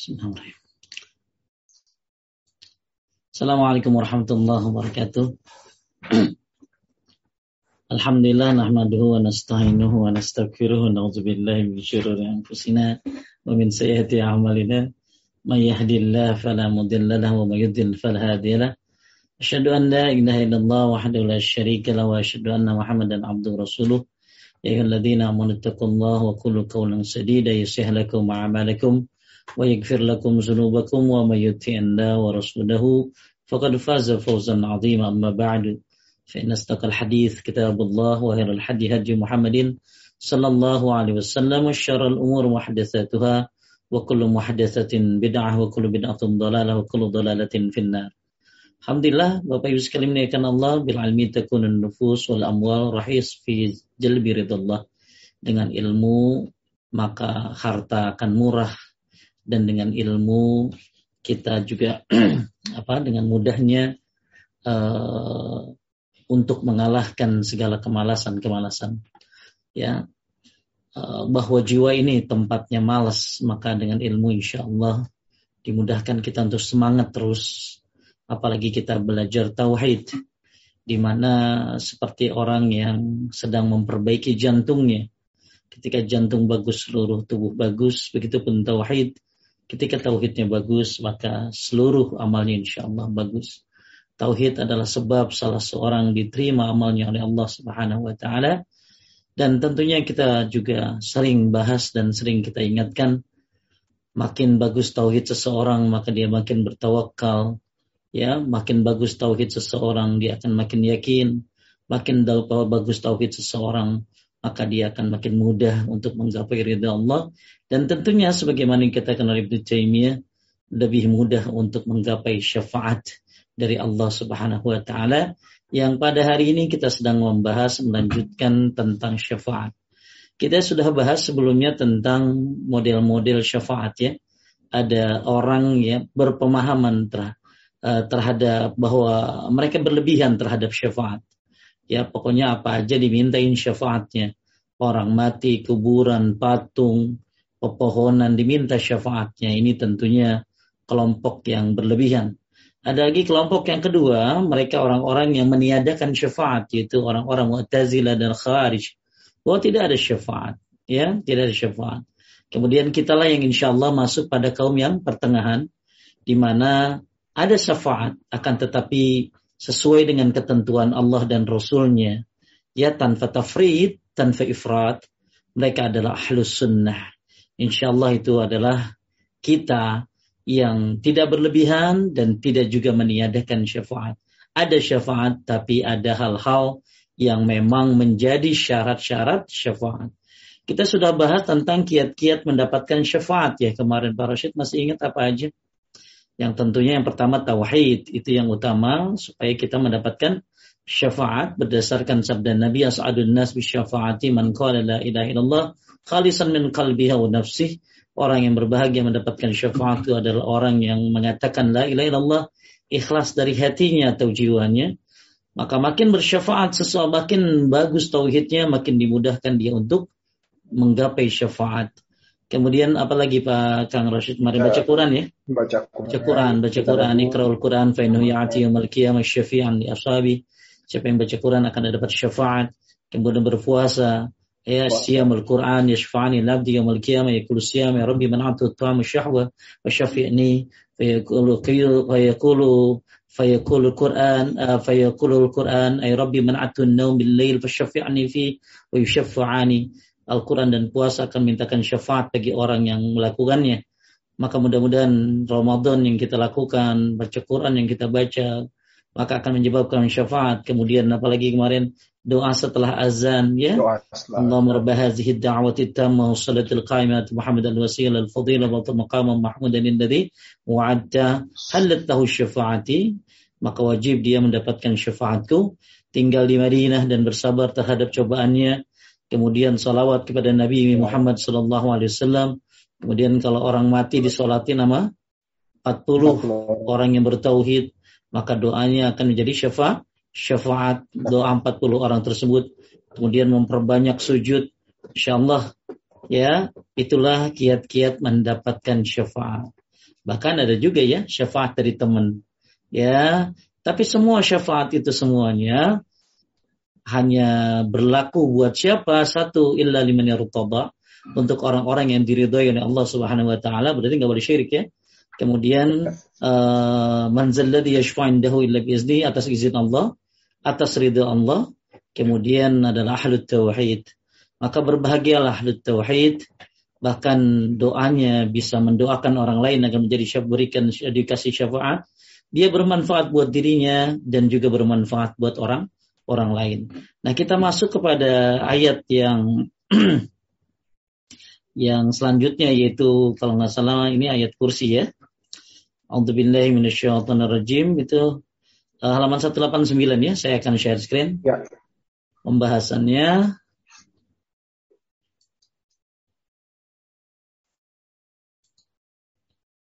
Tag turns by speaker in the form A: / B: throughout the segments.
A: Bismillahirrahmanirrahim. Assalamualaikum warahmatullahi wabarakatuh. Alhamdulillah nahmaduhu wa nasta'inuhu wa nastaghfiruh wa na'udzu billahi min syururi anfusina wa min sayyiati a'malina. May yahdihillahu fala mudilla lahu wa may yudlil fala hadiya lahu. Asyhadu an la ilaha illallah wahdahu la syarika lahu wa asyhadu anna Muhammadan abduhu rasuluh. Ya ayyuhalladzina amanu taqullaha wa qulu qawlan sadida yuslih lakum a'malakum ويغفر لكم ذنوبكم ومن يطع الله ورسوله فقد فاز فوزا عظيما أما بعد فإن أصدق الحديث كتاب الله وخير الحديث هدي محمد صلى الله عليه وسلم وشر الأمور محدثاتها وكل محدثة بدعة وكل بدعة ضلالة وكل ضلالة في النار Alhamdulillah Bapak Ibu sekalian menaikkan Allah bil almi takunun nufus wal amwal rahis fi jalbi ridallah dengan ilmu maka harta akan murah dan dengan ilmu kita juga apa dengan mudahnya uh, untuk mengalahkan segala kemalasan-kemalasan. Ya uh, bahwa jiwa ini tempatnya malas maka dengan ilmu insya Allah dimudahkan kita untuk semangat terus. Apalagi kita belajar tauhid di mana seperti orang yang sedang memperbaiki jantungnya. Ketika jantung bagus seluruh tubuh bagus begitu pun tauhid Ketika tauhidnya bagus, maka seluruh amalnya insya Allah bagus. Tauhid adalah sebab salah seorang diterima amalnya oleh Allah Subhanahu wa taala. Dan tentunya kita juga sering bahas dan sering kita ingatkan makin bagus tauhid seseorang maka dia makin bertawakal ya makin bagus tauhid seseorang dia akan makin yakin makin bagus tauhid seseorang maka dia akan makin mudah untuk menggapai ridha Allah dan tentunya sebagaimana yang kita kenal Ibnu Taimiyah lebih mudah untuk menggapai syafaat dari Allah Subhanahu wa taala yang pada hari ini kita sedang membahas melanjutkan tentang syafaat. Kita sudah bahas sebelumnya tentang model-model syafaat ya. Ada orang yang berpemahaman ter, eh, terhadap bahwa mereka berlebihan terhadap syafaat ya pokoknya apa aja dimintain syafaatnya orang mati kuburan patung pepohonan diminta syafaatnya. Ini tentunya kelompok yang berlebihan. Ada lagi kelompok yang kedua mereka orang-orang yang meniadakan syafaat yaitu orang-orang Mu'tazilah dan Khawarij. Bahwa tidak ada syafaat ya tidak ada syafaat. Kemudian kitalah yang insya Allah masuk pada kaum yang pertengahan di mana ada syafaat akan tetapi sesuai dengan ketentuan Allah dan Rasulnya. Ya tanpa tafrid, tanpa ifrat. Mereka adalah ahlus sunnah. Insya Allah itu adalah kita yang tidak berlebihan dan tidak juga meniadakan syafaat. Ada syafaat tapi ada hal-hal yang memang menjadi syarat-syarat syafaat. Kita sudah bahas tentang kiat-kiat mendapatkan syafaat ya kemarin Pak Rashid masih ingat apa aja? Yang tentunya yang pertama tauhid itu yang utama supaya kita mendapatkan syafaat berdasarkan sabda Nabi as'adun nas bi syafaati man qala la ilaha illallah khalisan min qalbihi wa nafsih. Orang yang berbahagia mendapatkan syafaat itu adalah orang yang mengatakan la ilaha illallah ikhlas dari hatinya atau jiwanya. Maka makin bersyafaat sesuatu makin bagus tauhidnya, makin dimudahkan dia untuk menggapai syafaat. Kemudian apalagi Pak Kang Rashid? Mari baca Quran ya.
B: Baca Quran.
A: Baca Quran, baca Quran. Iqra'ul Quran fa innahu ya'ti yaumil qiyamah syafi'an li ashabi. Siapa yang baca Quran akan dapat syafaat. Kemudian berpuasa. Ya siyamul Quran yashfa'ani labdi yaumil qiyamah yaqulu siyam ya rabbi man atu ta'amu syahwa wa syafi'ni fa yaqulu fa yaqulu fa yaqulu Quran fa yaqulu Quran ay rabbi man atu an-nawm bil lail fa syafi'ni fi wa Al-Quran dan puasa akan mintakan syafaat bagi orang yang melakukannya. Maka mudah-mudahan Ramadan yang kita lakukan, baca Quran yang kita baca, maka akan menyebabkan syafaat. Kemudian apalagi kemarin doa setelah azan ya. Allahumma rabb hadhihi ad-da'wati tamma wa salatil qaimat Muhammad al-wasila al-fadila wa maqama mahmudan alladhi wa'adta halat lahu syafaati maka wajib dia mendapatkan syafaatku tinggal di Madinah dan bersabar terhadap cobaannya kemudian salawat kepada Nabi Muhammad Sallallahu Alaihi Wasallam. Kemudian kalau orang mati disolatin nama 40 orang yang bertauhid, maka doanya akan menjadi syafaat, syafaat doa 40 orang tersebut. Kemudian memperbanyak sujud, insya Allah ya itulah kiat-kiat mendapatkan syafaat. Bahkan ada juga ya syafaat dari teman. Ya, tapi semua syafaat itu semuanya hanya berlaku buat siapa? Satu illa liman yartada. Untuk orang-orang yang diridhoi oleh Allah Subhanahu wa taala berarti nggak boleh syirik ya. Kemudian uh, manzalladhi yashfa'indahu illa biizni atas izin Allah, atas ridha Allah. Kemudian adalah ahlut tauhid. Maka berbahagialah ahlut tauhid bahkan doanya bisa mendoakan orang lain agar menjadi syaf berikan dikasih syafaat dia bermanfaat buat dirinya dan juga bermanfaat buat orang orang lain. Nah, kita masuk kepada ayat yang yang selanjutnya yaitu kalau nggak salah ini ayat kursi ya. A'udzubillahi minasyaitonirrajim itu uh, halaman 189 ya. Saya akan share screen. Ya. Pembahasannya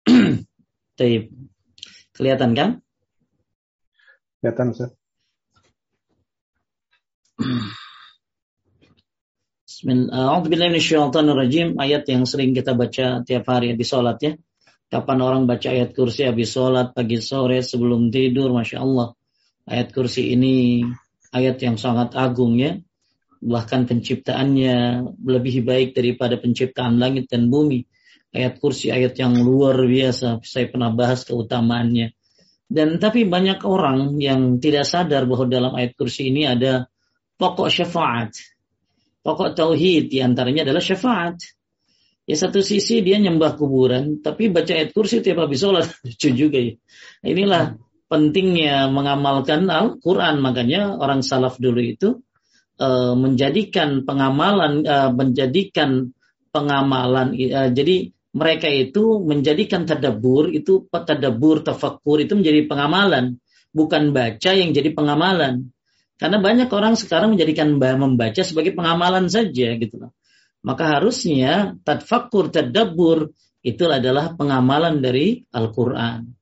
A: Taib. Kelihatan kan?
B: Kelihatan, Ustaz.
A: Bismillahirrahmanirrahim. Ayat yang sering kita baca tiap hari di sholat ya. Kapan orang baca ayat kursi habis sholat, pagi sore, sebelum tidur, Masya Allah. Ayat kursi ini ayat yang sangat agung ya. Bahkan penciptaannya lebih baik daripada penciptaan langit dan bumi ayat kursi ayat yang luar biasa. Saya pernah bahas keutamaannya. Dan tapi banyak orang yang tidak sadar bahwa dalam ayat kursi ini ada pokok syafaat. Pokok tauhid di antaranya adalah syafaat. Ya satu sisi dia nyembah kuburan, tapi baca ayat kursi tiap habis sholat. Lucu juga ya. Inilah pentingnya mengamalkan Al-Quran. Makanya orang salaf dulu itu uh, menjadikan pengamalan, uh, menjadikan pengamalan. Uh, jadi mereka itu menjadikan tadabur itu tadabur tafakkur itu menjadi pengamalan bukan baca yang jadi pengamalan karena banyak orang sekarang menjadikan membaca sebagai pengamalan saja gitu loh maka harusnya tadfakur tadabur itu adalah pengamalan dari Al-Quran.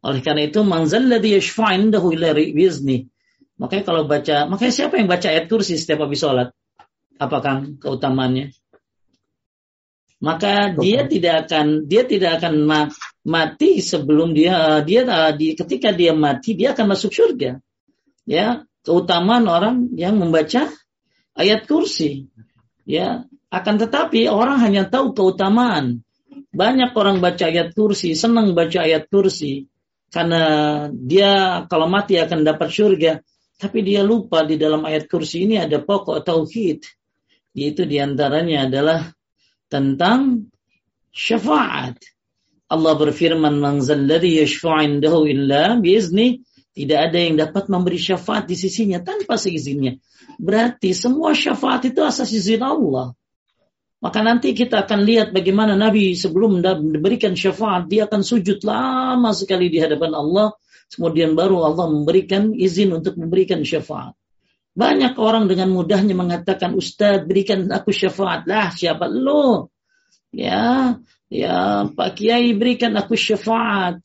A: Oleh karena itu manzalladhi yashfa'indahu ila bizni makanya kalau baca makanya siapa yang baca ayat kursi setiap habis sholat? Apakah keutamaannya? Maka dia tidak akan dia tidak akan mati sebelum dia dia di ketika dia mati dia akan masuk surga. Ya keutamaan orang yang membaca ayat kursi. Ya akan tetapi orang hanya tahu keutamaan banyak orang baca ayat kursi senang baca ayat kursi karena dia kalau mati akan dapat surga tapi dia lupa di dalam ayat kursi ini ada pokok tauhid yaitu di antaranya adalah tentang syafaat. Allah berfirman, "Man zalladhi yashfa'indahu illa biizni." Tidak ada yang dapat memberi syafaat di sisinya tanpa seizinnya. Berarti semua syafaat itu asas izin Allah. Maka nanti kita akan lihat bagaimana Nabi sebelum diberikan syafaat, dia akan sujud lama sekali di hadapan Allah. Kemudian baru Allah memberikan izin untuk memberikan syafaat. Banyak orang dengan mudahnya mengatakan, Ustadz berikan aku syafaat. Lah siapa lo? Ya, ya Pak Kiai berikan aku syafaat.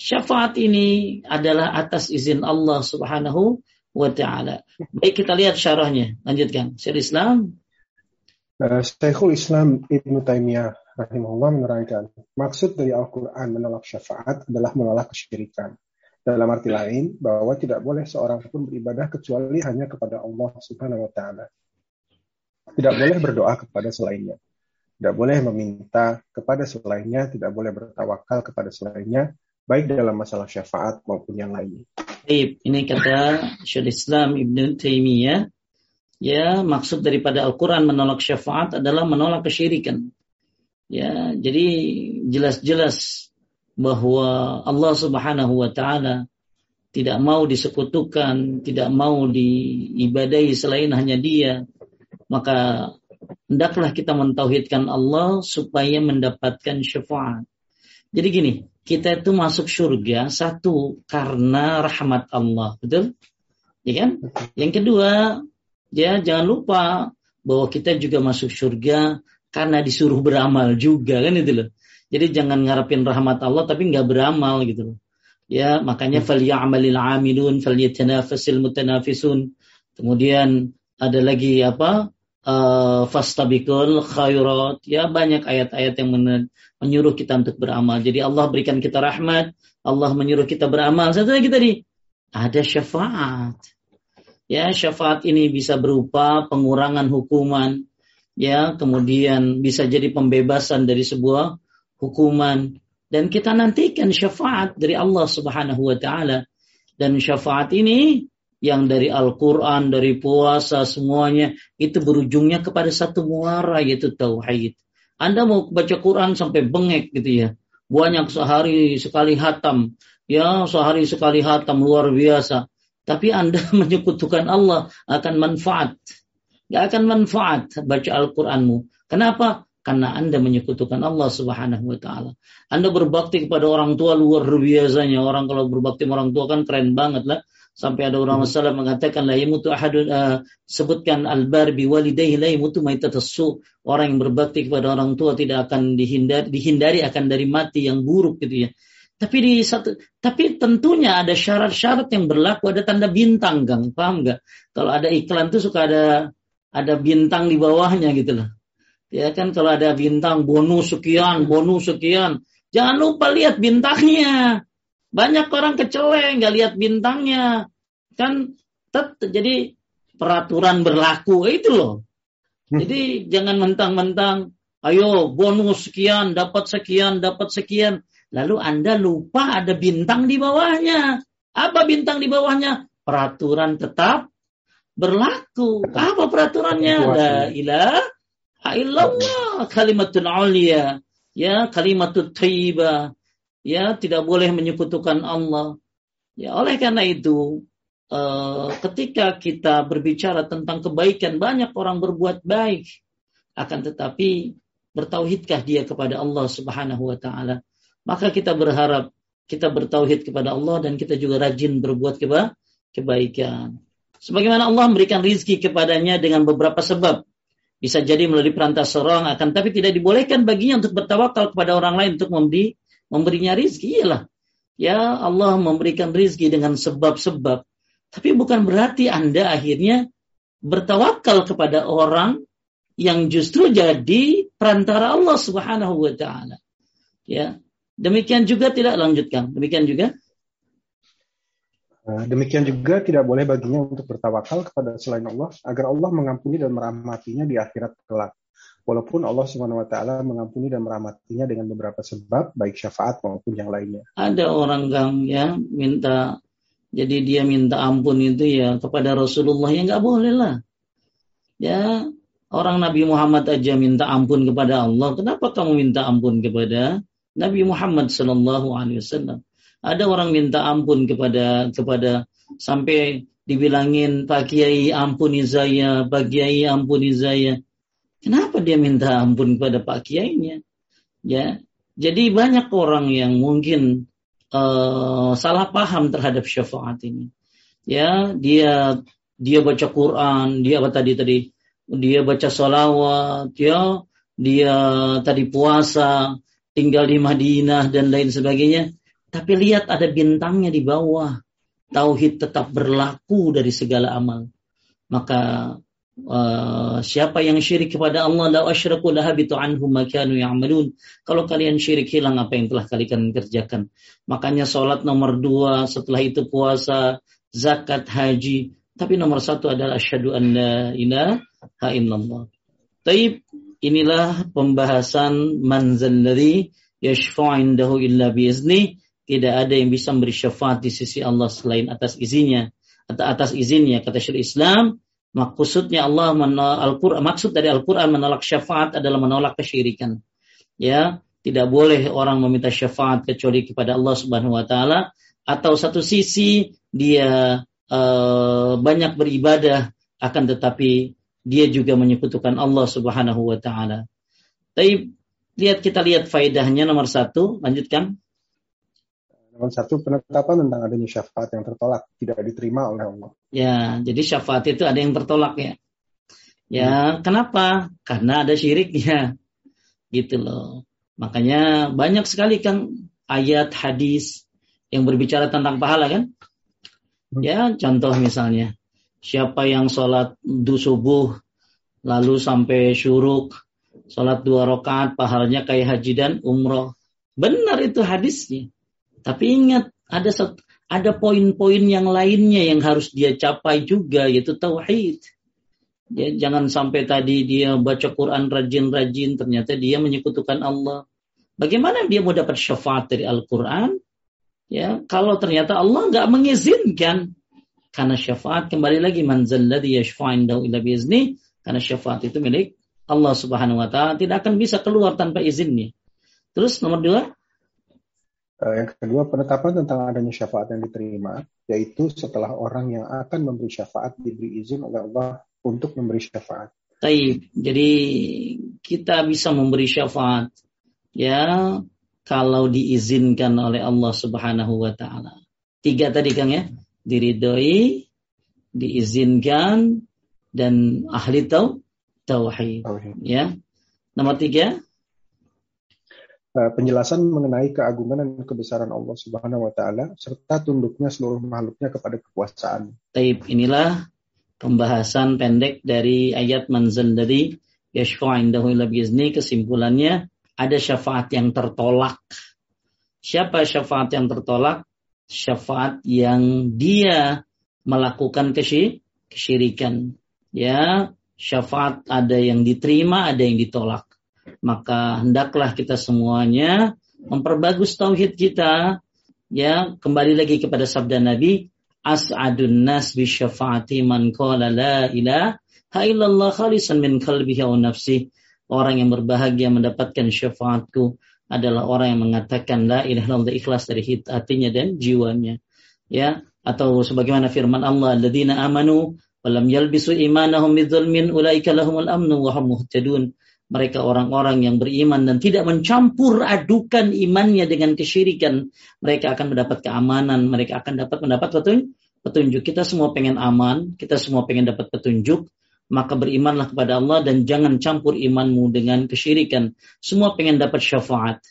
A: Syafaat ini adalah atas izin Allah subhanahu wa ta'ala. Baik kita lihat syarahnya. Lanjutkan. Syar Islam.
B: Uh, Syekhul Islam Ibn Taimiyah rahimahullah menerangkan, maksud dari Al-Quran menolak syafaat adalah menolak kesyirikan. Dalam arti lain, bahwa tidak boleh seorang pun beribadah kecuali hanya kepada Allah Subhanahu wa taala. Tidak boleh berdoa kepada selainnya. Tidak boleh meminta kepada selainnya, tidak boleh bertawakal kepada selainnya, baik dalam masalah syafaat maupun yang lainnya.
A: Ini kata Syekh Islam Ibn Taimiyah, ya maksud daripada Al-Quran menolak syafaat adalah menolak kesyirikan. Ya, jadi jelas-jelas bahwa Allah Subhanahu wa taala tidak mau disekutukan, tidak mau diibadahi selain hanya Dia, maka hendaklah kita mentauhidkan Allah supaya mendapatkan syafaat. Jadi gini, kita itu masuk surga satu karena rahmat Allah, betul? Ya kan? Yang kedua, ya jangan lupa bahwa kita juga masuk surga karena disuruh beramal juga kan itu loh. Jadi jangan ngarepin rahmat Allah tapi nggak beramal gitu loh. Ya, makanya falyamalil amilun falyatanafasil mutanafisun. Kemudian ada lagi apa? uh, fastabikul khairat. Ya banyak ayat-ayat yang menyuruh kita untuk beramal. Jadi Allah berikan kita rahmat, Allah menyuruh kita beramal. Satu lagi tadi ada syafaat. Ya, syafaat ini bisa berupa pengurangan hukuman, ya, kemudian bisa jadi pembebasan dari sebuah hukuman dan kita nantikan syafaat dari Allah Subhanahu wa taala. Dan syafaat ini yang dari Al-Quran, dari puasa, semuanya itu berujungnya kepada satu muara yaitu tauhid. Anda mau baca Quran sampai bengek gitu ya. Banyak sehari sekali hatam. Ya, sehari sekali hatam luar biasa. Tapi Anda menyekutukan Allah akan manfaat. Gak akan manfaat baca Al-Quranmu. Kenapa? Karena Anda menyekutukan Allah Subhanahu wa taala. Anda berbakti kepada orang tua luar biasanya. Orang kalau berbakti sama orang tua kan keren banget lah. Sampai ada orang masalah hmm. mengatakan la yamutu ahadun uh, sebutkan albar bi walidayhi la yamutu maitatassu. Orang yang berbakti kepada orang tua tidak akan dihindari dihindari akan dari mati yang buruk gitu ya. Tapi di satu tapi tentunya ada syarat-syarat yang berlaku, ada tanda bintang, Kang. Paham nggak? Kalau ada iklan tuh suka ada ada bintang di bawahnya gitu loh. Ya kan kalau ada bintang bonus sekian, bonus sekian. Jangan lupa lihat bintangnya. Banyak orang keceleng nggak lihat bintangnya. Kan tet, jadi peraturan berlaku itu loh. Hmm. Jadi jangan mentang-mentang ayo bonus sekian, dapat sekian, dapat sekian. Lalu Anda lupa ada bintang di bawahnya. Apa bintang di bawahnya? Peraturan tetap berlaku. Apa peraturannya? La ilaha illallah kalimatun ulia. Ya, kalimatut thayyibah ya tidak boleh menyekutukan Allah. Ya oleh karena itu uh, ketika kita berbicara tentang kebaikan banyak orang berbuat baik akan tetapi bertauhidkah dia kepada Allah Subhanahu wa taala? Maka kita berharap kita bertauhid kepada Allah dan kita juga rajin berbuat keba kebaikan. Sebagaimana Allah memberikan rizki kepadanya dengan beberapa sebab. Bisa jadi melalui perantara seorang akan tapi tidak dibolehkan baginya untuk bertawakal kepada orang lain untuk memberi memberinya rizki. Iyalah. Ya Allah memberikan rizki dengan sebab-sebab. Tapi bukan berarti anda akhirnya bertawakal kepada orang yang justru jadi perantara Allah Subhanahu wa taala. Ya demikian juga tidak lanjutkan demikian juga
B: eh, Demikian juga tidak boleh baginya untuk bertawakal kepada selain Allah agar Allah mengampuni dan merahmatinya di akhirat kelak. Walaupun Allah Subhanahu wa taala mengampuni dan merahmatinya dengan beberapa sebab baik syafaat maupun yang lainnya.
A: Ada orang gang ya minta jadi dia minta ampun itu ya kepada Rasulullah ya nggak boleh lah. Ya orang Nabi Muhammad aja minta ampun kepada Allah, kenapa kamu minta ampun kepada Nabi Muhammad Sallallahu Alaihi Wasallam? Ada orang minta ampun kepada kepada sampai dibilangin Pak Kiai ampuni saya, Pak Kiai ampuni saya. Kenapa dia minta ampun kepada Pak Kiainya? Ya, jadi banyak orang yang mungkin uh, salah paham terhadap syafaat ini. Ya, dia dia baca Quran, dia apa tadi tadi? Dia baca salawat, ya, dia tadi puasa, tinggal di Madinah dan lain sebagainya. Tapi lihat ada bintangnya di bawah. Tauhid tetap berlaku dari segala amal. Maka Uh, siapa yang syirik kepada Allah la asyraku lahabitu anhum ma kanu ya'malun. Kalau kalian syirik hilang apa yang telah kalian kerjakan. Makanya salat nomor dua, setelah itu puasa, zakat, haji. Tapi nomor satu adalah asyhadu an la ilaha illallah. Taib, inilah pembahasan yashfa'u indahu illa biizni. Tidak ada yang bisa memberi syafaat di sisi Allah selain atas izinnya. Atau atas izinnya kata Syekh Islam Maksudnya Allah Al-Quran, maksud dari Al-Quran menolak syafaat adalah menolak kesyirikan. Ya, tidak boleh orang meminta syafaat kecuali kepada Allah Subhanahu wa taala atau satu sisi dia uh, banyak beribadah akan tetapi dia juga menyekutukan Allah Subhanahu wa taala. Tapi lihat kita lihat faedahnya nomor satu, lanjutkan.
B: Nomor satu, penetapan tentang adanya syafaat yang tertolak, tidak diterima oleh Allah.
A: Ya, jadi syafaat itu ada yang tertolak ya. Ya, hmm. kenapa? Karena ada syiriknya. Gitu loh. Makanya banyak sekali kan ayat hadis yang berbicara tentang pahala kan? Ya, contoh misalnya, siapa yang sholat du subuh lalu sampai syuruk, sholat dua rakaat, pahalanya kayak haji dan umroh. Benar itu hadisnya. Tapi ingat, ada ada poin-poin yang lainnya yang harus dia capai juga, yaitu tauhid. Ya, jangan sampai tadi dia baca Quran rajin-rajin, ternyata dia menyekutukan Allah. Bagaimana dia mau dapat syafaat dari Al-Quran? Ya, kalau ternyata Allah nggak mengizinkan, karena syafaat kembali lagi manzalladhi yashfa'indahu illa biizni, karena syafaat itu milik Allah Subhanahu wa taala tidak akan bisa keluar tanpa izinnya. Terus nomor dua,
B: Eh, yang kedua, penetapan tentang adanya syafaat yang diterima, yaitu setelah orang yang akan memberi syafaat diberi izin oleh Allah untuk memberi syafaat.
A: Taib. Jadi kita bisa memberi syafaat ya kalau diizinkan oleh Allah Subhanahu wa taala. Tiga tadi Kang ya, diridhoi, diizinkan dan ahli tau tauhid. Ya. Nomor tiga,
B: Eh, penjelasan mengenai keagungan dan kebesaran Allah Subhanahu wa taala serta tunduknya seluruh makhluknya kepada kekuasaan.
A: Taib inilah pembahasan pendek dari ayat manzal dari yashfa'indahu ila biizni kesimpulannya ada syafaat yang tertolak. Siapa syafaat yang tertolak? Syafaat yang dia melakukan kesyirikan. Ya, syafaat ada yang diterima, ada yang ditolak. Maka hendaklah kita semuanya memperbagus tauhid kita. Ya kembali lagi kepada sabda Nabi as'adun nas bi syafaati man qala la ilaha illallah khalisan min qalbihi wa nafsi orang yang berbahagia mendapatkan syafaatku adalah orang yang mengatakan la ilaha illallah ikhlas dari hatinya dan jiwanya. Ya atau sebagaimana firman Allah alladzina amanu walam yalbisu imanahum bidzulmin ulaika lahumul amnu wa hum muhtadun. Mereka orang-orang yang beriman dan tidak mencampur adukan imannya dengan kesyirikan, mereka akan mendapat keamanan, mereka akan dapat mendapat petunjuk. Kita semua pengen aman, kita semua pengen dapat petunjuk, maka berimanlah kepada Allah dan jangan campur imanmu dengan kesyirikan. Semua pengen dapat syafaat.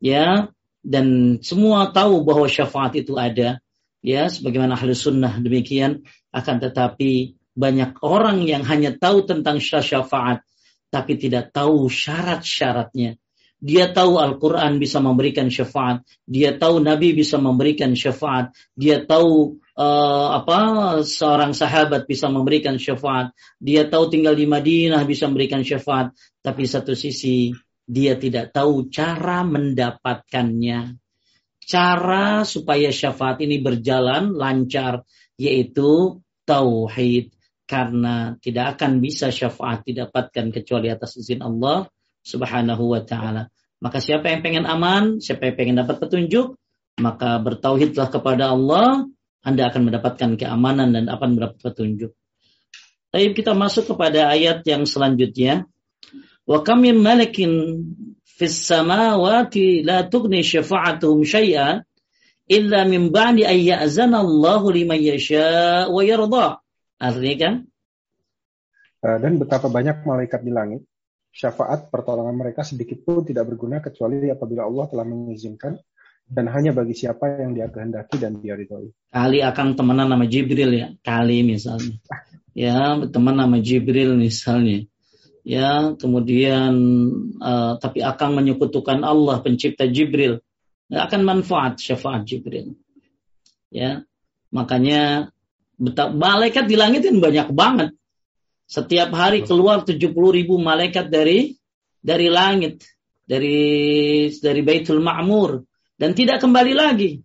A: Ya, dan semua tahu bahwa syafaat itu ada. Ya, sebagaimana ahli sunnah demikian akan tetapi banyak orang yang hanya tahu tentang syafaat tapi tidak tahu syarat-syaratnya. Dia tahu Al-Quran bisa memberikan syafaat. Dia tahu Nabi bisa memberikan syafaat. Dia tahu uh, apa seorang sahabat bisa memberikan syafaat. Dia tahu tinggal di Madinah bisa memberikan syafaat. Tapi satu sisi dia tidak tahu cara mendapatkannya. Cara supaya syafaat ini berjalan lancar yaitu tauhid karena tidak akan bisa syafaat didapatkan kecuali atas izin Allah Subhanahu wa taala. Maka siapa yang pengen aman, siapa yang pengen dapat petunjuk, maka bertauhidlah kepada Allah, Anda akan mendapatkan keamanan dan akan mendapat petunjuk. Baik, kita masuk kepada ayat yang selanjutnya. Wa kam min malakin fis samawati la tughni syafa'atuhum syai'an illa min ba'di ay ya'zana Allahu liman yasha wa yarda. Artinya kan?
B: Eh, dan betapa banyak malaikat di langit, syafaat pertolongan mereka sedikit pun tidak berguna kecuali apabila Allah telah mengizinkan dan hanya bagi siapa yang dia kehendaki dan dia ridhoi.
A: Kali akan temenan nama Jibril ya, kali misalnya. Ya, teman nama Jibril misalnya. Ya, kemudian uh, tapi akan menyekutukan Allah pencipta Jibril. Nggak akan manfaat syafaat Jibril. Ya, makanya malaikat di langit kan banyak banget. Setiap hari keluar 70 ribu malaikat dari dari langit, dari dari Baitul Ma'mur dan tidak kembali lagi.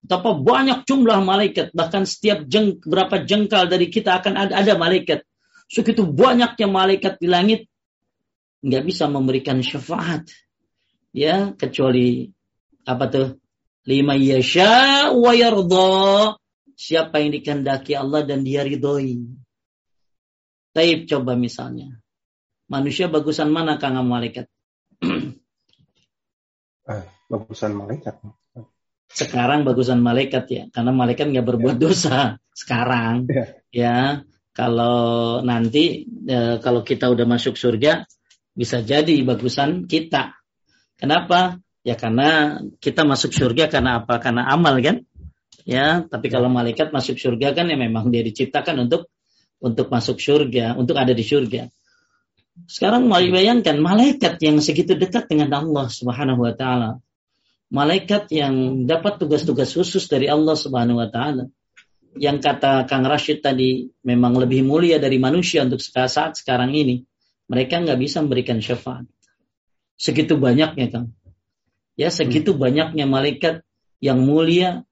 A: Betapa banyak jumlah malaikat, bahkan setiap jeng, berapa jengkal dari kita akan ada, ada malaikat. Segitu banyaknya malaikat di langit, nggak bisa memberikan syafaat. Ya, kecuali apa tuh? Lima yasha wa yardha siapa yang dikehendaki Allah dan dia ridhoi. Taib coba misalnya. Manusia bagusan mana kang malaikat?
B: bagusan malaikat.
A: Sekarang bagusan malaikat ya, karena malaikat nggak berbuat ya. dosa sekarang. Ya. ya, kalau nanti e, kalau kita udah masuk surga bisa jadi bagusan kita. Kenapa? Ya karena kita masuk surga karena apa? Karena amal kan? ya tapi kalau malaikat masuk surga kan ya memang dia diciptakan untuk untuk masuk surga untuk ada di surga Sekarang mau bayangkan malaikat yang segitu dekat dengan Allah Subhanahu wa taala. Malaikat yang dapat tugas-tugas khusus dari Allah Subhanahu wa taala. Yang kata Kang Rashid tadi memang lebih mulia dari manusia untuk saat sekarang ini. Mereka nggak bisa memberikan syafaat. Segitu banyaknya Kang. Ya, segitu hmm. banyaknya malaikat yang mulia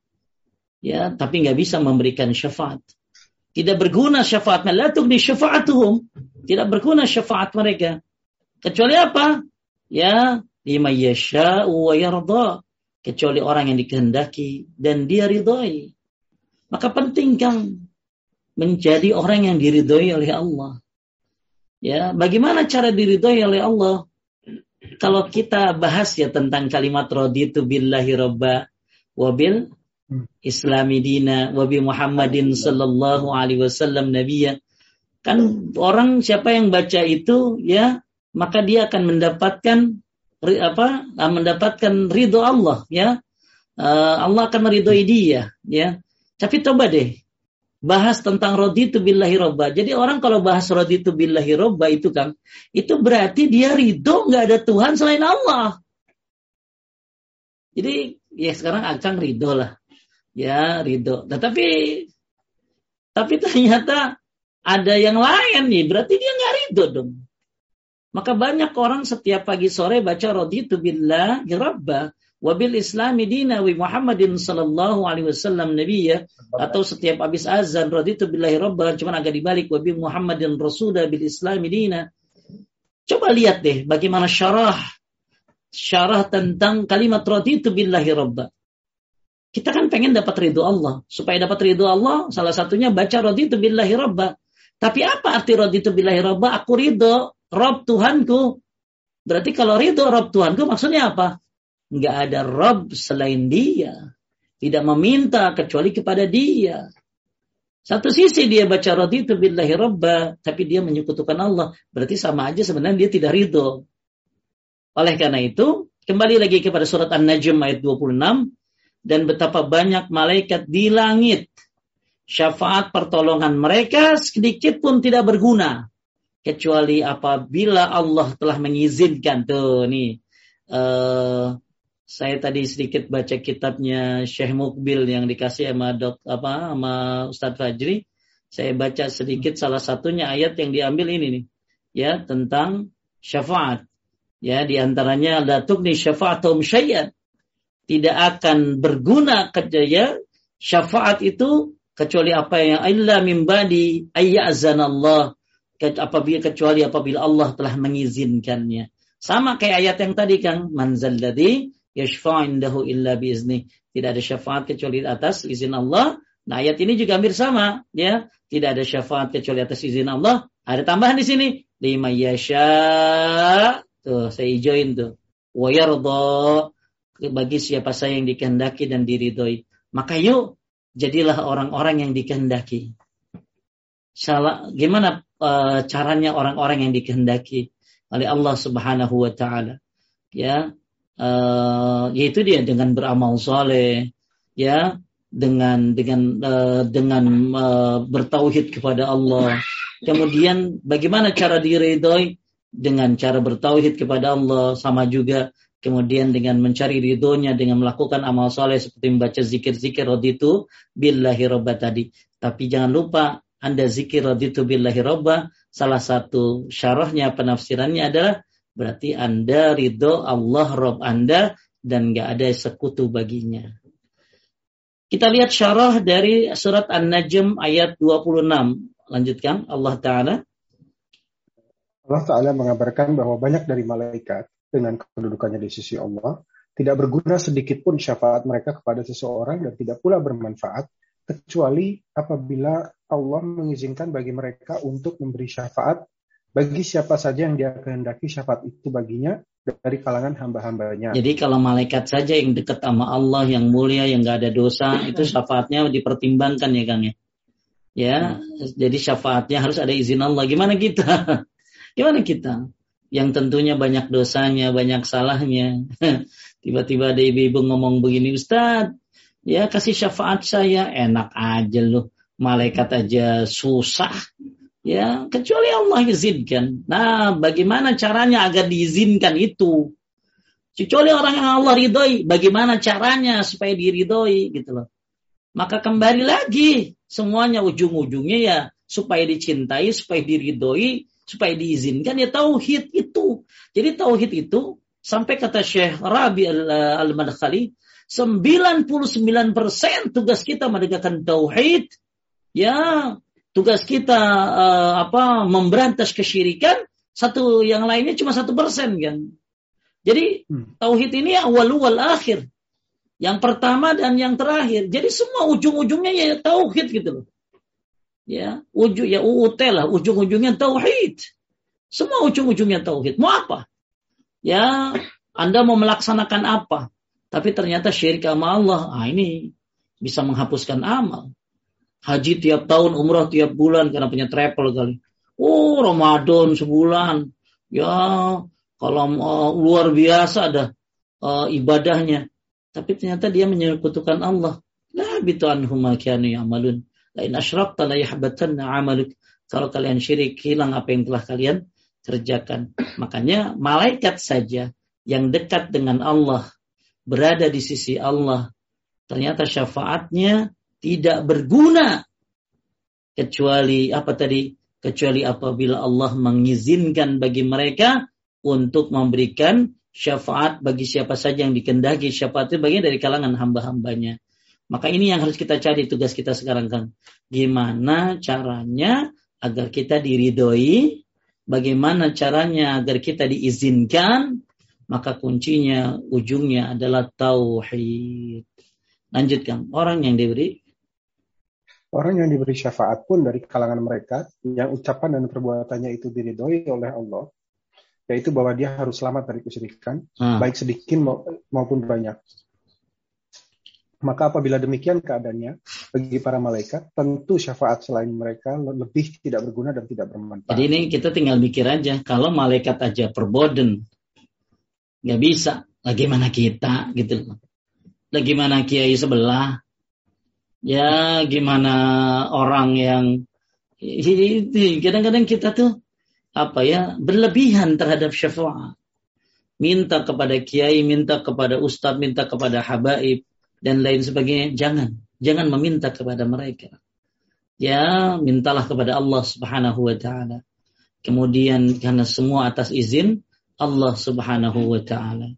A: ya tapi nggak bisa memberikan syafaat. Tidak berguna syafaat la di syafaatuhum. Tidak berguna syafaat mereka. Kecuali apa? Ya, lima yasha wa yarda. Kecuali orang yang dikehendaki dan dia ridhoi. Maka penting kan menjadi orang yang diridhoi oleh Allah. Ya, bagaimana cara diridhoi oleh Allah? Kalau kita bahas ya tentang kalimat raditu billahi robba wabil Islami dina wa bi Muhammadin sallallahu alaihi wasallam nabiyya. Kan orang siapa yang baca itu ya maka dia akan mendapatkan apa? mendapatkan ridho Allah ya. Uh, Allah akan meridhoi dia ya. Tapi coba deh bahas tentang raditu billahi robba. Jadi orang kalau bahas raditu billahi robba itu kan itu berarti dia ridho nggak ada Tuhan selain Allah. Jadi ya sekarang Akang ridho lah ya ridho. Nah, tapi tapi ternyata ada yang lain nih, berarti dia nggak ridho dong. Maka banyak orang setiap pagi sore baca raditu billah rabba wabil islami dina wa Muhammadin sallallahu alaihi wasallam nabiyya atau setiap habis azan raditu billahi rabba cuma agak dibalik wabil Muhammadin rasulah bil islami dina. Coba lihat deh bagaimana syarah syarah tentang kalimat raditu billahi rabba. Kita kan pengen dapat ridho Allah. Supaya dapat ridho Allah, salah satunya baca raditu billahi rabba. Tapi apa arti raditu billahi rabba? Aku ridho, Rob Tuhanku. Berarti kalau ridho Rob Tuhanku maksudnya apa? Enggak ada Rob selain dia. Tidak meminta kecuali kepada dia. Satu sisi dia baca raditu billahi rabba, tapi dia menyekutukan Allah. Berarti sama aja sebenarnya dia tidak ridho. Oleh karena itu, kembali lagi kepada surat An-Najm ayat 26, dan betapa banyak malaikat di langit. Syafaat pertolongan mereka sedikit pun tidak berguna kecuali apabila Allah telah mengizinkan. Tuh nih. Uh, saya tadi sedikit baca kitabnya Syekh Mukbil yang dikasih sama dok apa sama Ustadz Fajri. Saya baca sedikit salah satunya ayat yang diambil ini nih ya tentang syafaat. Ya di antaranya la tukni syafaatum syai'an. Tidak akan berguna kejaya syafaat itu kecuali apa yang illa min badi Allah apabila kecuali apabila Allah telah mengizinkannya. Sama kayak ayat yang tadi Kang, manzal ladzi yashfa'indahu illa biizni. Tidak ada syafaat kecuali atas izin Allah. Nah, ayat ini juga hampir sama, ya. Tidak ada syafaat kecuali atas izin Allah. Ada tambahan di sini, lima yasha. Tuh, saya hijauin tuh. Wa bagi siapa saya yang dikehendaki dan diridhoi. Maka yuk jadilah orang-orang yang dikehendaki. Salah, gimana uh, caranya orang-orang yang dikehendaki oleh Allah Subhanahu wa taala? Ya, uh, yaitu dia dengan beramal soleh, ya, dengan dengan uh, dengan uh, bertauhid kepada Allah. Kemudian bagaimana cara diridhoi? Dengan cara bertauhid kepada Allah sama juga kemudian dengan mencari ridhonya dengan melakukan amal soleh seperti membaca zikir-zikir raditu billahi robba tadi. Tapi jangan lupa anda zikir raditu billahi robba, salah satu syarahnya penafsirannya adalah berarti Anda ridho Allah Rob Anda dan gak ada sekutu baginya. Kita lihat syarah dari surat An-Najm ayat 26. Lanjutkan Allah Ta'ala.
B: Allah Ta'ala mengabarkan bahwa banyak dari malaikat dengan kedudukannya di sisi Allah, tidak berguna sedikit pun syafaat mereka kepada seseorang dan tidak pula bermanfaat kecuali apabila Allah mengizinkan bagi mereka untuk memberi syafaat bagi siapa saja yang dia kehendaki syafaat itu baginya dari kalangan hamba-hambanya.
A: Jadi kalau malaikat saja yang dekat sama Allah, yang mulia, yang gak ada dosa, itu syafaatnya dipertimbangkan ya Kang ya. Ya, hmm. jadi syafaatnya harus ada izin Allah. Gimana kita? Gimana kita? yang tentunya banyak dosanya, banyak salahnya. Tiba-tiba ada ibu-ibu ngomong begini, Ustaz, ya kasih syafaat saya, enak aja loh. Malaikat aja susah. Ya, kecuali Allah izinkan. Nah, bagaimana caranya agar diizinkan itu? Kecuali orang yang Allah ridhoi, bagaimana caranya supaya diridhoi gitu loh. Maka kembali lagi semuanya ujung-ujungnya ya supaya dicintai, supaya diridhoi, supaya diizinkan ya tauhid itu. Jadi tauhid itu sampai kata Syekh Rabi Al-Madkhali 99% tugas kita menegakkan tauhid ya. Tugas kita uh, apa memberantas kesyirikan satu yang lainnya cuma satu persen kan. Jadi hmm. tauhid ini awal wal akhir. Yang pertama dan yang terakhir. Jadi semua ujung-ujungnya ya tauhid gitu loh. Ya ujung ya UUT lah ujung-ujungnya tauhid. Semua ujung-ujungnya tauhid. Mau apa? Ya anda mau melaksanakan apa tapi ternyata syirik sama Allah ah ini bisa menghapuskan amal. Haji tiap tahun umrah tiap bulan karena punya travel kali. Oh Ramadan sebulan. Ya kalau uh, luar biasa ada uh, ibadahnya. Tapi ternyata dia menyekutukan Allah. La bitu anhum kanu ya'malun. Lain asyrakta la yahbatanna amaluk. Kalau kalian syirik, hilang apa yang telah kalian kerjakan. Makanya malaikat saja yang dekat dengan Allah, berada di sisi Allah, ternyata syafaatnya tidak berguna kecuali apa tadi? Kecuali apabila Allah mengizinkan bagi mereka untuk memberikan syafaat bagi siapa saja yang dikendaki. Syafaat itu bagian dari kalangan hamba-hambanya. Maka ini yang harus kita cari tugas kita sekarang kan. Gimana caranya agar kita diridhoi, bagaimana caranya agar kita diizinkan, maka kuncinya ujungnya adalah tauhid. Lanjutkan, orang yang diberi
B: Orang yang diberi syafaat pun dari kalangan mereka yang ucapan dan perbuatannya itu diridhoi oleh Allah, yaitu bahwa dia harus selamat dari kesyirikan, hmm. baik sedikit maupun banyak. Maka apabila demikian keadaannya bagi para malaikat, tentu syafaat selain mereka lebih tidak berguna dan tidak bermanfaat.
A: Jadi ini kita tinggal mikir aja, kalau malaikat aja perboden, nggak bisa, bagaimana kita gitu Lagi mana kiai sebelah, ya gimana orang yang kadang-kadang kita tuh apa ya berlebihan terhadap syafaat minta kepada kiai minta kepada ustadz minta kepada habaib dan lain sebagainya. Jangan, jangan meminta kepada mereka. Ya, mintalah kepada Allah Subhanahu wa taala. Kemudian karena semua atas izin Allah Subhanahu wa taala.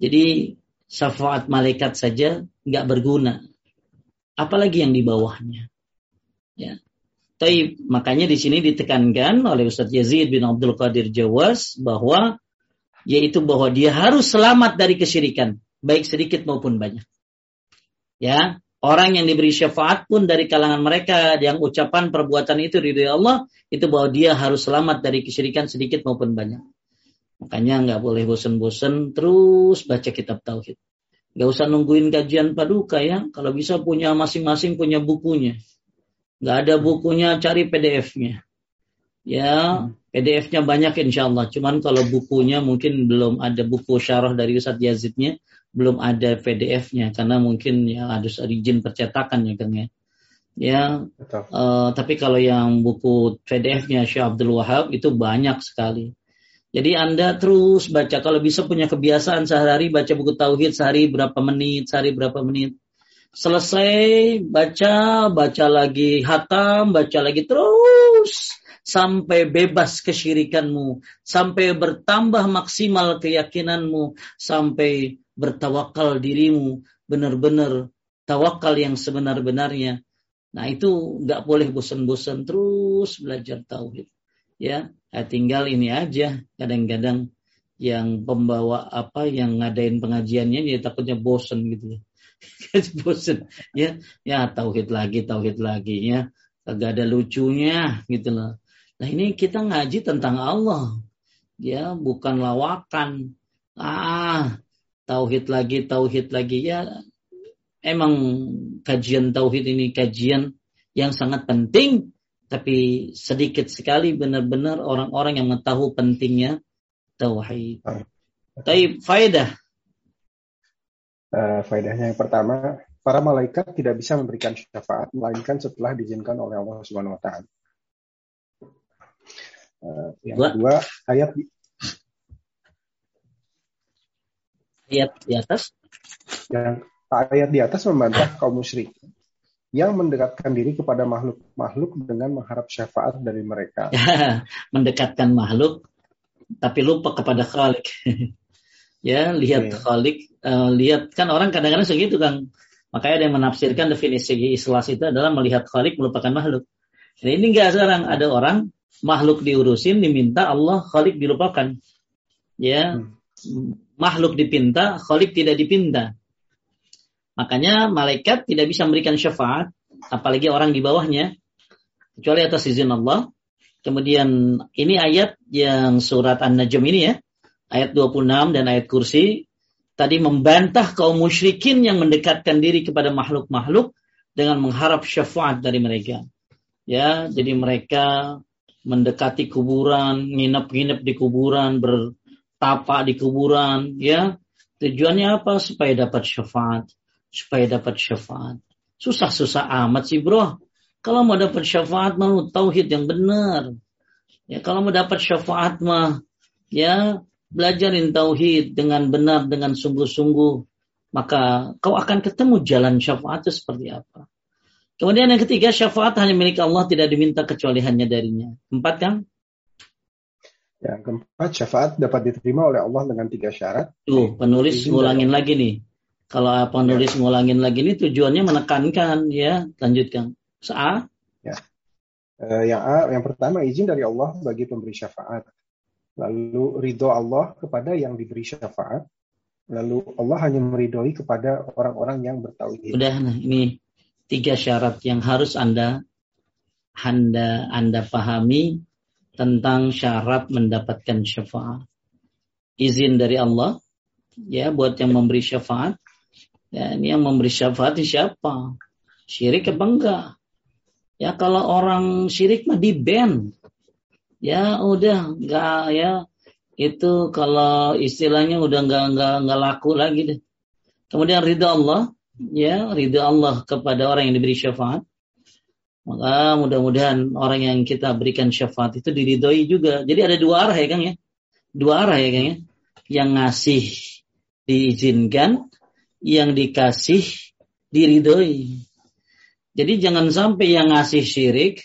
A: Jadi syafaat malaikat saja nggak berguna. Apalagi yang di bawahnya. Ya. Tapi makanya di sini ditekankan oleh Ustaz Yazid bin Abdul Qadir Jawas bahwa yaitu bahwa dia harus selamat dari kesyirikan, baik sedikit maupun banyak. Ya, orang yang diberi syafaat pun dari kalangan mereka yang ucapan perbuatan itu ridho Allah itu bahwa dia harus selamat dari kesyirikan sedikit maupun banyak. Makanya nggak boleh bosan-bosan terus baca kitab tauhid. Nggak usah nungguin kajian paduka ya. Kalau bisa punya masing-masing punya bukunya. Nggak ada bukunya cari PDF-nya. Ya, PDF-nya banyak insya Allah. Cuman kalau bukunya mungkin belum ada buku syarah dari Ustadz Yazidnya belum ada PDF-nya karena mungkin ya harus ada izin percetakan ya Kang ya. Ya, uh, tapi kalau yang buku PDF-nya Syekh Abdul Wahab itu banyak sekali. Jadi Anda terus baca. Kalau bisa punya kebiasaan sehari baca buku tauhid sehari berapa menit, sehari berapa menit. Selesai baca, baca lagi hatam, baca lagi terus. Sampai bebas kesyirikanmu, sampai bertambah maksimal keyakinanmu, sampai bertawakal dirimu. Benar-benar tawakal yang sebenar-benarnya. Nah itu nggak boleh bosan-bosan. Terus belajar tauhid. Ya, ya tinggal ini aja. Kadang-kadang yang pembawa apa yang ngadain pengajiannya ya takutnya bosan gitu. Ya. bosan ya ya tauhid lagi tauhid lagi ya. Kagak ada lucunya gitu loh. Nah ini kita ngaji tentang Allah. Ya bukan lawakan. Ah tauhid lagi, tauhid lagi. Ya emang kajian tauhid ini kajian yang sangat penting tapi sedikit sekali benar-benar orang-orang yang mengetahui pentingnya tauhid. Tapi faedah.
B: Uh, faedahnya yang pertama, para malaikat tidak bisa memberikan syafaat melainkan setelah diizinkan oleh Allah Subhanahu wa taala. Uh, yang Dua. kedua ayat
A: ayat di atas
B: yang ayat di atas membantah kaum musyrik yang mendekatkan diri kepada makhluk-makhluk dengan mengharap syafaat dari mereka.
A: mendekatkan makhluk tapi lupa kepada Khalik. ya, lihat yeah. Khalik, uh, lihat kan orang kadang-kadang segitu kan. Makanya ada yang menafsirkan definisi ikhlas itu adalah melihat Khalik melupakan makhluk. Nah, ini enggak sekarang ada orang makhluk diurusin diminta Allah Khalik dilupakan. Ya, hmm. makhluk dipinta, Khalik tidak dipinta. Makanya malaikat tidak bisa memberikan syafaat, apalagi orang di bawahnya, kecuali atas izin Allah. Kemudian ini ayat yang surat An-Najm ini ya, ayat 26 dan ayat kursi, tadi membantah kaum musyrikin yang mendekatkan diri kepada makhluk-makhluk dengan mengharap syafaat dari mereka. Ya, jadi mereka mendekati kuburan, nginep-nginep di kuburan, bertapa di kuburan, ya. Tujuannya apa? Supaya dapat syafaat supaya dapat syafaat. Susah-susah amat sih bro. Kalau mau dapat syafaat mau tauhid yang benar. Ya kalau mau dapat syafaat mah ya belajarin tauhid dengan benar dengan sungguh-sungguh maka kau akan ketemu jalan syafaat itu seperti apa. Kemudian yang ketiga syafaat hanya milik Allah tidak diminta kecuali hanya darinya. Empat kan?
B: Yang keempat syafaat dapat diterima oleh Allah dengan tiga syarat.
A: Tuh penulis ngulangin lagi nih. Kalau apa nulis ngulangin lagi ini tujuannya menekankan ya, lanjutkan. A.
B: Ya. Uh, yang A, yang pertama izin dari Allah bagi pemberi syafaat. Lalu ridho Allah kepada yang diberi syafaat. Lalu Allah hanya meridhoi kepada orang-orang yang bertauhid.
A: Udah, nah ini tiga syarat yang harus anda anda anda pahami tentang syarat mendapatkan syafaat. Izin dari Allah, ya buat yang memberi syafaat. Ya, ini yang memberi syafaat siapa? Syirik apa enggak? Ya kalau orang syirik mah di band. Ya udah enggak ya itu kalau istilahnya udah enggak enggak enggak laku lagi deh. Kemudian ridha Allah, ya ridha Allah kepada orang yang diberi syafaat. Maka mudah-mudahan orang yang kita berikan syafaat itu diridhoi juga. Jadi ada dua arah ya Kang ya. Dua arah ya Kang ya. Yang ngasih diizinkan, yang dikasih diridhoi. Jadi jangan sampai yang ngasih syirik,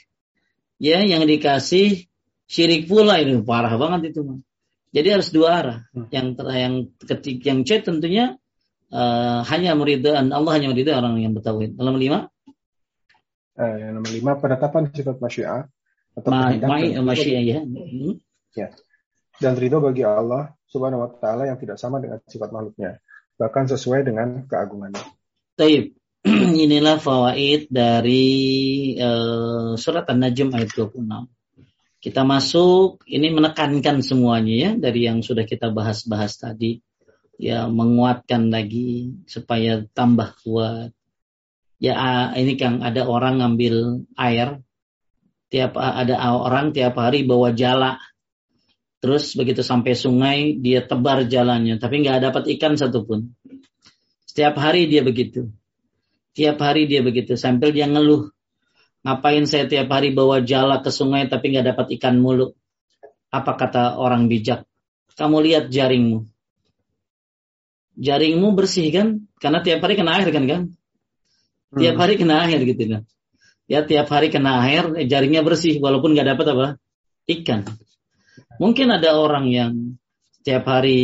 A: ya yang dikasih syirik pula ini parah banget itu. Jadi harus dua arah. Hmm. Yang yang ketik yang C tentunya uh, hanya muridhan Allah hanya muridhan orang yang bertauhid. Nomor lima.
B: Yang nomor lima penetapan sifat masyiah
A: atau Ma, masyiah ya. Hmm.
B: ya. Dan ridho bagi Allah subhanahu wa taala yang tidak sama dengan sifat makhluknya bahkan sesuai dengan keagungannya.
A: Taib. Inilah fawaid dari uh, surat An-Najm ayat 26. Kita masuk, ini menekankan semuanya ya dari yang sudah kita bahas-bahas tadi. Ya menguatkan lagi supaya tambah kuat. Ya ini Kang ada orang ngambil air tiap ada orang tiap hari bawa jala Terus begitu sampai sungai dia tebar jalannya, tapi nggak dapat ikan satupun. Setiap hari dia begitu. Tiap hari dia begitu sambil dia ngeluh. Ngapain saya tiap hari bawa jala ke sungai tapi nggak dapat ikan mulu? Apa kata orang bijak? Kamu lihat jaringmu. Jaringmu bersih kan? Karena tiap hari kena air kan kan? Tiap hmm. hari kena air gitu kan. Ya tiap hari kena air, eh, jaringnya bersih walaupun nggak dapat apa? Ikan. Mungkin ada orang yang setiap hari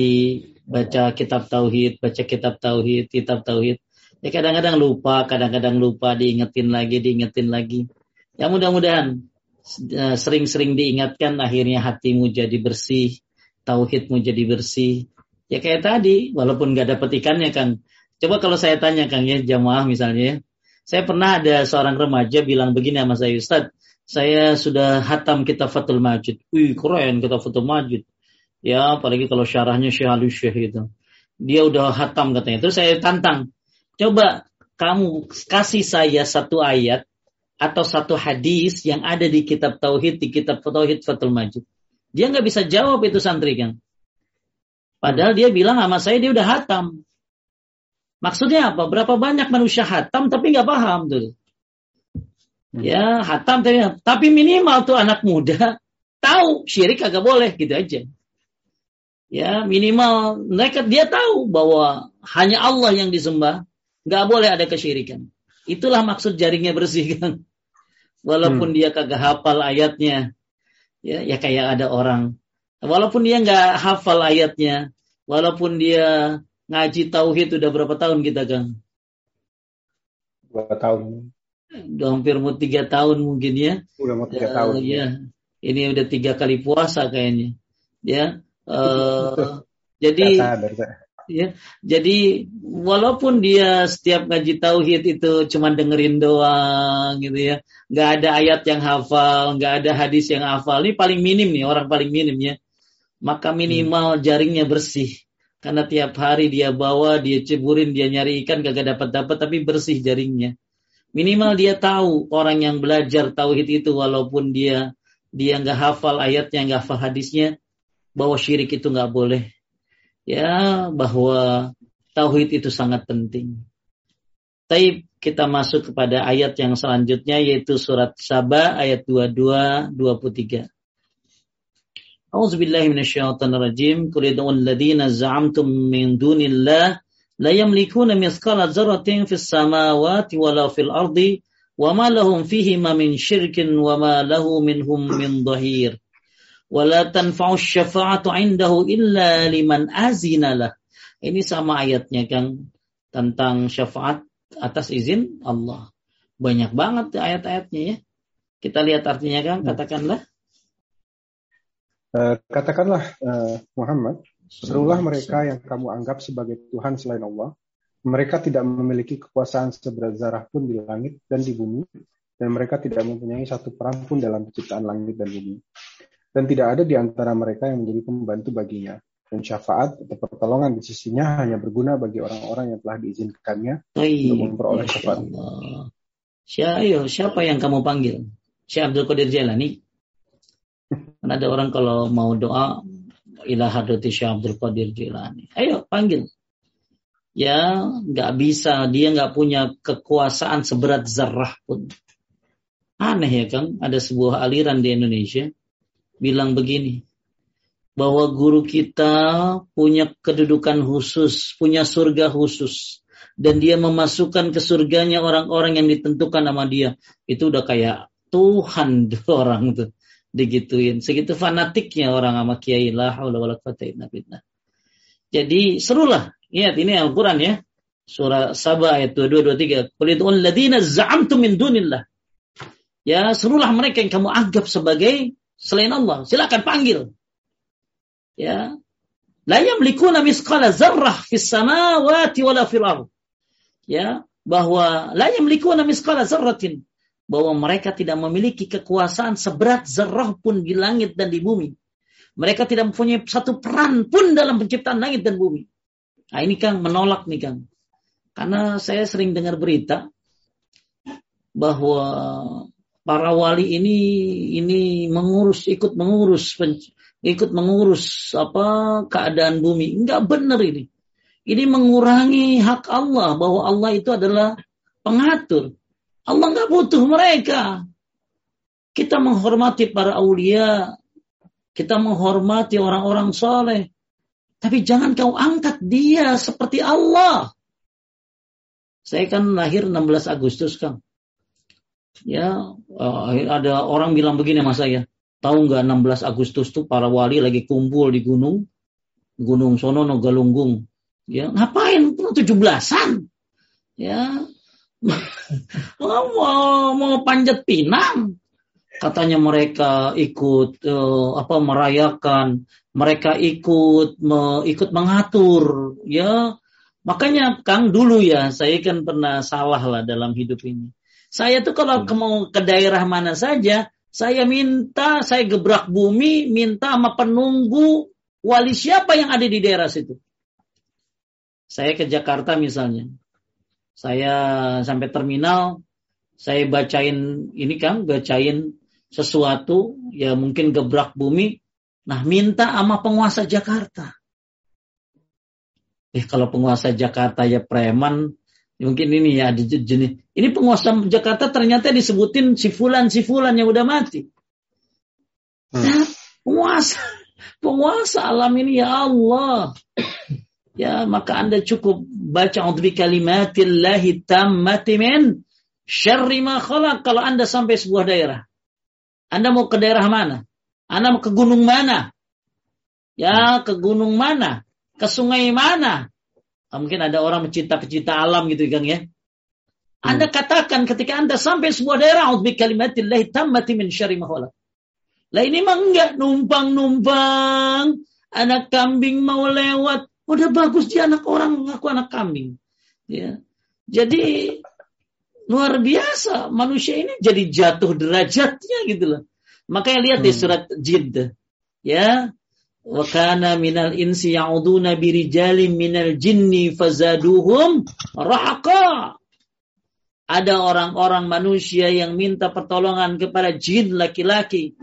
A: baca kitab tauhid, baca kitab tauhid, kitab tauhid. Ya kadang-kadang lupa, kadang-kadang lupa diingetin lagi, diingetin lagi. Ya mudah-mudahan eh, sering-sering diingatkan akhirnya hatimu jadi bersih, tauhidmu jadi bersih. Ya kayak tadi, walaupun nggak dapat ikannya Kang. Coba kalau saya tanya Kang ya, jamaah misalnya ya. Saya pernah ada seorang remaja bilang begini sama saya, Ustaz, saya sudah hatam kitab Fathul Majid. Wih, keren kitab Fathul Majid. Ya, apalagi kalau syarahnya Syekh Ali Syekh. Dia udah hatam katanya. Terus saya tantang. Coba kamu kasih saya satu ayat atau satu hadis yang ada di kitab Tauhid, di kitab Tauhid Fathul Majid. Dia nggak bisa jawab itu santri kan. Padahal dia bilang sama saya dia udah hatam. Maksudnya apa? Berapa banyak manusia hatam tapi nggak paham tuh. Hmm. Ya, hatam tapi, tapi minimal tuh anak muda tahu syirik agak boleh gitu aja. Ya minimal mereka dia tahu bahwa hanya Allah yang disembah, nggak boleh ada kesyirikan. Itulah maksud jaringnya bersih kan. Walaupun hmm. dia kagak hafal ayatnya, ya ya kayak ada orang. Walaupun dia nggak hafal ayatnya, walaupun dia ngaji tauhid udah berapa tahun kita kan?
B: Berapa tahun?
A: Udah hampir mau tiga tahun mungkin ya.
B: Udah mau tiga uh, tahun.
A: Ya. Ini udah tiga kali puasa kayaknya. Ya. Uh, jadi ya jadi walaupun dia setiap ngaji tauhid itu cuma dengerin doang gitu ya nggak ada ayat yang hafal nggak ada hadis yang hafal ini paling minim nih orang paling minim ya maka minimal hmm. jaringnya bersih karena tiap hari dia bawa dia ceburin dia nyari ikan gak dapat dapat tapi bersih jaringnya minimal dia tahu orang yang belajar tauhid itu walaupun dia dia nggak hafal ayatnya nggak hafal hadisnya bahwa syirik itu nggak boleh ya bahwa tauhid itu sangat penting. Tapi kita masuk kepada ayat yang selanjutnya yaitu surat Saba ayat 22 23. A'udzu minasyaitonir rajim. Qul ud'ul ladzina za'amtum min dunillah la yamlikuna mithqala dzarratin fis samawati wala fil ardi. Ini sama ayatnya Kang tentang syafaat atas izin Allah. Banyak banget ayat-ayatnya ya. Kita lihat artinya Kang, katakanlah.
B: Uh, katakanlah uh, Muhammad, serulah mereka yang kamu anggap sebagai Tuhan selain Allah. Mereka tidak memiliki kekuasaan seberat zarah pun di langit dan di bumi, dan mereka tidak mempunyai satu peran pun dalam penciptaan langit dan bumi dan tidak ada di antara mereka yang menjadi pembantu baginya. Dan syafaat atau pertolongan di sisinya hanya berguna bagi orang-orang yang telah diizinkannya Ayy, untuk memperoleh syafaat.
A: Siapa, siapa yang kamu panggil? Syekh Abdul Qadir Jailani? Karena ada orang kalau mau doa ilah hadrati Syekh Abdul Qadir Jailani. Ayo panggil. Ya nggak bisa, dia nggak punya kekuasaan seberat zarah pun. Aneh ya kan, ada sebuah aliran di Indonesia bilang begini, bahwa guru kita punya kedudukan khusus, punya surga khusus, dan dia memasukkan ke surganya orang-orang yang ditentukan sama dia. Itu udah kayak Tuhan orang tuh digituin. Segitu fanatiknya orang sama kiai lah Jadi serulah. Ingat ini Al-Quran ya. Surah Sabah ayat 22 23. Qul ladina za'amtum min dunillah. Ya, serulah mereka yang kamu anggap sebagai selain Allah. Silakan panggil. Ya. La yamlikuna misqala zarrah fis samawati wala fil. Ya, bahwa la yamlikuna misqala zarratin bahwa mereka tidak memiliki kekuasaan seberat zarrah pun di langit dan di bumi. Mereka tidak mempunyai satu peran pun dalam penciptaan langit dan bumi. Nah ini Kang menolak nih Kang. Karena saya sering dengar berita bahwa para wali ini ini mengurus ikut mengurus ikut mengurus apa keadaan bumi enggak benar ini ini mengurangi hak Allah bahwa Allah itu adalah pengatur Allah enggak butuh mereka. Kita menghormati para aulia. Kita menghormati orang-orang soleh. Tapi jangan kau angkat dia seperti Allah. Saya kan lahir 16 Agustus Kang. Ya uh, ada orang bilang begini sama saya. Tahu nggak 16 Agustus tuh para wali lagi kumpul di gunung? Gunung Sonono Galunggung. Ya ngapain? Tujuh belasan. Ya mau mau panjat pinang. Katanya mereka ikut uh, apa merayakan. Mereka ikut me, ikut mengatur ya. Makanya Kang dulu ya saya kan pernah salah lah dalam hidup ini. Saya tuh kalau hmm. mau ke daerah mana saja, saya minta, saya gebrak bumi, minta sama penunggu wali siapa yang ada di daerah situ. Saya ke Jakarta misalnya, saya sampai terminal, saya bacain ini kan, bacain sesuatu, ya mungkin gebrak bumi, nah minta sama penguasa Jakarta. Eh kalau penguasa Jakarta ya preman, Mungkin ini ya ada jenis. Ini penguasa Jakarta ternyata disebutin si fulan si fulan yang udah mati. Hmm. penguasa, penguasa alam ini ya Allah. Ya, maka Anda cukup baca udbi kalimatillahi tammati min syarri ma khalaq kalau Anda sampai sebuah daerah. Anda mau ke daerah mana? Anda mau ke gunung mana? Ya, ke gunung mana? Ke sungai mana? Ah, mungkin ada orang mencinta pecinta alam gitu kan ya. Anda hmm. katakan ketika Anda sampai sebuah daerah, "A'udzu kalimatillahi tammati min syarri ma khalaq." Lah ini mah enggak numpang-numpang. Anak kambing mau lewat. Udah bagus dia anak orang mengaku anak kambing. Ya. Jadi luar biasa manusia ini jadi jatuh derajatnya gitu loh. Makanya lihat hmm. di surat Jid. Ya. Wa kana minal insi ya'uduna birijalin minal jinni fazaduhum rahaqa. Ada orang-orang manusia yang minta pertolongan kepada jin laki-laki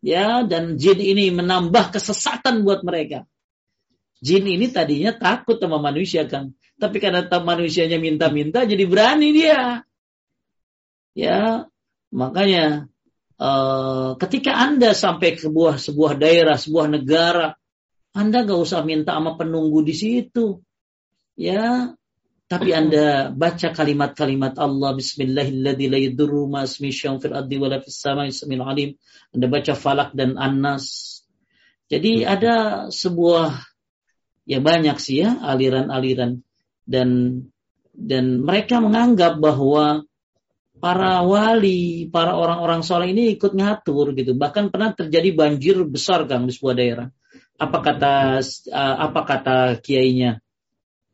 A: ya dan jin ini menambah kesesatan buat mereka. Jin ini tadinya takut sama manusia kan, tapi karena manusianya minta-minta jadi berani dia. Ya, makanya uh, ketika Anda sampai ke sebuah sebuah daerah, sebuah negara, Anda gak usah minta sama penunggu di situ. Ya, tapi Anda baca kalimat-kalimat Allah Bismillahilladzi la yadurru ma ismi fil ardi wala fis samai alim. Anda baca Falak dan An-Nas. Jadi ada sebuah ya banyak sih ya aliran-aliran dan dan mereka menganggap bahwa para wali, para orang-orang soleh ini ikut ngatur gitu. Bahkan pernah terjadi banjir besar Kang di sebuah daerah. Apa kata apa kata kiainya?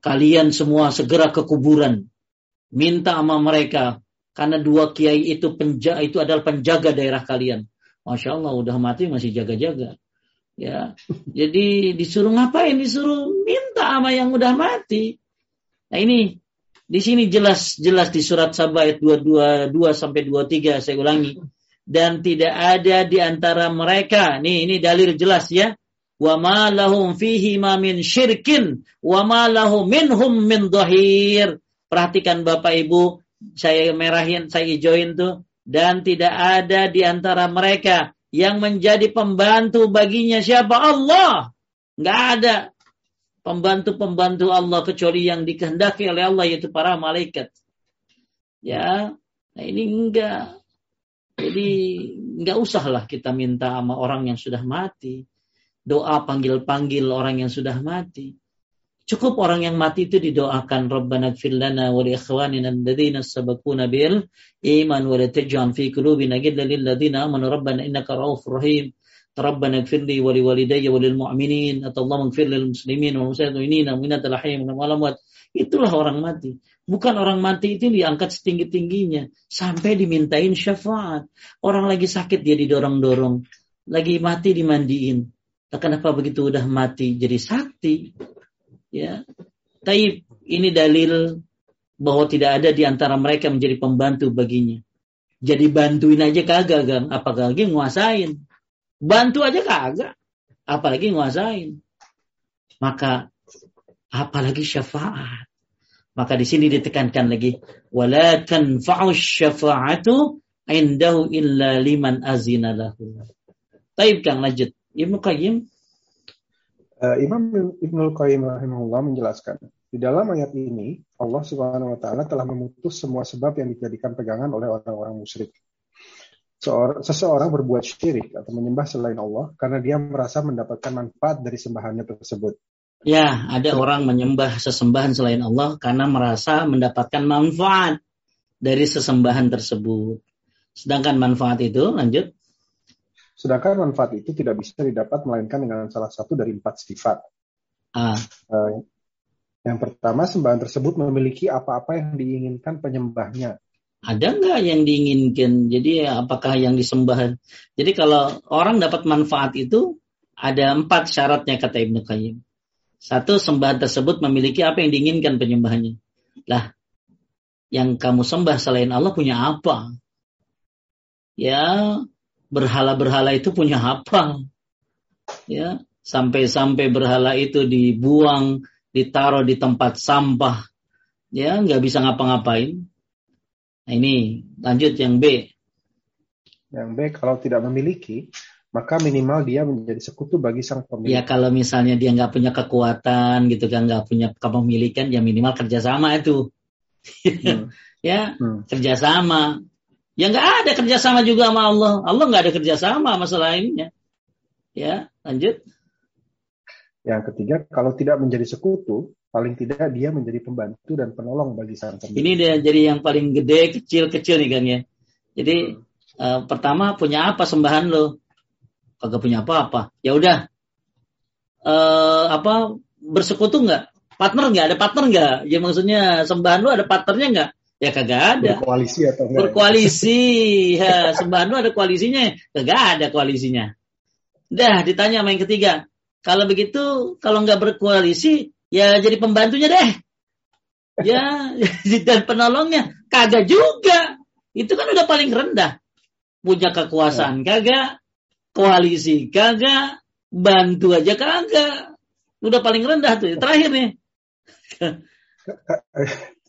A: kalian semua segera ke kuburan. Minta sama mereka. Karena dua kiai itu penja itu adalah penjaga daerah kalian. Masya Allah udah mati masih jaga-jaga. Ya, jadi disuruh ngapain? Disuruh minta sama yang udah mati. Nah ini di sini jelas jelas di surat Sabah ayat 222 sampai 23 saya ulangi. Dan tidak ada di antara mereka, nih ini dalil jelas ya, wa ma lahum fihi ma min syirkin wa ma lahum minhum min dhahir. Perhatikan Bapak Ibu, saya merahin, saya hijauin tuh dan tidak ada di antara mereka yang menjadi pembantu baginya siapa Allah. Nggak ada pembantu-pembantu Allah kecuali yang dikehendaki oleh Allah yaitu para malaikat. Ya, nah ini enggak. Jadi enggak usahlah kita minta sama orang yang sudah mati doa panggil-panggil orang yang sudah mati. Cukup orang yang mati itu didoakan Rabbana gfir lana wa li ikhwanina alladhina sabaquna bil iman wa la taj'al fi qulubina ghillan lil ladzina amanu rabbana innaka ra'ufur rahim. Mu'minin. Allahumma gfir lil muslimin wal muslimin wal mu'minat al ahya wal amwat. Itulah orang mati. Bukan orang mati itu diangkat setinggi-tingginya sampai dimintain syafaat. Orang lagi sakit dia didorong-dorong, lagi mati dimandiin kenapa begitu udah mati jadi sakti? Ya. Tapi ini dalil bahwa tidak ada di antara mereka menjadi pembantu baginya. Jadi bantuin aja kagak, Gang. Apalagi nguasain. Bantu aja kagak. Apalagi nguasain. Maka apalagi syafaat. Maka di sini ditekankan lagi wala tanfa'u syafa'atu indahu illa liman azina lahu. Taib Kang lanjut. Ibnu Qayyim
B: uh, Imam Ibnu Qayyim rahimahullah menjelaskan di dalam ayat ini Allah Subhanahu wa taala telah memutus semua sebab yang dijadikan pegangan oleh orang-orang musyrik. Seseorang berbuat syirik atau menyembah selain Allah karena dia merasa mendapatkan manfaat dari sembahannya tersebut.
A: Ya, ada orang menyembah sesembahan selain Allah karena merasa mendapatkan manfaat dari sesembahan tersebut. Sedangkan manfaat itu, lanjut.
B: Sedangkan manfaat itu tidak bisa didapat melainkan dengan salah satu dari empat sifat. Ah. Uh, yang pertama, sembahan tersebut memiliki apa-apa yang diinginkan penyembahnya.
A: Ada nggak yang diinginkan? Jadi apakah yang disembah? Jadi kalau orang dapat manfaat itu ada empat syaratnya kata Ibnu Qayyim. Satu, sembahan tersebut memiliki apa yang diinginkan penyembahnya. Lah, yang kamu sembah selain Allah punya apa? Ya, berhala-berhala itu punya apa? Ya, sampai-sampai berhala itu dibuang, ditaruh di tempat sampah, ya nggak bisa ngapa-ngapain. Nah ini lanjut yang B.
B: Yang B kalau tidak memiliki, maka minimal dia menjadi sekutu bagi sang pemilik.
A: Ya kalau misalnya dia nggak punya kekuatan gitu kan, nggak punya kepemilikan, ya minimal kerjasama itu. Hmm. ya hmm. kerjasama. Ya nggak ada kerjasama juga sama Allah. Allah nggak ada kerjasama masalah ini. Ya lanjut.
B: Yang ketiga, kalau tidak menjadi sekutu, paling tidak dia menjadi pembantu dan penolong bagi sang pemilik.
A: Ini dia jadi yang paling gede, kecil-kecil nih kan ya. Jadi hmm. uh, pertama punya apa sembahan lo? kagak punya apa-apa. Ya udah, uh, apa bersekutu nggak? Partner nggak? Ada partner nggak? Ya maksudnya sembahan lu ada partnernya nggak? Ya kagak ada.
B: Berkoalisi atau enggak?
A: Berkoalisi. ya, sembahan lu ada koalisinya? Kagak ada koalisinya. Dah ditanya sama yang ketiga. Kalau begitu, kalau nggak berkoalisi, ya jadi pembantunya deh. Ya, dan penolongnya kagak juga. Itu kan udah paling rendah. Punya kekuasaan kagak, koalisi kagak, bantu aja kagak. Udah paling rendah tuh. Terakhir nih.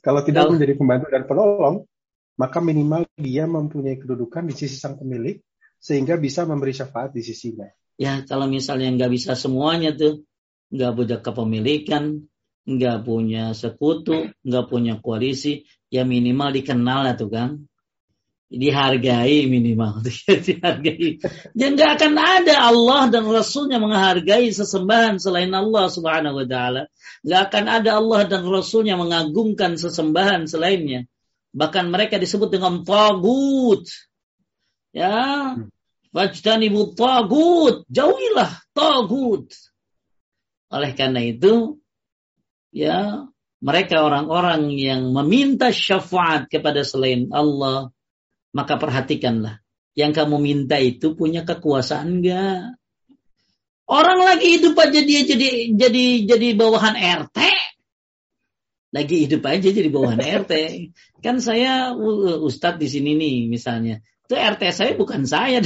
B: Kalau tidak Kalau, menjadi pembantu dan penolong, maka minimal dia mempunyai kedudukan di sisi sang pemilik sehingga bisa memberi syafaat di sisinya.
A: Ya, kalau misalnya nggak bisa semuanya tuh, nggak punya kepemilikan, nggak punya sekutu, nggak punya koalisi, ya minimal dikenal lah tuh kan dihargai minimal. Dihargai. Dan nggak akan ada Allah dan Rasulnya menghargai sesembahan selain Allah Subhanahu Wa Taala. Nggak akan ada Allah dan Rasulnya mengagungkan sesembahan selainnya. Bahkan mereka disebut dengan tagut. Ya. Wajtanibu tagut. Jauhilah tagut. Oleh karena itu ya mereka orang-orang yang meminta syafaat kepada selain Allah maka perhatikanlah. Yang kamu minta itu punya kekuasaan enggak? Orang lagi hidup aja dia jadi jadi jadi bawahan RT. Lagi hidup aja jadi bawahan RT. Kan saya ustadz di sini nih misalnya. Itu RT saya bukan saya.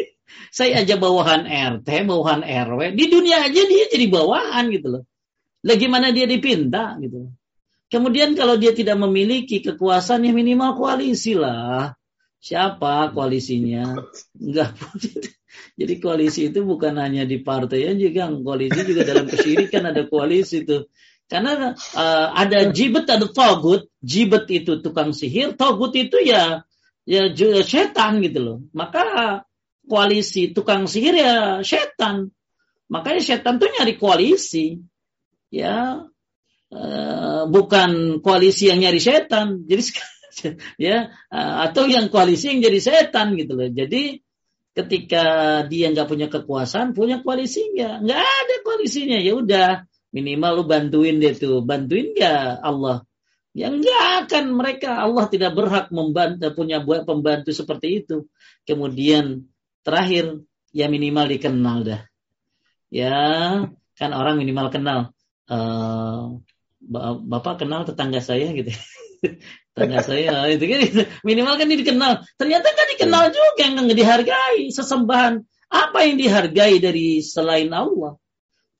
A: saya aja bawahan RT, bawahan RW. Di dunia aja dia jadi bawahan gitu loh. Lagi mana dia dipinta gitu. Kemudian kalau dia tidak memiliki kekuasaan yang minimal koalisi lah. Siapa koalisinya? Enggak. Jadi koalisi itu bukan hanya di partai Kang. Koalisi juga dalam kesyirikan ada koalisi itu. Karena uh, ada jibet, ada togut. Jibet itu tukang sihir, togut itu ya ya setan gitu loh. Maka koalisi tukang sihir ya setan. Makanya setan tuh nyari koalisi. Ya, uh, bukan koalisi yang nyari setan. Jadi ya eh, atau yang koalisi yang jadi setan gitu loh. Jadi ketika dia nggak punya kekuasaan, punya koalisi nggak? Ada koalisinya. Ya udah, minimal lu bantuin dia tuh, bantuin nggak Allah? Ya nggak akan mereka Allah tidak berhak membantu punya buat pembantu seperti itu. Kemudian terakhir ya minimal dikenal dah. Ya kan orang minimal kenal. Uh, Bapak kenal tetangga saya gitu. Tanya saya itu kan minimal kan dia dikenal. Ternyata nggak dikenal hmm. juga, nggak dihargai sesembahan. Apa yang dihargai dari selain Allah?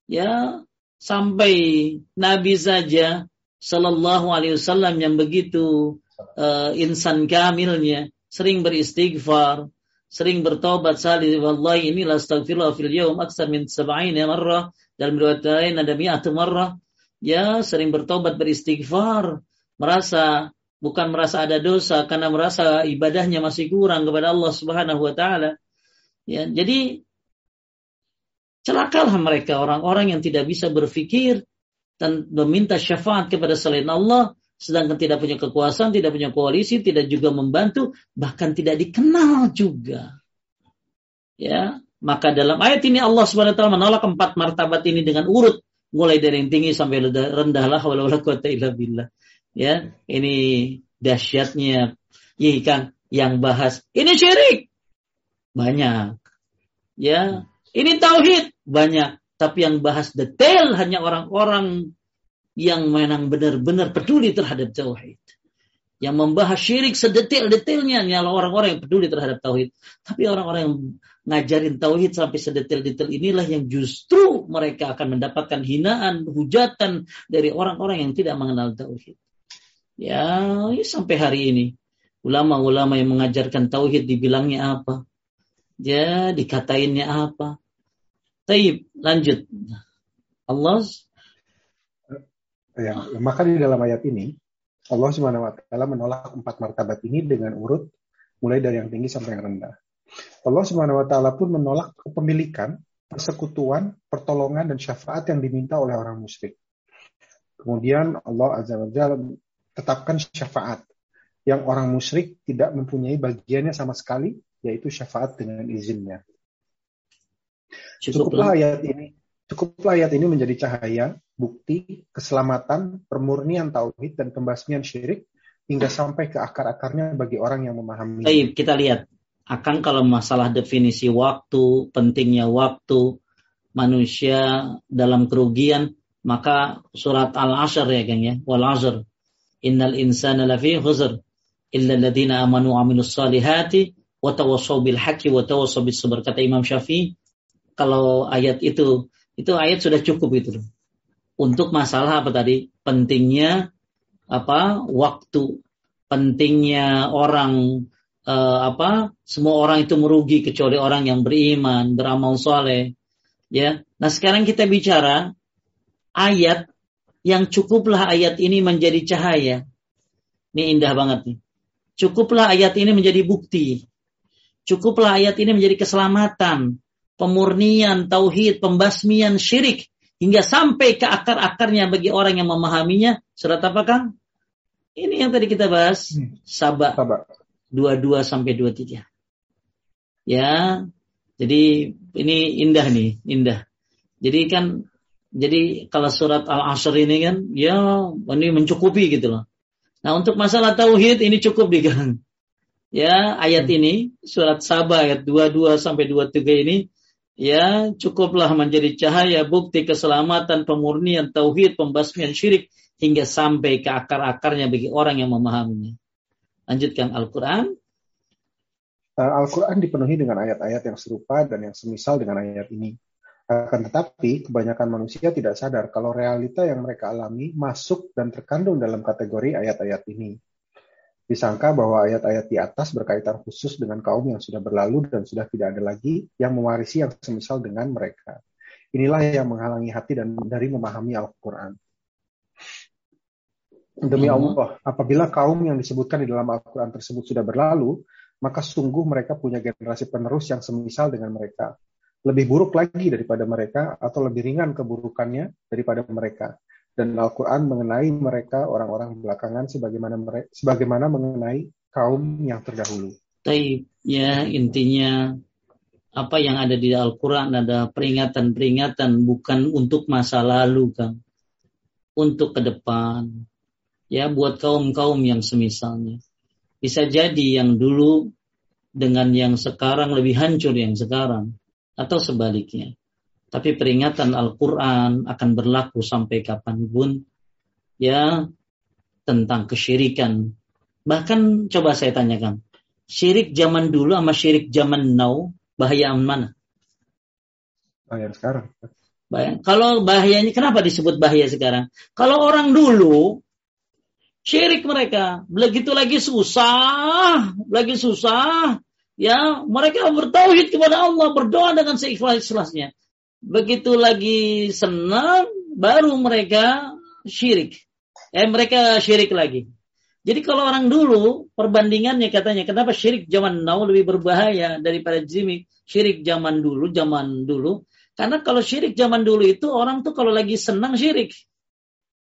A: Ya sampai Nabi saja Sallallahu Alaihi Wasallam yang begitu uh, insan kamilnya sering beristighfar, sering bertobat salih wallahi inilah astagfirullah fil yawm aksar min sab'ina marrah dalam riwayat lain ada mi'atu marrah ya sering bertobat beristighfar merasa bukan merasa ada dosa karena merasa ibadahnya masih kurang kepada Allah Subhanahu wa taala. Ya, jadi celakalah mereka orang-orang yang tidak bisa berpikir dan meminta syafaat kepada selain Allah sedangkan tidak punya kekuasaan, tidak punya koalisi, tidak juga membantu, bahkan tidak dikenal juga. Ya, maka dalam ayat ini Allah Subhanahu wa taala menolak empat martabat ini dengan urut mulai dari yang tinggi sampai rendah lah wala quwata illa billah ya ini dahsyatnya. Ya kan yang bahas ini syirik. Banyak. Ya ini tauhid. Banyak. Tapi yang bahas detail hanya orang-orang yang memang benar-benar peduli terhadap tauhid. Yang membahas syirik sedetail-detailnya adalah orang-orang yang peduli terhadap tauhid. Tapi orang-orang yang ngajarin tauhid sampai sedetail-detail inilah yang justru mereka akan mendapatkan hinaan, hujatan dari orang-orang yang tidak mengenal tauhid. Ya, ya sampai hari ini ulama-ulama yang mengajarkan tauhid dibilangnya apa? Ya, dikatainnya apa? Taib, lanjut. Allah
B: ya, maka di dalam ayat ini Allah Subhanahu wa taala menolak empat martabat ini dengan urut mulai dari yang tinggi sampai yang rendah. Allah Subhanahu wa taala pun menolak kepemilikan, persekutuan, pertolongan dan syafaat yang diminta oleh orang musyrik. Kemudian Allah Azza wa Jalla tetapkan syafaat yang orang musyrik tidak mempunyai bagiannya sama sekali, yaitu syafaat dengan izinnya. Cukuplah ayat ini, cukuplah ayat ini menjadi cahaya, bukti, keselamatan, permurnian tauhid dan pembasmian syirik hingga sampai ke akar-akarnya bagi orang yang memahami.
A: Baik, kita lihat akan kalau masalah definisi waktu, pentingnya waktu, manusia dalam kerugian, maka surat Al-Asr ya kan ya, wal asr. Innal insana lafi khusr illa alladziina amanu wa amilus salihati wa tawassaw bil haqqi wa tawassaw bis sabr kata Imam Syafi'i. Kalau ayat itu itu ayat sudah cukup itu. Untuk masalah apa tadi? Pentingnya apa? Waktu, pentingnya orang uh, apa semua orang itu merugi kecuali orang yang beriman, beramal soleh. Ya. Nah sekarang kita bicara ayat yang cukuplah ayat ini menjadi cahaya. Ini indah banget nih. Cukuplah ayat ini menjadi bukti. Cukuplah ayat ini menjadi keselamatan, pemurnian, tauhid, pembasmian syirik hingga sampai ke akar-akarnya bagi orang yang memahaminya. Surat apa Kang? Ini yang tadi kita bahas. Sabak. Sabak. 22 sampai 23. Ya. Jadi ini indah nih, indah. Jadi kan jadi kalau surat Al-Asr ini kan ya ini mencukupi gitu loh. Nah, untuk masalah tauhid ini cukup digang. Ya, ayat ini surat Sabah ayat 22 sampai 23 ini ya cukuplah menjadi cahaya bukti keselamatan, pemurnian tauhid, pembasmian syirik hingga sampai ke akar-akarnya bagi orang yang memahaminya. Lanjutkan Al-Quran.
B: Al-Quran dipenuhi dengan ayat-ayat yang serupa dan yang semisal dengan ayat ini. Akan tetapi, kebanyakan manusia tidak sadar kalau realita yang mereka alami masuk dan terkandung dalam kategori ayat-ayat ini. Disangka bahwa ayat-ayat di atas berkaitan khusus dengan kaum yang sudah berlalu dan sudah tidak ada lagi yang mewarisi yang semisal dengan mereka. Inilah yang menghalangi hati dan dari memahami Al-Quran. Demi hmm. Allah, apabila kaum yang disebutkan di dalam Al-Quran tersebut sudah berlalu, maka sungguh mereka punya generasi penerus yang semisal dengan mereka. Lebih buruk lagi daripada mereka atau lebih ringan keburukannya daripada mereka. Dan Al-Quran mengenai mereka orang-orang belakangan sebagaimana mereka, sebagaimana mengenai kaum yang terdahulu.
A: Taib, ya intinya apa yang ada di Al-Quran ada peringatan-peringatan bukan untuk masa lalu kan, untuk ke depan ya buat kaum-kaum yang semisalnya. Bisa jadi yang dulu dengan yang sekarang lebih hancur yang sekarang atau sebaliknya. Tapi peringatan Al-Quran akan berlaku sampai kapan pun ya tentang kesyirikan. Bahkan coba saya tanyakan, syirik zaman dulu sama syirik zaman now bahaya mana?
B: Bahaya sekarang.
A: Bahaya. Kalau bahayanya kenapa disebut bahaya sekarang? Kalau orang dulu Syirik mereka. Begitu lagi susah, lagi susah. Ya, mereka bertauhid kepada Allah, berdoa dengan seikhlas-ikhlasnya. Begitu lagi senang, baru mereka syirik. Eh, mereka syirik lagi. Jadi kalau orang dulu, perbandingannya katanya, kenapa syirik zaman now lebih berbahaya daripada jimik syirik zaman dulu, zaman dulu. Karena kalau syirik zaman dulu itu orang tuh kalau lagi senang syirik.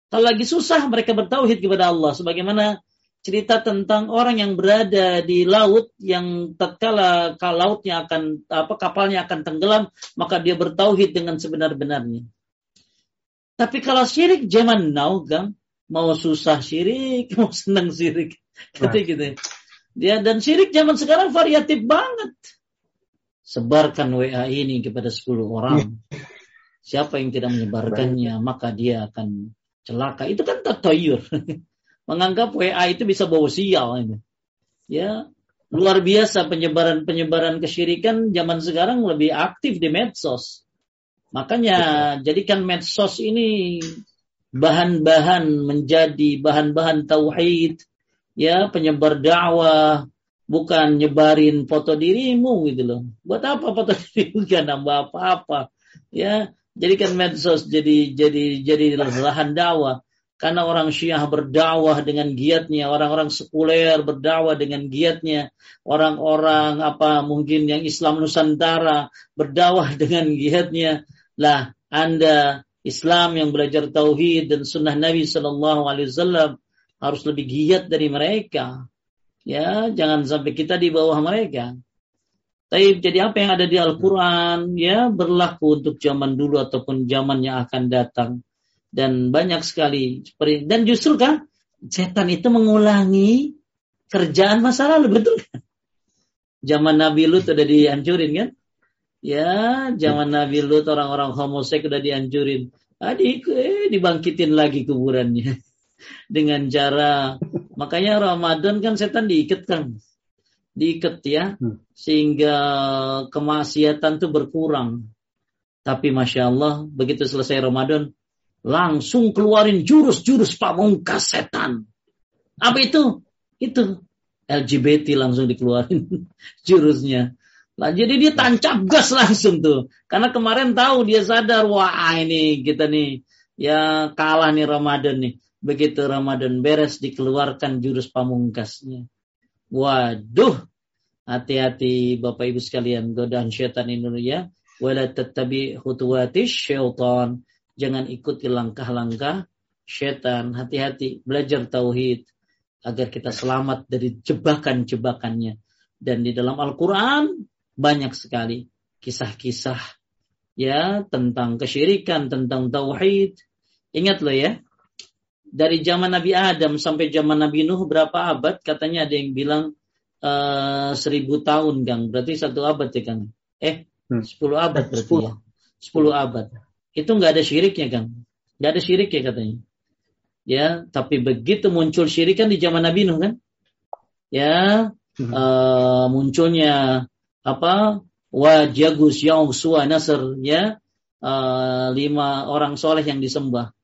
A: Kalau lagi susah mereka bertauhid kepada Allah sebagaimana cerita tentang orang yang berada di laut yang tatkala lautnya akan apa kapalnya akan tenggelam maka dia bertauhid dengan sebenar-benarnya. Tapi kalau syirik zaman now kan mau susah syirik, mau senang syirik. Kata nah. gitu. Ya dan syirik zaman sekarang variatif banget. Sebarkan WA ini kepada 10 orang. Siapa yang tidak menyebarkannya, maka dia akan celaka. Itu kan tatayur. Menganggap WA itu bisa bawa sial. Ini. Ya, luar biasa penyebaran-penyebaran kesyirikan zaman sekarang lebih aktif di medsos. Makanya jadikan medsos ini bahan-bahan menjadi bahan-bahan tauhid, ya penyebar dakwah, bukan nyebarin foto dirimu gitu loh. Buat apa foto dirimu gak nambah apa-apa. Ya, jadikan medsos jadi jadi jadi lahan dakwah. Karena orang Syiah berdakwah dengan giatnya, orang-orang sekuler berdakwah dengan giatnya, orang-orang apa mungkin yang Islam Nusantara berdakwah dengan giatnya. Lah, Anda Islam yang belajar tauhid dan sunnah Nabi Shallallahu Alaihi Wasallam harus lebih giat dari mereka. Ya, jangan sampai kita di bawah mereka. Tapi jadi apa yang ada di Al-Quran ya berlaku untuk zaman dulu ataupun zaman yang akan datang dan banyak sekali dan justru kan setan itu mengulangi kerjaan masa lalu betul kan? Zaman Nabi Lut sudah dihancurin kan? Ya, zaman Nabi Lut orang-orang homoseks sudah dihancurin. Adik eh, dibangkitin lagi kuburannya dengan cara makanya Ramadan kan setan diikat kan diikat ya hmm. sehingga kemaksiatan itu berkurang. Tapi masya Allah begitu selesai Ramadan langsung keluarin jurus-jurus pamungkas setan. Apa itu? Itu LGBT langsung dikeluarin jurusnya. Nah, jadi dia tancap gas langsung tuh. Karena kemarin tahu dia sadar wah ini kita nih ya kalah nih Ramadan nih. Begitu Ramadan beres dikeluarkan jurus pamungkasnya. Waduh, hati-hati Bapak Ibu sekalian godaan syaitan Indonesia. Wala tetapi khutuwati syaitan. Jangan ikuti langkah-langkah syaitan. Hati-hati belajar tauhid agar kita selamat dari jebakan-jebakannya. Dan di dalam Al-Quran banyak sekali kisah-kisah ya tentang kesyirikan, tentang tauhid. Ingat loh ya, dari zaman Nabi Adam sampai zaman Nabi Nuh berapa abad? Katanya ada yang bilang uh, seribu tahun, Kang. Berarti satu abad ya, Kang. Eh, hmm. sepuluh abad berarti ya. Sepuluh abad. Itu nggak ada syiriknya, Kang. Nggak ada syirik ya katanya. Ya, tapi begitu muncul syirik kan di zaman Nabi Nuh kan? Ya, hmm. uh, munculnya apa? Wajagus yang Nasr ya. Uh, lima orang soleh yang disembah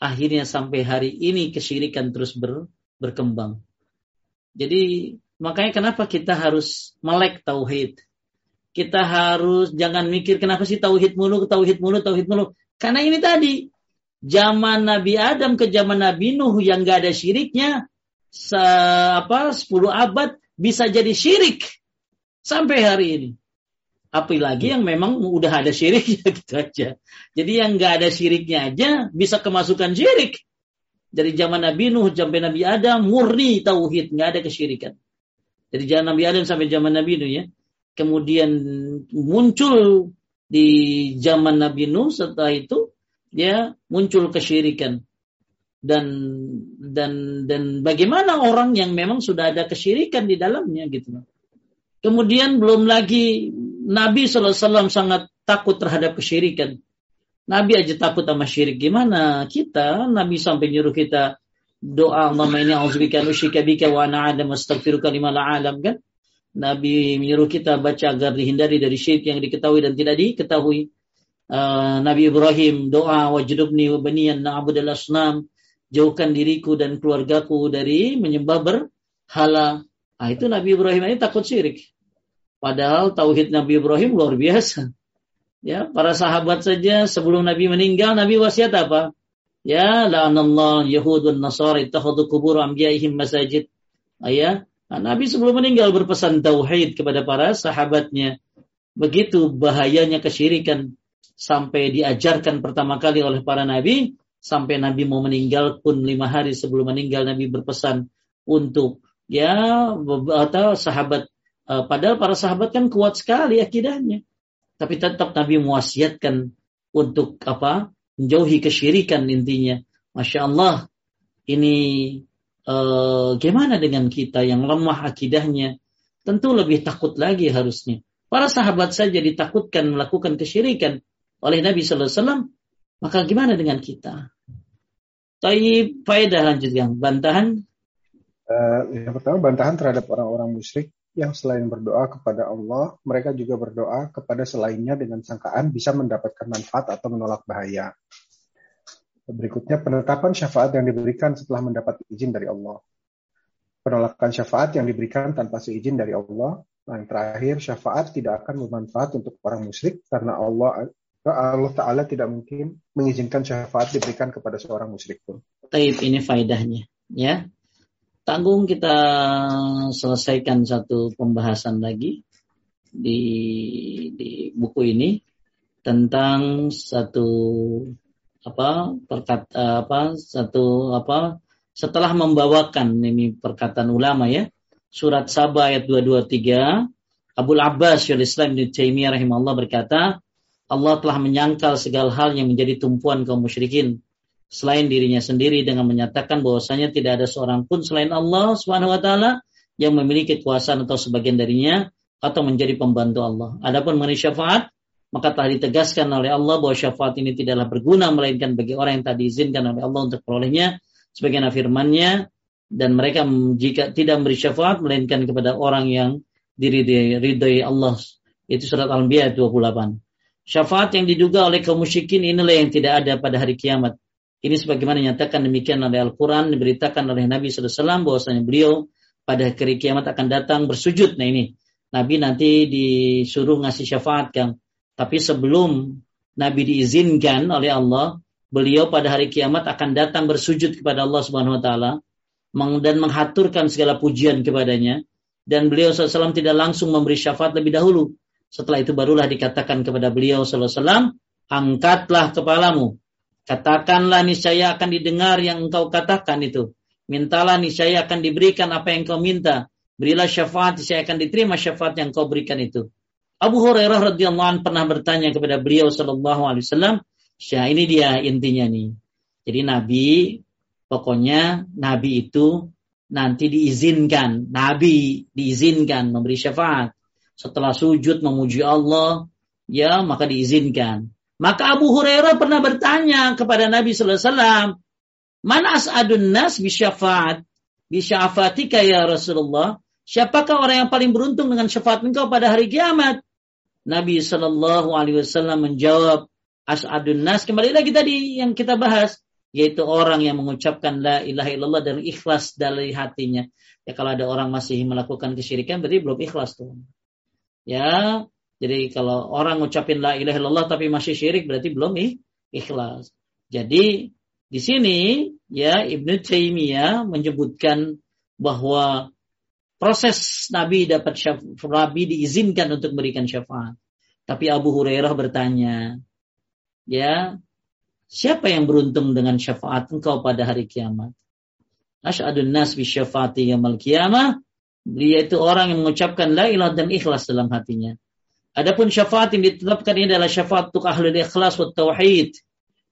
A: akhirnya sampai hari ini kesyirikan terus ber, berkembang. Jadi makanya kenapa kita harus melek tauhid. Kita harus jangan mikir kenapa sih tauhid mulu, tauhid mulu, tauhid mulu. Karena ini tadi zaman Nabi Adam ke zaman Nabi Nuh yang gak ada syiriknya se, apa 10 abad bisa jadi syirik sampai hari ini. Apalagi yang memang udah ada syiriknya gitu aja. Jadi yang nggak ada syiriknya aja bisa kemasukan syirik. Dari zaman Nabi Nuh sampai Nabi Adam murni tauhid, nggak ada kesyirikan. Dari zaman Nabi Adam sampai zaman Nabi Nuh ya. Kemudian muncul di zaman Nabi Nuh setelah itu ya muncul kesyirikan dan dan dan bagaimana orang yang memang sudah ada kesyirikan di dalamnya gitu Kemudian belum lagi Nabi SAW sangat takut terhadap kesyirikan. Nabi aja takut sama syirik. Gimana kita? Nabi sampai nyuruh kita doa Allah ini auzubika nusyika bika wa ana adam lima alam kan? Nabi menyuruh kita baca agar dihindari dari syirik yang diketahui dan tidak diketahui. Uh, Nabi Ibrahim doa wajudubni wa baniyan na'budal asnam jauhkan diriku dan keluargaku dari menyembah berhala. Nah, itu Nabi Ibrahim ini takut syirik. Padahal tauhid Nabi Ibrahim luar biasa. Ya, para sahabat saja sebelum Nabi meninggal Nabi wasiat apa? Ya, la'anallah Yahud dan Nasara ittakhadhu kubur anbiya'ihim masajid. Ah, ya, nah, Nabi sebelum meninggal berpesan tauhid kepada para sahabatnya. Begitu bahayanya kesyirikan sampai diajarkan pertama kali oleh para nabi sampai Nabi mau meninggal pun lima hari sebelum meninggal Nabi berpesan untuk ya atau sahabat Uh, padahal para sahabat kan kuat sekali akidahnya. Tapi tetap Nabi mewasiatkan untuk apa? Menjauhi kesyirikan intinya. Masya Allah. Ini uh, gimana dengan kita yang lemah akidahnya? Tentu lebih takut lagi harusnya. Para sahabat saja ditakutkan melakukan kesyirikan oleh Nabi Sallallahu Alaihi Wasallam. Maka gimana dengan kita? Tapi faedah lanjutkan. Bantahan?
B: Uh, yang pertama bantahan terhadap orang-orang musyrik yang selain berdoa kepada Allah, mereka juga berdoa kepada selainnya dengan sangkaan bisa mendapatkan manfaat atau menolak bahaya. Berikutnya penetapan syafaat yang diberikan setelah mendapat izin dari Allah. penolakan syafaat yang diberikan tanpa seizin dari Allah. Nah, yang terakhir, syafaat tidak akan bermanfaat untuk orang musyrik karena Allah Allah Ta'ala tidak mungkin mengizinkan syafaat diberikan kepada seorang musyrik pun.
A: Taib ini faedahnya. Ya, tanggung kita selesaikan satu pembahasan lagi di di buku ini tentang satu apa perkata apa satu apa setelah membawakan ini perkataan ulama ya. Surat Sabah ayat 223 Abu Abbas Syaikhul Islam Ibnu Taimiyah rahimahullah berkata Allah telah menyangkal segala hal yang menjadi tumpuan kaum musyrikin. Selain dirinya sendiri dengan menyatakan bahwasanya tidak ada seorang pun selain Allah Subhanahu wa taala yang memiliki kekuasaan atau sebagian darinya atau menjadi pembantu Allah. Adapun mengenai syafaat, maka telah ditegaskan oleh Allah bahwa syafaat ini tidaklah berguna melainkan bagi orang yang tak diizinkan oleh Allah untuk perolehnya sebagian firman-Nya dan mereka jika tidak memberi syafaat melainkan kepada orang yang diridhai Allah. Itu surat Al-Anbiya 28. Syafaat yang diduga oleh kaum musyrikin inilah yang tidak ada pada hari kiamat. Ini sebagaimana nyatakan demikian oleh Al-Quran, diberitakan oleh Nabi SAW bahwasanya beliau pada hari kiamat akan datang bersujud. Nah ini, Nabi nanti disuruh ngasih syafaat Kang. Tapi sebelum Nabi diizinkan oleh Allah, beliau pada hari kiamat akan datang bersujud kepada Allah Subhanahu wa taala dan menghaturkan segala pujian kepadanya dan beliau SAW tidak langsung memberi syafaat lebih dahulu setelah itu barulah dikatakan kepada beliau wasallam, angkatlah kepalamu. Katakanlah niscaya akan didengar yang engkau katakan itu. Mintalah niscaya akan diberikan apa yang kau minta. Berilah syafaat niscaya akan diterima syafaat yang kau berikan itu. Abu Hurairah radhiyallahu anhu pernah bertanya kepada beliau sallallahu alaihi wasallam, "Syah, ini dia intinya nih." Jadi Nabi pokoknya Nabi itu nanti diizinkan, Nabi diizinkan memberi syafaat setelah sujud memuji Allah, ya maka diizinkan. Maka Abu Hurairah pernah bertanya kepada Nabi sallallahu alaihi wasallam, "Man as'adun nas bisyafaat? Bisyafaatika ya Rasulullah?" Siapakah orang yang paling beruntung dengan syafaat engkau pada hari kiamat? Nabi Shallallahu Alaihi Wasallam menjawab, As'adun nas. Kembali lagi tadi yang kita bahas, yaitu orang yang mengucapkan la ilaha illallah dan ikhlas dari hatinya. Ya kalau ada orang masih melakukan kesyirikan berarti belum ikhlas tuh. Ya, jadi kalau orang ngucapin la ilaha illallah tapi masih syirik berarti belum ikhlas. Jadi di sini ya Ibnu Taimiyah menyebutkan bahwa proses Nabi dapat syafaat, Nabi diizinkan untuk memberikan syafaat. Tapi Abu Hurairah bertanya, ya, siapa yang beruntung dengan syafaat engkau pada hari kiamat? Asy'adun nas bi syafaati yaumil qiyamah dia itu orang yang mengucapkan la ilaha dan ikhlas dalam hatinya. Adapun syafaat yang ditetapkan ini adalah syafaat untuk ahli ikhlas wa tauhid.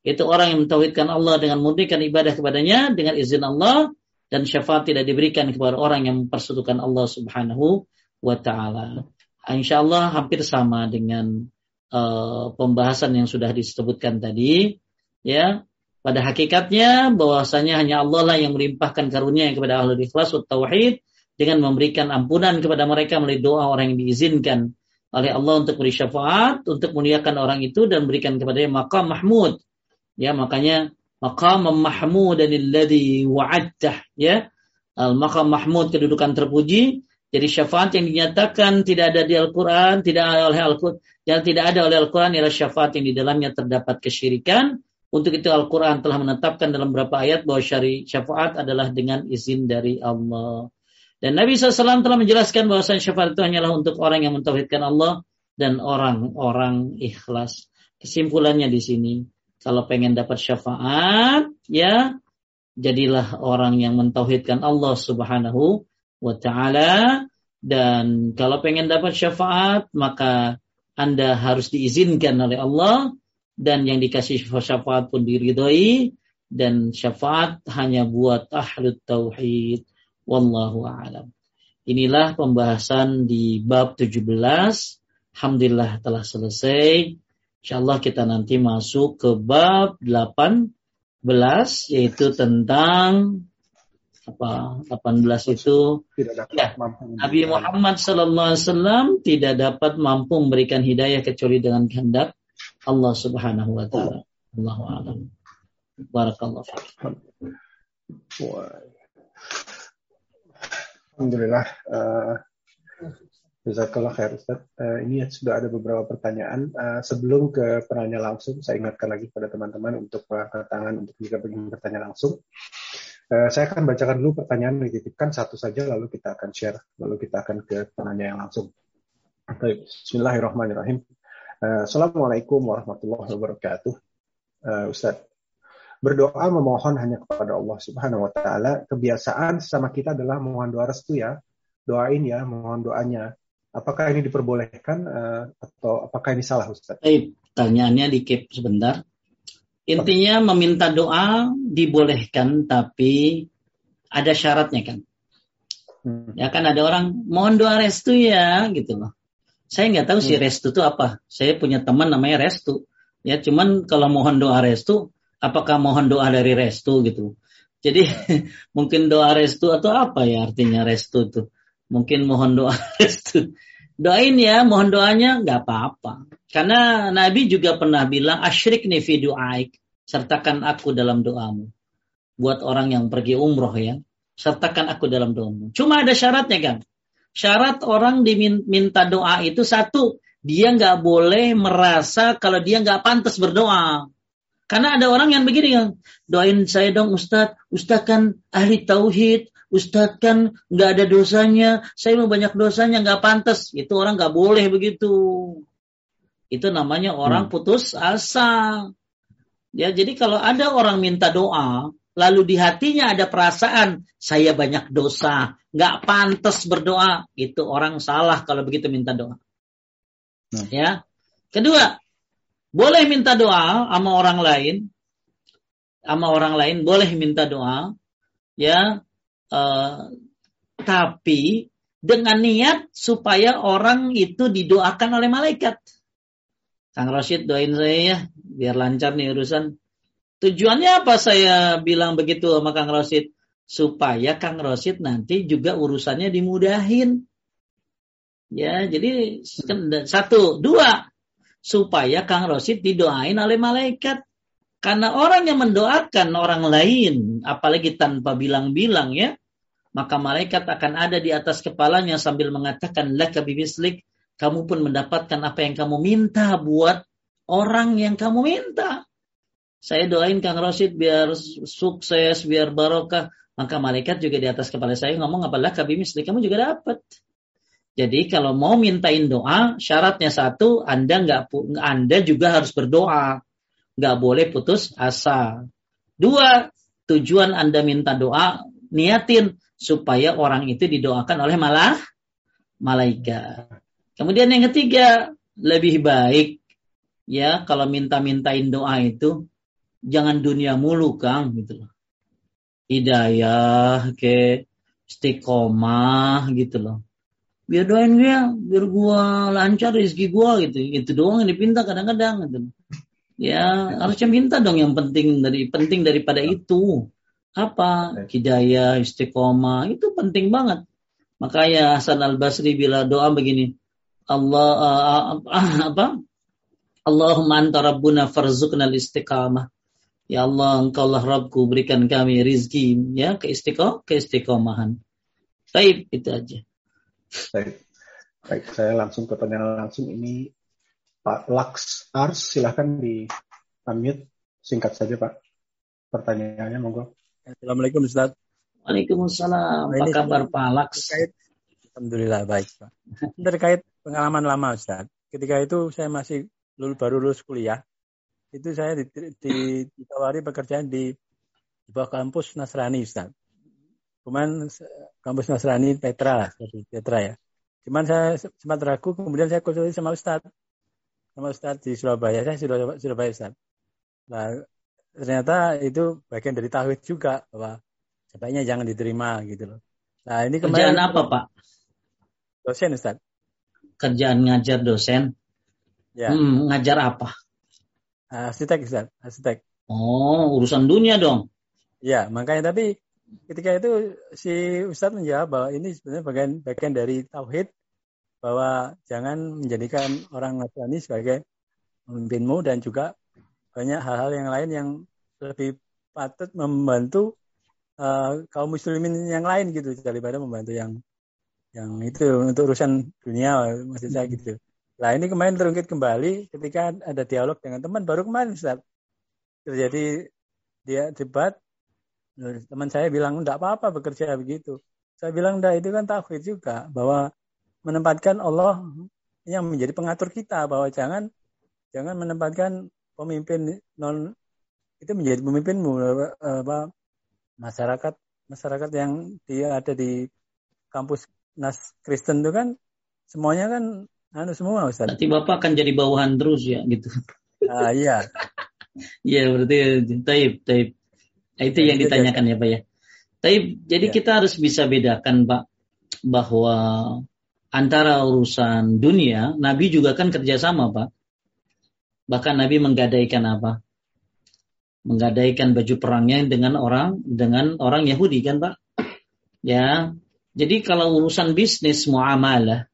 A: Itu orang yang mentauhidkan Allah dengan murnikan ibadah kepadanya dengan izin Allah dan syafaat tidak diberikan kepada orang yang mempersekutukan Allah Subhanahu wa taala. Insyaallah hampir sama dengan uh, pembahasan yang sudah disebutkan tadi ya. Pada hakikatnya bahwasanya hanya Allah lah yang melimpahkan karunia kepada ahli ikhlas wa tauhid dengan memberikan ampunan kepada mereka melalui doa orang yang diizinkan oleh Allah untuk beri syafaat, untuk muliakan orang itu dan berikan kepadanya maqam mahmud. Ya, makanya maqam mahmud dan alladhi wa'adtah ya. Al maqam mahmud kedudukan terpuji. Jadi syafaat yang dinyatakan tidak ada di Al-Qur'an, tidak oleh Al-Qur'an, yang tidak ada oleh Al-Qur'an ialah syafaat yang di dalamnya terdapat kesyirikan. Untuk itu Al-Quran telah menetapkan dalam beberapa ayat bahwa syari syafaat adalah dengan izin dari Allah. Dan Nabi SAW telah menjelaskan bahwa syafaat itu hanyalah untuk orang yang mentauhidkan Allah dan orang-orang ikhlas. Kesimpulannya di sini, kalau pengen dapat syafaat, ya jadilah orang yang mentauhidkan Allah Subhanahu wa taala dan kalau pengen dapat syafaat maka Anda harus diizinkan oleh Allah dan yang dikasih syafaat pun diridhoi dan syafaat hanya buat ahlut tauhid Wallahu a'lam. Inilah pembahasan di bab 17. Alhamdulillah telah selesai. Insyaallah kita nanti masuk ke bab 18 yaitu tentang apa 18 itu tidak dapat ya, mampu Nabi Muhammad sallallahu alaihi wasallam tidak dapat mampu memberikan hidayah kecuali dengan kehendak Allah Subhanahu wa taala. Allahu a'lam. Barakallahu fiik.
B: Alhamdulillah. Uh, Jazakallah khair Ustaz. Uh, ini sudah ada beberapa pertanyaan. Uh, sebelum ke penanya langsung, saya ingatkan lagi pada teman-teman untuk mengangkat tangan untuk jika ingin bertanya langsung. Uh, saya akan bacakan dulu pertanyaan yang dititipkan satu saja, lalu kita akan share, lalu kita akan ke penanya yang langsung. Baik, Bismillahirrahmanirrahim. Uh, Assalamualaikum warahmatullahi wabarakatuh. Uh, Ustaz, berdoa memohon hanya kepada Allah Subhanahu wa taala. Kebiasaan sama kita adalah mohon doa restu ya. Doain ya, mohon doanya. Apakah ini diperbolehkan uh, atau apakah ini salah Ustaz?
A: Baik, pertanyaannya dikip sebentar. Intinya meminta doa dibolehkan tapi ada syaratnya kan. Hmm. Ya kan ada orang mohon doa restu ya gitu loh. Saya nggak tahu hmm. sih restu itu apa. Saya punya teman namanya restu. Ya cuman kalau mohon doa restu apakah mohon doa dari restu gitu. Jadi mungkin doa restu atau apa ya artinya restu itu. Mungkin mohon doa restu. Doain ya, mohon doanya nggak apa-apa. Karena Nabi juga pernah bilang asyrik nih fi du'aik. Sertakan aku dalam doamu. Buat orang yang pergi umroh ya. Sertakan aku dalam doamu. Cuma ada syaratnya kan. Syarat orang diminta doa itu satu. Dia nggak boleh merasa kalau dia nggak pantas berdoa. Karena ada orang yang begini kan, doain saya dong Ustadz, Ustadz kan ahli tauhid, Ustadz kan nggak ada dosanya, saya mau banyak dosanya nggak pantas, itu orang nggak boleh begitu. Itu namanya orang hmm. putus asa. Ya, jadi kalau ada orang minta doa, lalu di hatinya ada perasaan saya banyak dosa, nggak pantas berdoa, itu orang salah kalau begitu minta doa. Hmm. Ya. Kedua, boleh minta doa sama orang lain, sama orang lain boleh minta doa, ya, uh, tapi dengan niat supaya orang itu didoakan oleh malaikat. Kang Rashid doain saya ya, biar lancar nih urusan. Tujuannya apa saya bilang begitu sama Kang Rashid? Supaya Kang Rashid nanti juga urusannya dimudahin. Ya, jadi satu, dua, supaya Kang Rosid didoain oleh malaikat. Karena orang yang mendoakan orang lain, apalagi tanpa bilang-bilang ya, maka malaikat akan ada di atas kepalanya sambil mengatakan laka bibislik, kamu pun mendapatkan apa yang kamu minta buat orang yang kamu minta. Saya doain Kang Rosid biar sukses, biar barokah. Maka malaikat juga di atas kepala saya ngomong apalah kabimislik kamu juga dapat. Jadi kalau mau mintain doa, syaratnya satu, Anda nggak Anda juga harus berdoa, nggak boleh putus asa. Dua, tujuan Anda minta doa, niatin supaya orang itu didoakan oleh malah malaikat. Kemudian yang ketiga, lebih baik ya kalau minta-mintain doa itu jangan dunia mulu Kang gitu loh. Hidayah ke istiqomah gitu loh biar doain dia biar gua lancar rezeki gua gitu itu doang yang dipinta kadang-kadang gitu ya harusnya minta dong yang penting dari penting daripada itu. Apa? Hidayah istiqomah itu penting banget. Makanya Hasan al Basri bila doa begini Allah uh, uh, apa? Allahumma anta rabbuna farzuqna istiqamah Ya Allah, engkau lah Rabbku, berikan kami rizki, ya, keistiqom, keistiqomahan. Baik, itu aja.
B: Baik. Baik, saya langsung ke pertanyaan langsung. Ini Pak Laks Ars, silahkan di unmute singkat saja Pak. Pertanyaannya monggo.
C: Assalamualaikum Ustaz.
A: Waalaikumsalam. Apa kabar Pak Laks?
C: Terkait, Alhamdulillah baik Pak. Terkait pengalaman lama Ustaz. Ketika itu saya masih lulus baru lulus kuliah. Itu saya ditawari pekerjaan di sebuah kampus Nasrani Ustaz. Cuman kampus Nasrani Petra lah, Petra ya. Cuman saya sempat ragu, kemudian saya konsultasi sama Ustadz. Sama Ustadz di Surabaya, saya sudah Surabaya Ustadz. Nah, ternyata itu bagian dari tauhid juga, bahwa sebaiknya jangan diterima gitu loh.
A: Nah, ini kemarin... Kerjaan apa, Pak?
C: Dosen, Ustadz.
A: Kerjaan ngajar dosen? Ya. Hmm, ngajar apa?
C: Arsitek, Ustadz. Arsitek.
A: Oh, urusan dunia dong.
C: Ya, makanya tapi ketika itu si Ustadz menjawab bahwa ini sebenarnya bagian bagian dari tauhid bahwa jangan menjadikan orang Nasrani sebagai pemimpinmu dan juga banyak hal-hal yang lain yang lebih patut membantu uh, kaum muslimin yang lain gitu daripada membantu yang yang itu untuk urusan dunia maksud saya gitu. Nah ini kemarin terungkit kembali ketika ada dialog dengan teman baru kemarin Ustaz. Terjadi dia debat teman saya bilang enggak apa-apa bekerja begitu. Saya bilang enggak itu kan tauhid juga bahwa menempatkan Allah yang menjadi pengatur kita bahwa jangan jangan menempatkan pemimpin non itu menjadi pemimpinmu apa masyarakat masyarakat yang dia ada di kampus Nas Kristen itu kan semuanya kan anu semua Ustaz.
A: Nanti Bapak akan jadi bawahan terus ya gitu.
C: Ah iya.
A: Iya berarti taib taib. Nah, itu ya, yang ditanyakan ya Pak ya. Taib jadi ya. kita harus bisa bedakan Pak bahwa antara urusan dunia Nabi juga kan kerjasama Pak. Bahkan Nabi menggadaikan apa? Menggadaikan baju perangnya dengan orang dengan orang Yahudi kan Pak? Ya. Jadi kalau urusan bisnis muamalah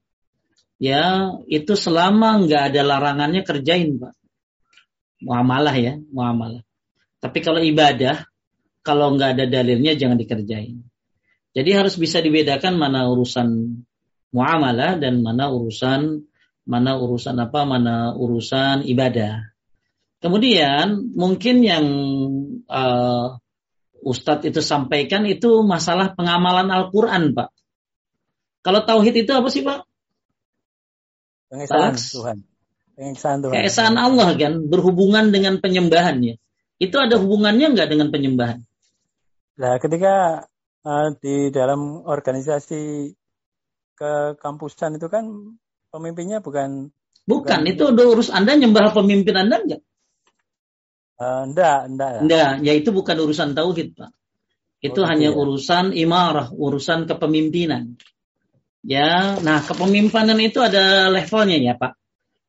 A: ya itu selama nggak ada larangannya kerjain Pak. Muamalah ya, muamalah. Tapi kalau ibadah, kalau nggak ada dalilnya jangan dikerjain. Jadi harus bisa dibedakan mana urusan muamalah dan mana urusan mana urusan apa, mana urusan ibadah. Kemudian mungkin yang uh, Ustadz itu sampaikan itu masalah pengamalan Al-Quran, Pak. Kalau tauhid itu apa sih, Pak?
C: Pengesahan Tuhan.
A: Pengesahan Tuhan. Keesaan Allah kan berhubungan dengan penyembahannya. Itu ada hubungannya nggak dengan penyembahan?
C: Nah, ketika uh, di dalam organisasi ke kampusan itu kan pemimpinnya bukan
A: bukan, bukan itu udah urus Anda nyembah pemimpin Anda enggak?
C: Uh, enggak, enggak.
A: Enggak, ya itu bukan urusan tauhid, Pak. Itu oh, hanya ya. urusan imarah, urusan kepemimpinan. Ya, nah kepemimpinan itu ada levelnya ya, Pak.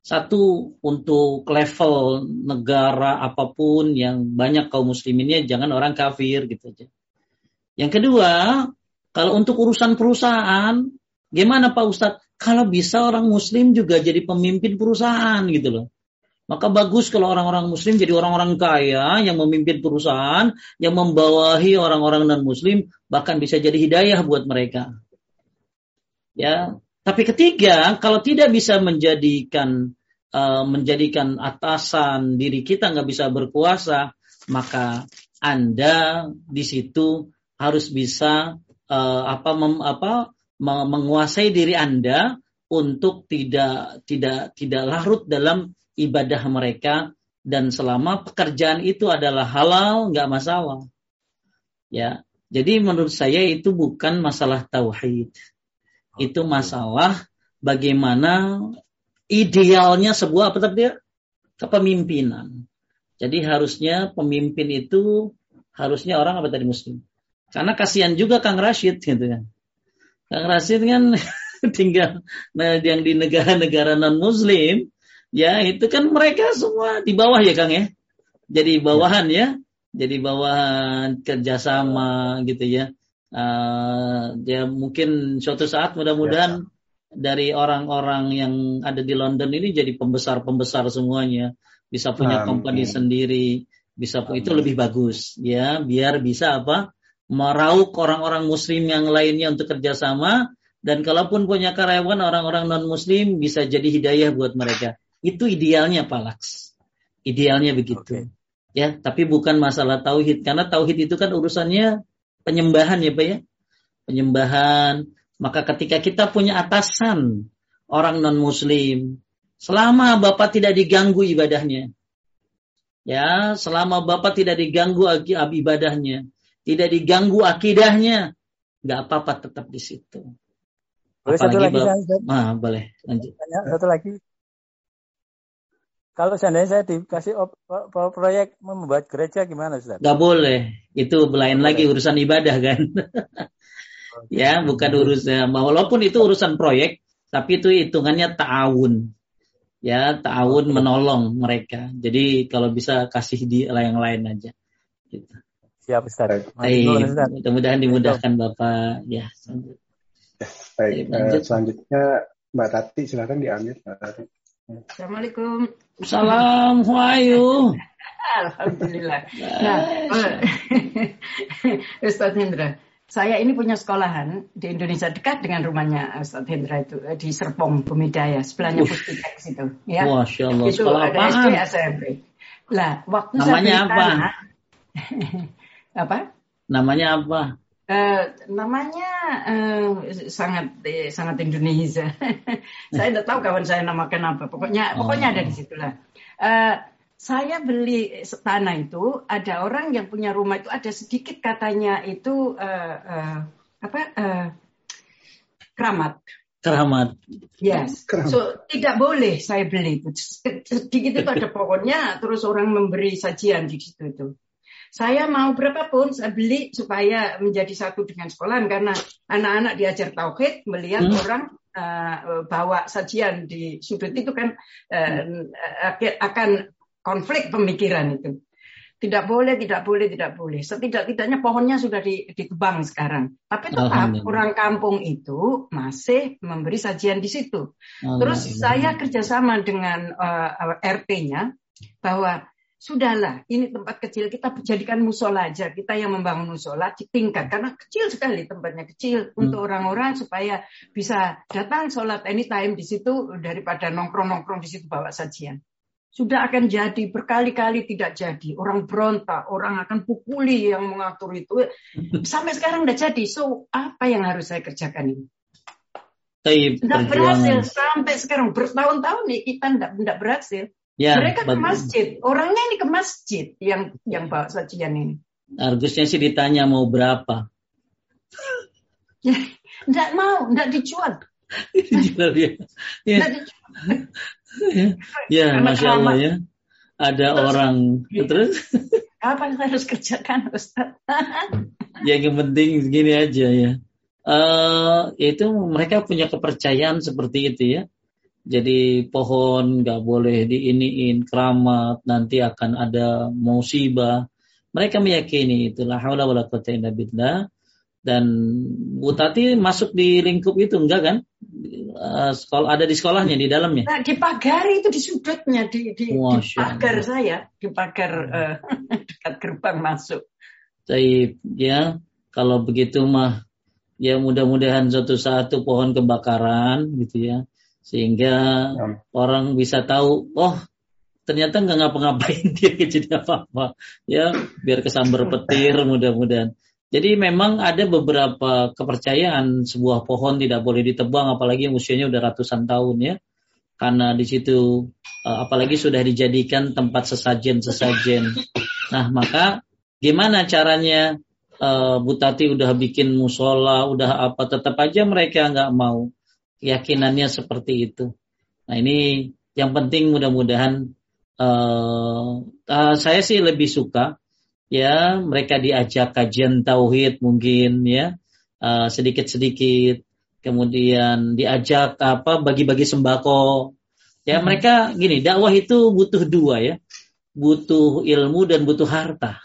A: Satu untuk level negara apa pun yang banyak kaum musliminnya jangan orang kafir gitu aja. Yang kedua, kalau untuk urusan perusahaan, gimana Pak Ustadz? kalau bisa orang muslim juga jadi pemimpin perusahaan gitu loh. Maka bagus kalau orang-orang muslim jadi orang-orang kaya yang memimpin perusahaan, yang membawahi orang-orang non-muslim, bahkan bisa jadi hidayah buat mereka. Ya, tapi ketiga, kalau tidak bisa menjadikan uh, menjadikan atasan diri kita nggak bisa berkuasa, maka Anda di situ harus bisa uh, apa mem, apa menguasai diri Anda untuk tidak tidak tidak larut dalam ibadah mereka dan selama pekerjaan itu adalah halal nggak masalah. Ya. Jadi menurut saya itu bukan masalah tauhid. Itu masalah bagaimana idealnya sebuah apa tadi kepemimpinan. Jadi harusnya pemimpin itu harusnya orang apa tadi muslim. Karena kasihan juga Kang Rashid gitu kan. Kang Rasid kan tinggal nah, yang di negara-negara non Muslim, ya itu kan mereka semua di bawah ya Kang ya, jadi bawahan ya, jadi bawahan kerjasama gitu ya. Uh, ya mungkin suatu saat mudah-mudahan ya. dari orang-orang yang ada di London ini jadi pembesar-pembesar semuanya, bisa punya company sendiri, bisa Amin. itu lebih bagus ya, biar bisa apa? Merauk orang-orang muslim yang lainnya untuk kerjasama. Dan kalaupun punya karyawan orang-orang non muslim bisa jadi hidayah buat mereka. Itu idealnya Pak Laks. Idealnya begitu. Okay. ya tapi bukan masalah tauhid. Karena tauhid itu kan urusannya penyembahan ya Pak ya. Penyembahan. Maka ketika kita punya atasan orang non muslim selama Bapak tidak diganggu ibadahnya ya selama Bapak tidak diganggu ibadahnya tidak diganggu akidahnya, nggak apa-apa tetap di situ.
C: Boleh Apalagi satu lagi,
A: ah, boleh lanjut.
C: Tanya, satu lagi. Kalau seandainya saya dikasih op, proyek membuat gereja gimana Ustaz?
A: Gak boleh. Itu lain lagi urusan ibadah kan. ya, bukan urusan walaupun itu urusan proyek, tapi itu hitungannya ta'awun. Ya, ta'awun menolong mereka. Jadi kalau bisa kasih di yang lain aja. Gitu.
C: Siap Ustaz.
A: Baik, mudah-mudahan dimudahkan Bapak. Ya.
B: Baik, Baik uh, selanjutnya Mbak Tati silakan diambil Mbak Tati.
D: Assalamualaikum.
A: Salam, Wahyu.
D: Alhamdulillah. Nah, Ustaz Hendra, saya ini punya sekolahan di Indonesia dekat dengan rumahnya Ustaz Hendra itu eh, di Serpong Bumidaya sebelahnya Pustitek situ ya.
A: Masya Allah.
D: Itu
A: Sekolah
D: ada
A: apaan?
D: SD SMP. Lah, waktu
A: Namanya
D: saya beli
A: apa?
D: apa?
A: Namanya apa?
D: Eh, namanya eh, sangat eh, sangat Indonesia. saya tidak tahu kawan saya namakan apa. Pokoknya
A: Oh.
D: pokoknya ada di situlah. Eh, saya beli tanah itu ada orang yang punya rumah itu ada sedikit katanya itu eh, eh, apa eh, keramat.
A: Keramat.
D: Yes.
B: Keramat.
D: So tidak boleh saya beli itu. Sedikit itu ada pohonnya, terus orang memberi sajian di situ itu. Saya mau berapapun saya beli supaya menjadi satu dengan sekolahan karena anak-anak diajar tauhid melihat
A: Hmm.
D: orang uh, bawa sajian di sudut itu kan uh, ak- akan konflik pemikiran itu. Tidak boleh, tidak boleh, tidak boleh. Setidak-tidaknya pohonnya sudah di- ditebang sekarang. Tapi tetap orang kampung itu masih memberi sajian di situ. Terus saya kerjasama dengan uh, RT-nya bahwa sudahlah ini tempat kecil kita jadikan musola aja. Kita yang membangun musola di tingkat karena kecil sekali tempatnya kecil. Untuk orang-orang supaya bisa datang sholat anytime di situ daripada nongkrong-nongkrong di situ bawa sajian. Sudah akan jadi berkali-kali tidak jadi. Orang berontak orang akan pukuli yang mengatur itu. Sampai sekarang udah jadi. So apa yang harus saya kerjakan ini? Tidak berhasil. Sampai sekarang bertahun-tahun nih kita tidak tidak berhasil.
A: Ya,
D: Mereka ke masjid, orangnya ini ke masjid yang yang bawa sajian ini.
A: harusnya sih ditanya mau berapa.
D: Tidak mau, tidak dijual.
A: Dia. Ya,
D: dijual.
A: ya
D: Karena
A: masya Allah ya. Ada
D: Terus-
A: orang terus
D: Apa yang harus kerjakan, Ustaz?
A: ya yang penting gini aja ya. Eh itu mereka punya kepercayaan seperti itu ya. Jadi pohon nggak boleh diiniin keramat nanti akan ada musibah. Mereka meyakini itulah haula wala quwata illa billah. Dan Bu Tati masuk di lingkup itu enggak kan? Eh, sekolah ada di sekolahnya di dalamnya.
D: Nah, dipagari itu di sudutnya, di, di, di pagar
A: Allah.
D: saya, di pagar eh, dekat gerbang masuk.
A: Taib ya kalau begitu mah ya mudah-mudahan suatu saat tuh pohon kebakaran gitu ya sehingga
B: Ya.
A: orang bisa tahu oh ternyata nggak ngapa-ngapain dia jadi apa-apa. Ya biar kesambar petir mudah-mudahan. Jadi memang ada beberapa kepercayaan sebuah pohon tidak boleh ditebang apalagi yang usianya udah ratusan tahun ya. Karena di situ eh, apalagi sudah dijadikan tempat sesajen-sesajen. Nah maka gimana caranya eh, Bu Tati udah bikin musola udah apa tetap aja mereka nggak mau keyakinannya seperti itu. Nah ini yang penting mudah-mudahan eh, eh, saya sih lebih suka ya mereka diajak kajian tauhid mungkin ya eh, sedikit-sedikit. Kemudian diajak apa bagi-bagi sembako. Ya mereka gini dakwah itu butuh dua ya. Butuh ilmu dan butuh harta.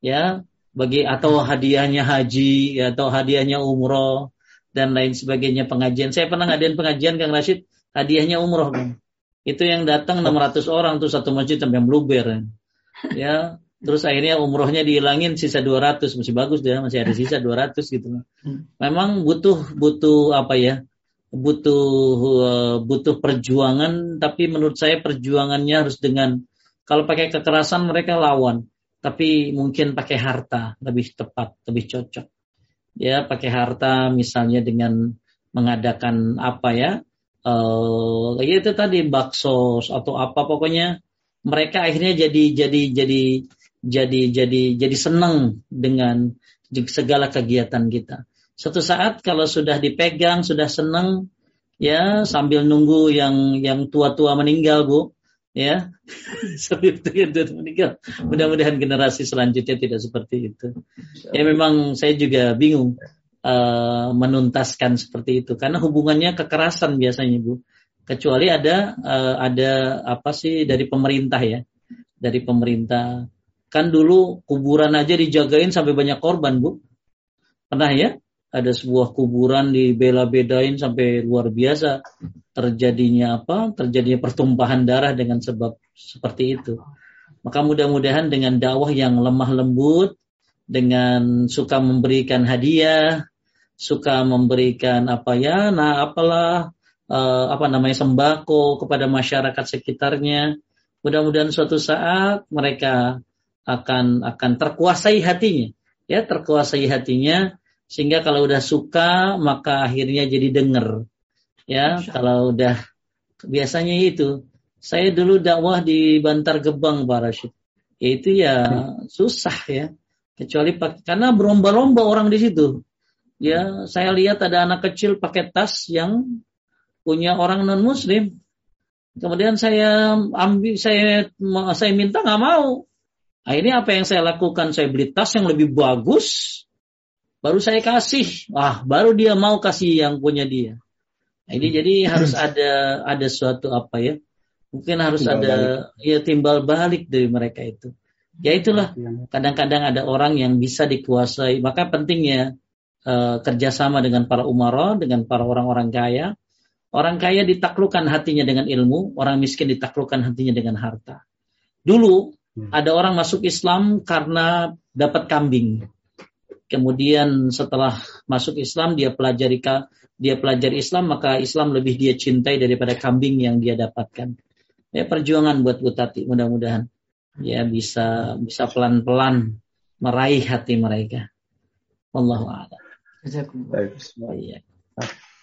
A: Ya bagi atau hadiahnya haji atau hadiahnya umroh dan lain sebagainya. Pengajian. Saya pernah ngadain pengajian Kang Rashid. Hadiahnya umroh Kang. Itu yang datang 600 orang tuh satu masjid sampai bluber. Ya. ya terus akhirnya umrohnya dihilangin sisa 200 masih bagus dia masih ada sisa 200 gitu. Memang butuh butuh apa ya? Butuh eh, butuh perjuangan tapi menurut saya perjuangannya harus dengan kalau pakai kekerasan mereka lawan tapi mungkin pakai harta lebih tepat lebih cocok ya pakai harta misalnya dengan mengadakan apa ya ya itu tadi bakso atau apa pokoknya mereka akhirnya jadi jadi jadi jadi jadi jadi senang dengan segala kegiatan kita. Suatu saat kalau sudah dipegang, sudah senang, ya sambil nunggu yang yang tua-tua meninggal bu, ya. Sambil tua-tua meninggal. Mudah-mudahan generasi selanjutnya tidak seperti itu. Ya memang saya juga bingung eh, menuntaskan seperti itu. Karena hubungannya kekerasan biasanya bu. Kecuali ada eh, ada apa sih dari pemerintah ya, dari pemerintah. Kan dulu kuburan aja dijagain sampai banyak korban bu. Pernah ya? Ada sebuah kuburan dibela-bedain sampai luar biasa terjadinya apa? Terjadinya pertumpahan darah dengan sebab seperti itu. Maka mudah-mudahan dengan dakwah yang lemah lembut, dengan suka memberikan hadiah, suka memberikan apa ya, nah apalah uh, apa namanya sembako kepada masyarakat sekitarnya. Mudah-mudahan suatu saat mereka akan akan terkuasai hatinya, ya terkuasai hatinya sehingga kalau udah suka maka akhirnya jadi denger. Ya, kalau udah biasanya itu saya dulu dakwah di Bantar Gebang Pak Rashid. Itu ya hmm. susah ya. Kecuali pakai karena berlomba-lomba orang di situ. Ya, saya lihat ada anak kecil pakai tas yang punya orang non muslim. Kemudian saya ambil saya saya minta nggak mau. Nah, ini apa yang saya lakukan? Saya beli tas yang lebih bagus, baru saya kasih. Wah, baru dia mau kasih yang punya dia. Nah, ini jadi harus ada ada suatu apa ya? Mungkin harus timbal ada balik. ya timbal balik dari mereka itu. Ya itulah iya. kadang-kadang ada orang yang bisa dikuasai. Maka pentingnya uh, kerjasama dengan para umara, dengan para orang-orang kaya. Orang kaya ditaklukkan hatinya dengan ilmu, orang miskin ditaklukkan hatinya dengan harta. Dulu hmm. ada orang masuk Islam karena dapat kambing. Kemudian setelah masuk Islam dia pelajari dia pelajari Islam maka Islam lebih dia cintai daripada kambing yang dia dapatkan ya perjuangan buat Bu Tati mudah-mudahan ya bisa bisa pelan-pelan meraih hati mereka. Wallahu a'lam.
B: Baik, iya.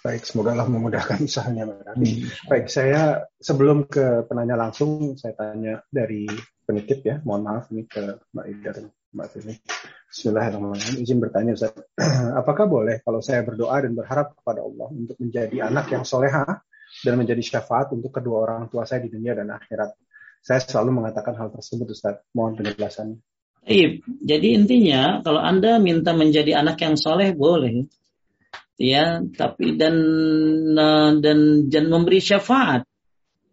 B: Baik, semoga Allah memudahkan usahanya Hmm. Baik, saya sebelum ke penanya langsung, saya tanya dari penitip ya. Mohon maaf ini ke Mbak Ida dan Mbak Tini. Bismillahirrahmanirrahim. Izin bertanya Ustaz. Apakah boleh kalau saya berdoa dan berharap kepada Allah untuk menjadi anak yang soleha dan menjadi syafaat untuk kedua orang tua saya di dunia dan akhirat. Saya selalu mengatakan hal tersebut, Ustaz. Mohon penjelasannya.
A: Iya, jadi intinya kalau Anda minta menjadi anak yang soleh boleh, ya, tapi dan dan dan memberi syafaat,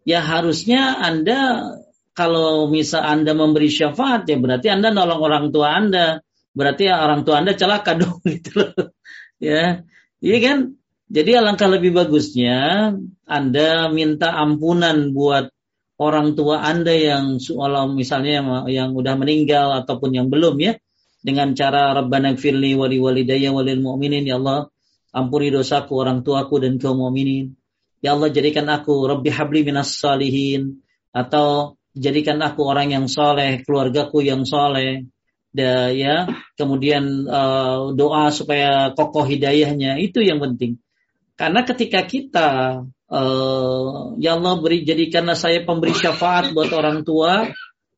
A: ya harusnya Anda kalau misal Anda memberi syafaat ya berarti Anda nolong orang tua Anda, berarti ya orang tua Anda celaka dong gitu loh, ya, iya kan? Jadi alangkah lebih bagusnya Anda minta ampunan buat orang tua Anda yang soal misalnya yang, yang udah meninggal ataupun yang belum ya. Dengan cara Rabbana gfirli wali walidayya walil mu'minin. Ya Allah ampuni dosaku orang tuaku dan kaum mukminin ya Allah jadikan aku Rabbi habli minas salihin. Atau jadikan aku orang yang soleh keluargaku yang soleh ya kemudian uh, doa supaya kokoh hidayahnya itu yang penting karena ketika kita uh, ya Allah beri jadikanlah saya pemberi syafaat buat orang tua,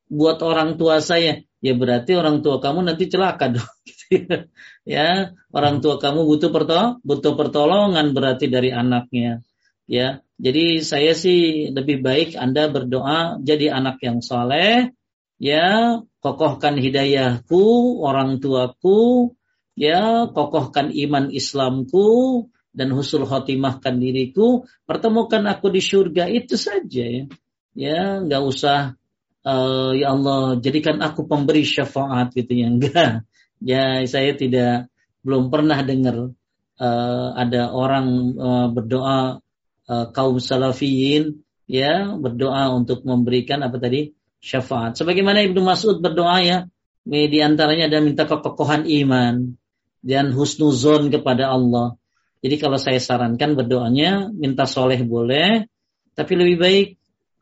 A: buat orang tua saya, ya berarti orang tua kamu nanti celaka dong. Gitu ya, orang tua kamu butuh pertol butuh pertolongan berarti dari anaknya. Ya, jadi saya sih lebih baik Anda berdoa jadi anak yang soleh, ya kokohkan hidayahku, orang tuaku, ya kokohkan iman Islamku, dan husul khotimahkan diriku, pertemukan aku di surga itu saja ya. Ya, nggak usah uh, ya Allah jadikan aku pemberi syafaat gitu ya enggak. Ya, saya tidak belum pernah dengar uh, ada orang uh, berdoa uh, kaum salafiyin ya berdoa untuk memberikan apa tadi syafaat. Sebagaimana Ibnu Mas'ud berdoa ya, di antaranya ada minta kekokohan iman dan husnuzon kepada Allah. Jadi kalau saya sarankan berdoanya minta soleh boleh, tapi lebih baik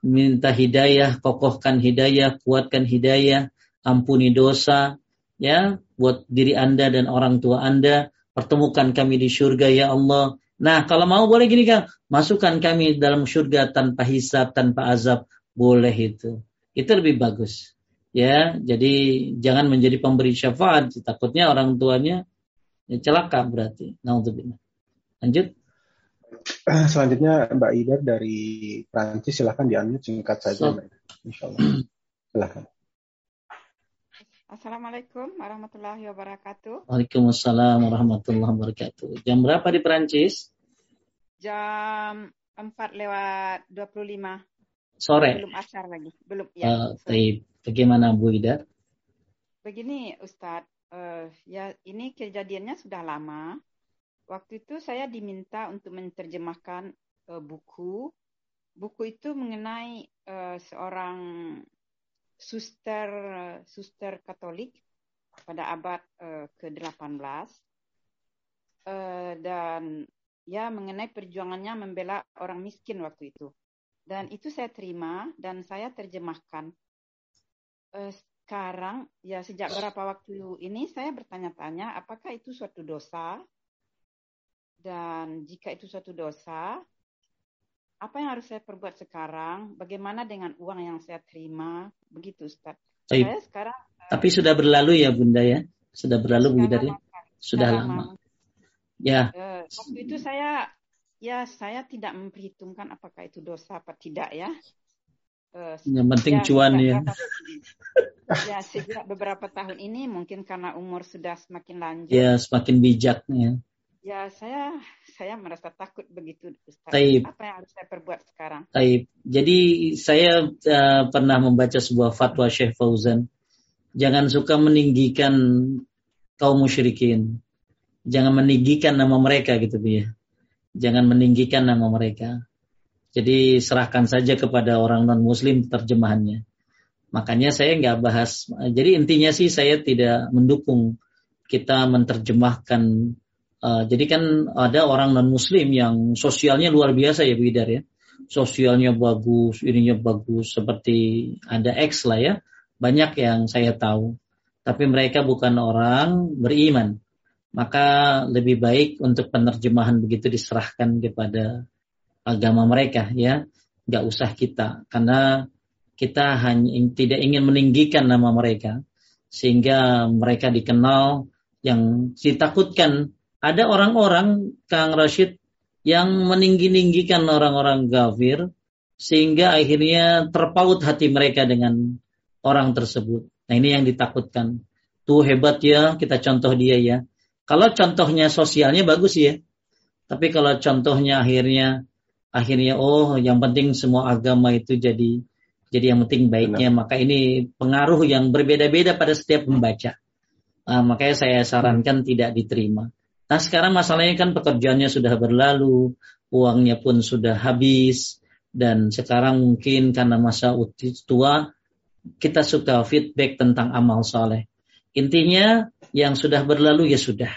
A: minta hidayah, kokohkan hidayah, kuatkan hidayah, ampuni dosa, ya, buat diri Anda dan orang tua Anda, pertemukan kami di surga ya Allah. Nah, kalau mau boleh gini kan, masukkan kami dalam surga tanpa hisab, tanpa azab, boleh itu. Itu lebih bagus. Ya, jadi jangan menjadi pemberi syafaat, takutnya orang tuanya ya, celaka berarti. Nauzubillah. Lanjut.
B: Selanjutnya Mbak Ida dari Prancis silahkan diambil singkat saja Mbak. Insya Allah. Silahkan.
E: Assalamualaikum warahmatullahi wabarakatuh.
A: Waalaikumsalam warahmatullahi wabarakatuh. Jam berapa di Prancis?
E: Jam 4 lewat 25.
A: Sore.
E: Belum asar lagi. Belum ya.
A: Uh, Bagaimana Bu Ida?
E: Begini Ustadz, uh, ya ini kejadiannya sudah lama waktu itu saya diminta untuk menerjemahkan uh, buku. Buku itu mengenai uh, seorang suster suster Katolik pada abad uh, ke-18 uh, dan ya mengenai perjuangannya membela orang miskin waktu itu. Dan itu saya terima dan saya terjemahkan. Uh, sekarang ya sejak berapa waktu ini saya bertanya-tanya apakah itu suatu dosa? Dan jika itu suatu dosa apa yang harus saya perbuat sekarang? Bagaimana dengan uang yang saya terima? Begitu Ustaz.
A: Saya sekarang tapi uh, sudah berlalu ya Bunda ya? Sudah berlalu Bu ya? sudah lama, lama.
E: ya. Uh, waktu itu saya ya saya tidak memperhitungkan apakah itu dosa apa tidak ya
A: Uh, yang penting ya, cuan ya.
E: ya sejak beberapa tahun ini mungkin karena umur sudah semakin lanjut.
A: Ya semakin bijaknya.
E: Ya saya saya merasa takut begitu
A: Ustaz. Taib.
E: Apa yang harus saya perbuat sekarang?
A: Taib. Jadi saya uh, pernah membaca sebuah fatwa Syekh Fauzan. Jangan suka meninggikan kaum musyrikin. Jangan meninggikan nama mereka gitu ya. Jangan meninggikan nama mereka jadi serahkan saja kepada orang non Muslim terjemahannya. Makanya saya nggak bahas. Jadi intinya sih saya tidak mendukung kita menerjemahkan. Uh, jadi kan ada orang non Muslim yang sosialnya luar biasa ya Bu Idar ya. Sosialnya bagus, ininya bagus. Seperti ada X lah ya. Banyak yang saya tahu. Tapi mereka bukan orang beriman. Maka lebih baik untuk penerjemahan begitu diserahkan kepada agama mereka ya nggak usah kita karena kita hanya tidak ingin meninggikan nama mereka sehingga mereka dikenal yang ditakutkan ada orang-orang Kang Rashid yang meninggi-ninggikan orang-orang kafir sehingga akhirnya terpaut hati mereka dengan orang tersebut. Nah ini yang ditakutkan. Tuh hebat ya, kita contoh dia ya. Kalau contohnya sosialnya bagus ya. Tapi kalau contohnya akhirnya akhirnya oh yang penting semua agama itu jadi jadi yang penting baiknya Benar. maka ini pengaruh yang berbeda-beda pada setiap pembaca. Uh, makanya saya sarankan tidak diterima. Nah sekarang masalahnya kan pekerjaannya sudah berlalu uangnya pun sudah habis dan sekarang mungkin karena masa tua kita suka feedback tentang amal soleh. Intinya yang sudah berlalu ya sudah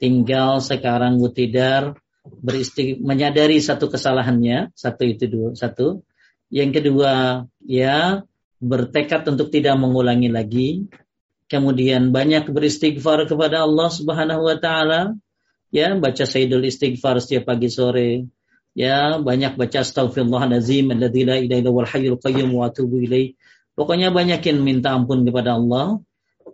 A: tinggal sekarang Butidar beristik menyadari satu kesalahannya, satu itu dua, satu. Yang kedua, ya bertekad untuk tidak mengulangi lagi. Kemudian banyak beristighfar kepada Allah Subhanahu wa taala. Ya, baca Sayyidul Istighfar setiap pagi sore. Ya, banyak baca Astaghfirullahalazim alladzi la ilaha illa huwal hayyul qayyum wa atubu ilaih. Pokoknya banyakin minta ampun kepada Allah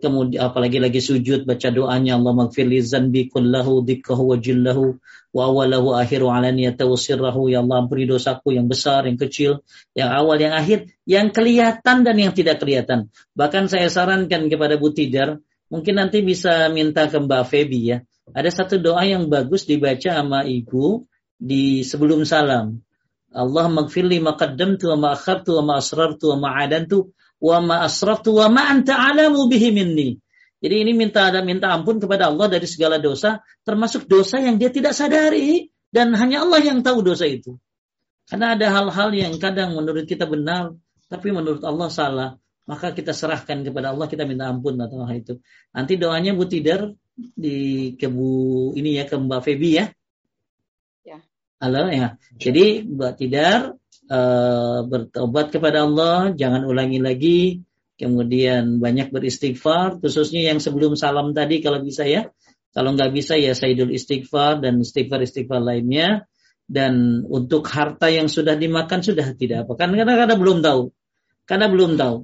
A: kemudian apalagi lagi sujud baca doanya Allah maghfirli zanbi kullahu dikkahu wa jillahu wa awalahu akhiru alaniyata wa sirrahu ya Allah ampuni dosaku yang besar yang kecil yang awal yang akhir yang kelihatan dan yang tidak kelihatan. Bahkan saya sarankan kepada Bu Tidar mungkin nanti bisa minta ke Mbak Febi ya. Ada satu doa yang bagus dibaca sama ibu di sebelum salam. Allah maghfirli maqaddamtu wa ma akhartu wa ma asrartu wa ma adantu wa ma asraftu wa ma anta alamu bihi minni. Jadi ini minta ada minta ampun kepada Allah dari segala dosa, termasuk dosa yang dia tidak sadari dan hanya Allah yang tahu dosa itu. Karena ada hal-hal yang kadang menurut kita benar, tapi menurut Allah salah. Maka kita serahkan kepada Allah, kita minta ampun atau hal itu. Nanti doanya Bu Tidar di kebu ini ya ke Mbak Febi ya. Ya. Halo ya. Jadi Mbak Tidar uh, bertobat kepada Allah, jangan ulangi lagi. Kemudian banyak beristighfar, khususnya yang sebelum salam tadi kalau bisa ya. Kalau nggak bisa ya Sayyidul Istighfar dan istighfar-istighfar lainnya. Dan untuk harta yang sudah dimakan sudah tidak apa. Karena, karena, karena belum tahu. Karena belum tahu.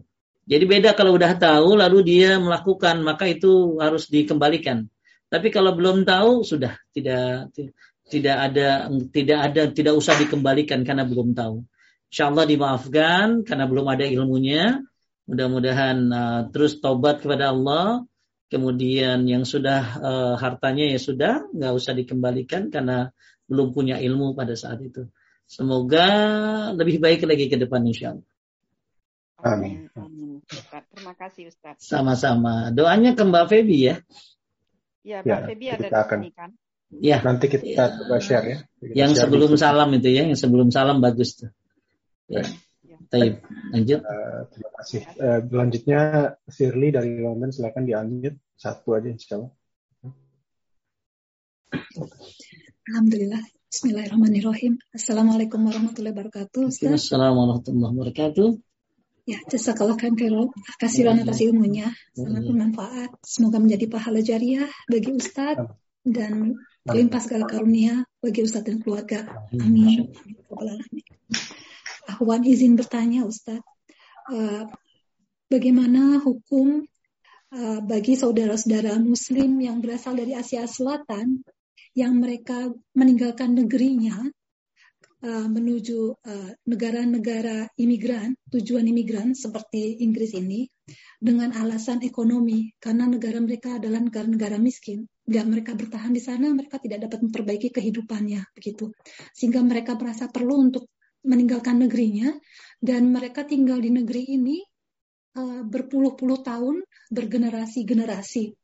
A: Jadi beda kalau udah tahu lalu dia melakukan maka itu harus dikembalikan. Tapi kalau belum tahu sudah tidak tidak ada tidak ada tidak usah dikembalikan karena belum tahu. Insya Allah dimaafkan karena belum ada ilmunya. Mudah-mudahan uh, terus tobat kepada Allah. Kemudian yang sudah uh, hartanya ya sudah nggak usah dikembalikan karena belum punya ilmu pada saat itu. Semoga lebih baik lagi ke depan insya Allah.
E: Amin. Amin. Terima kasih Ustaz.
A: Sama-sama. Doanya ke Mbak Febi ya.
E: Ya, Mbak ya, Febi ada di sini kan.
B: Ya. Nanti kita ya. coba share ya. Kita
A: yang share sebelum di... salam itu ya, yang sebelum salam bagus tuh. Ya. Taib. Lanjut.
B: Uh, terima kasih. Uh, selanjutnya Shirley dari London silakan diunmute satu aja insya Allah.
F: Alhamdulillah. Bismillahirrahmanirrahim. Assalamualaikum warahmatullahi wabarakatuh.
A: Assalamualaikum warahmatullahi wabarakatuh.
F: Ya, jazakallah kan Kasihan atas ilmunya. Sangat bermanfaat. Semoga menjadi pahala jariah bagi Ustadz dan melimpah segala karunia bagi Ustadz dan keluarga. Amin. Amin. Ahwan izin bertanya Ustadz. Uh, bagaimana hukum uh, bagi saudara-saudara muslim yang berasal dari Asia Selatan yang mereka meninggalkan negerinya uh, menuju uh, negara-negara imigran, tujuan imigran seperti Inggris ini dengan alasan ekonomi karena negara mereka adalah negara-negara miskin. Bila mereka bertahan di sana, mereka tidak dapat memperbaiki kehidupannya begitu. Sehingga mereka merasa perlu untuk meninggalkan negerinya dan mereka tinggal di negeri ini uh, berpuluh-puluh tahun, bergenerasi-generasi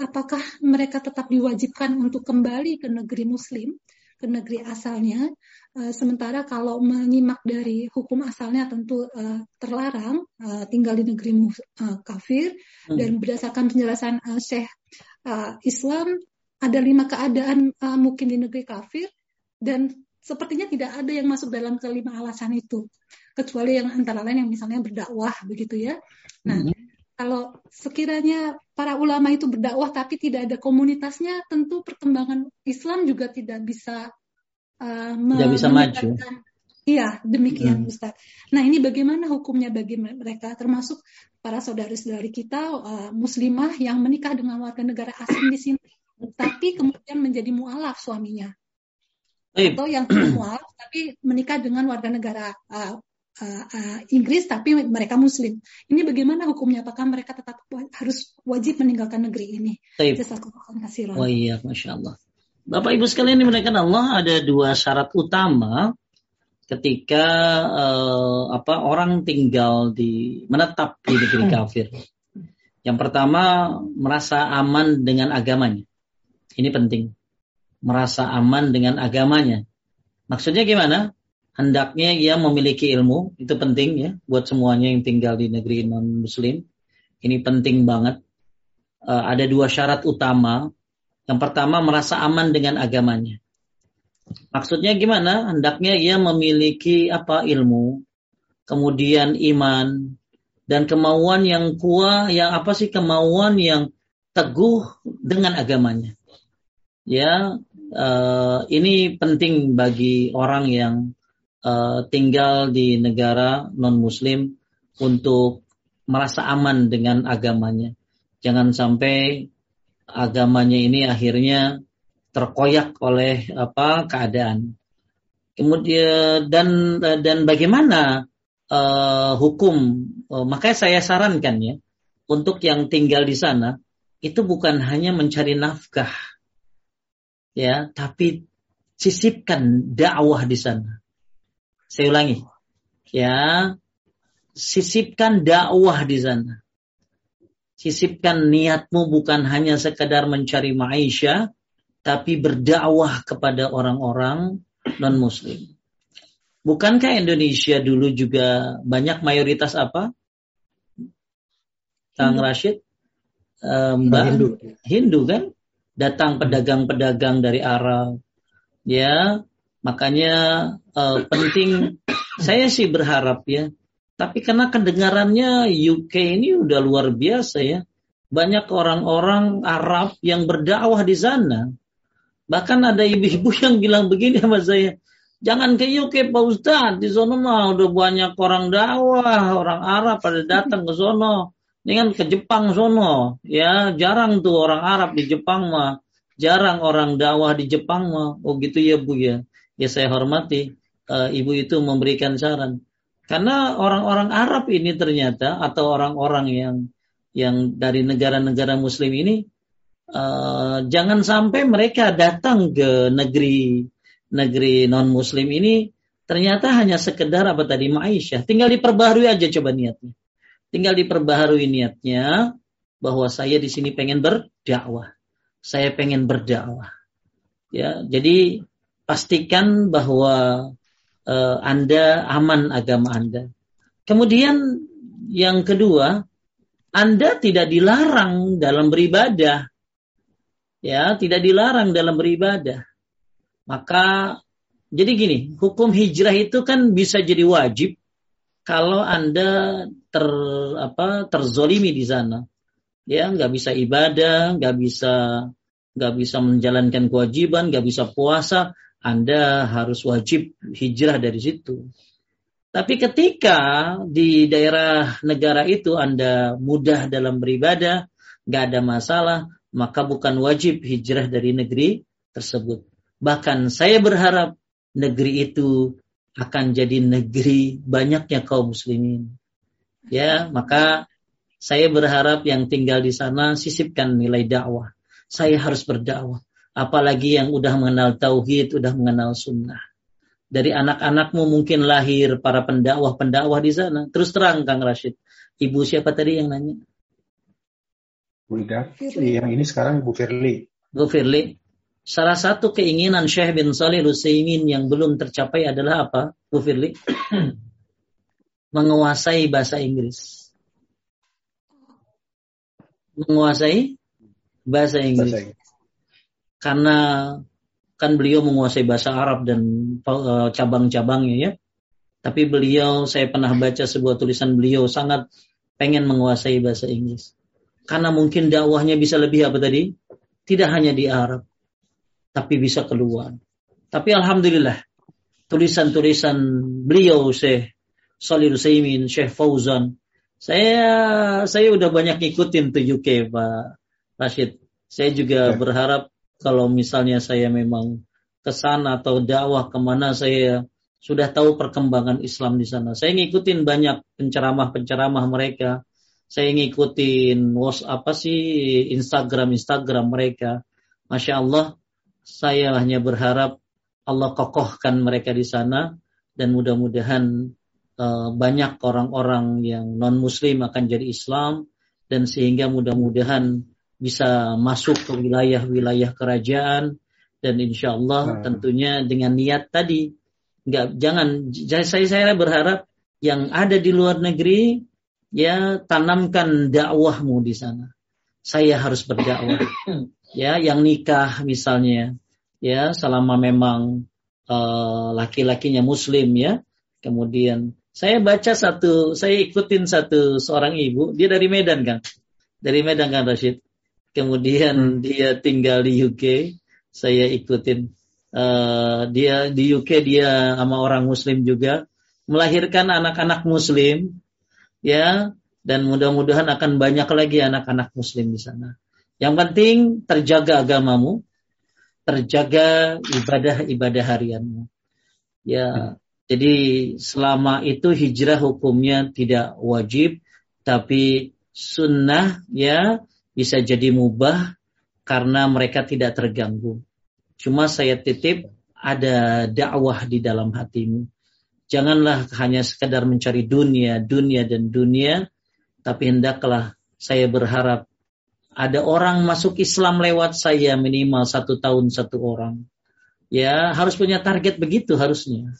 F: apakah mereka tetap diwajibkan untuk kembali ke negeri Muslim, ke negeri asalnya. Uh, sementara kalau menyimak dari hukum asalnya tentu uh, terlarang uh, tinggal di negeri uh, kafir hmm. dan berdasarkan penjelasan uh, Syekh uh, Islam ada lima keadaan uh, mungkin di negeri kafir dan sepertinya tidak ada yang masuk dalam kelima alasan itu kecuali yang antara lain yang misalnya berdakwah begitu ya. Nah, hmm kalau sekiranya para ulama itu berdakwah tapi tidak ada komunitasnya, tentu perkembangan Islam juga tidak bisa
A: uh, tidak bisa maju.
F: Iya, demikian hmm. Ustaz. Nah, ini bagaimana hukumnya bagi mereka termasuk para saudara-saudari kita uh, muslimah yang menikah dengan warga negara asing di sini tapi kemudian menjadi mualaf suaminya. Atau yang mualaf tapi menikah dengan warga negara uh, uh, uh, Inggris tapi mereka Muslim. Ini bagaimana hukumnya? Apakah mereka tetap harus wajib meninggalkan negeri ini?
A: Oh iya, masya Allah. Bapak Ibu sekalian dimuliakan Allah ada dua syarat utama ketika uh, apa orang tinggal di menetap di negeri kafir. Yang pertama merasa aman dengan agamanya. Ini penting. Merasa aman dengan agamanya. Maksudnya gimana? Hendaknya ia memiliki ilmu itu penting ya buat semuanya yang tinggal di negeri non muslim. Ini penting banget. Uh, ada dua syarat utama. Yang pertama merasa aman dengan agamanya. Maksudnya gimana? Hendaknya ia memiliki apa? Ilmu kemudian iman dan kemauan yang kuat yang apa sih? Kemauan yang teguh dengan agamanya. Ya uh, ini penting bagi orang yang uh, tinggal di negara non-Muslim untuk merasa aman dengan agamanya. Jangan sampai agamanya ini akhirnya terkoyak oleh apa keadaan. Kemudian dan dan bagaimana uh, hukum? Uh, makanya saya sarankan ya untuk yang tinggal di sana itu bukan hanya mencari nafkah ya, tapi sisipkan dakwah di sana. Saya ulangi. Ya, sisipkan dakwah di sana. Sisipkan niatmu bukan hanya sekadar mencari maisha, tapi berdakwah kepada orang-orang non-muslim. Bukankah Indonesia dulu juga banyak mayoritas apa? Kang Rashid? Eh, Mbak Hindu. Hindu kan? Datang pedagang-pedagang dari Arab. Ya, Makanya uh, penting saya sih berharap ya. Tapi karena kedengarannya UK ini udah luar biasa ya. Banyak orang-orang Arab yang berdakwah di sana. Bahkan ada ibu-ibu yang bilang begini sama saya. Jangan ke UK Pak Ustadz. Di sana mah udah banyak orang dakwah. Orang Arab pada datang ke. Ini kan ke Jepang sono. Ya jarang tuh orang Arab di Jepang mah. Jarang orang dakwah di Jepang mah. Oh gitu ya Bu ya ya saya hormati uh, ibu itu memberikan saran. Karena orang-orang Arab ini ternyata atau orang-orang yang yang dari negara-negara Muslim ini uh, jangan sampai mereka datang ke negeri negeri non Muslim ini ternyata hanya sekedar apa tadi Maisha. Tinggal diperbaharui aja coba niatnya. Tinggal diperbaharui niatnya bahwa saya di sini pengen berdakwah. Saya pengen berdakwah Ya, jadi pastikan bahwa uh, Anda aman agama Anda. Kemudian yang kedua, Anda tidak dilarang dalam beribadah. Ya, tidak dilarang dalam beribadah. Maka jadi gini, hukum hijrah itu kan bisa jadi wajib kalau Anda ter apa terzolimi di sana. Ya, nggak bisa ibadah, nggak bisa nggak bisa menjalankan kewajiban, nggak bisa puasa, Anda harus wajib hijrah dari situ. Tapi ketika di daerah negara itu Anda mudah dalam beribadah, nggak ada masalah, maka bukan wajib hijrah dari negeri tersebut. Bahkan saya berharap negeri itu akan jadi negeri banyaknya kaum muslimin. Ya, maka saya berharap yang tinggal di sana sisipkan nilai dakwah. Saya harus berdakwah. Apalagi yang udah mengenal tauhid, udah mengenal sunnah dari anak-anakmu mungkin lahir para pendakwah-pendakwah di sana. Terus terang Kang Rashid. Ibu siapa tadi yang nanya?
B: Bu Ida. Yang ini sekarang Bu Firly.
A: Bu Firly. Salah satu keinginan Syekh bin Salih Rusaimin yang belum tercapai adalah apa, Bu Firly? Menguasai bahasa Inggris. Menguasai bahasa Inggris. Bahasa Inggris. Karena kan beliau menguasai bahasa Arab dan uh, cabang-cabangnya ya. Tapi beliau, saya pernah baca sebuah tulisan beliau sangat pengen menguasai bahasa Inggris. Karena mungkin dakwahnya bisa lebih apa tadi? Tidak hanya di Arab, tapi bisa keluar. Tapi Alhamdulillah, tulisan-tulisan beliau Syekh Salih Saimin, Syekh Fauzan, saya saya udah banyak ngikutin tuh UK Pak Rashid. Saya juga ya. berharap kalau misalnya saya memang ke sana atau dakwah ke mana saya sudah tahu perkembangan Islam di sana. Saya ngikutin banyak penceramah-penceramah mereka. Saya ngikutin WhatsApp apa sih Instagram Instagram mereka. Masya Allah, saya hanya berharap Allah kokohkan mereka di sana dan mudah-mudahan uh, banyak orang-orang yang non Muslim akan jadi Islam dan sehingga mudah-mudahan bisa masuk ke wilayah-wilayah kerajaan. Dan insya Allah hmm. tentunya dengan niat tadi nggak jangan saya saya berharap yang ada di luar negeri ya tanamkan dakwahmu di sana. Saya harus berdakwah. Ya yang nikah misalnya ya selama memang uh, laki-lakinya muslim ya. Kemudian saya baca satu saya ikutin satu seorang ibu dia dari Medan kan dari Medan kan Rashid kemudian dia tinggal di UK, saya ikutin. Uh, dia di UK dia sama orang Muslim juga melahirkan anak-anak Muslim, ya, dan mudah-mudahan akan banyak lagi anak-anak Muslim di sana. Yang penting terjaga agamamu, terjaga ibadah-ibadah harianmu. Ya, hmm. jadi selama itu hijrah hukumnya tidak wajib, tapi sunnah ya bisa jadi mubah karena mereka tidak terganggu. Cuma saya titip ada dakwah di dalam hatimu. Janganlah hanya sekedar mencari dunia, dunia dan dunia, tapi hendaklah saya berharap ada orang masuk Islam lewat saya minimal satu tahun satu orang. Ya harus punya target begitu harusnya.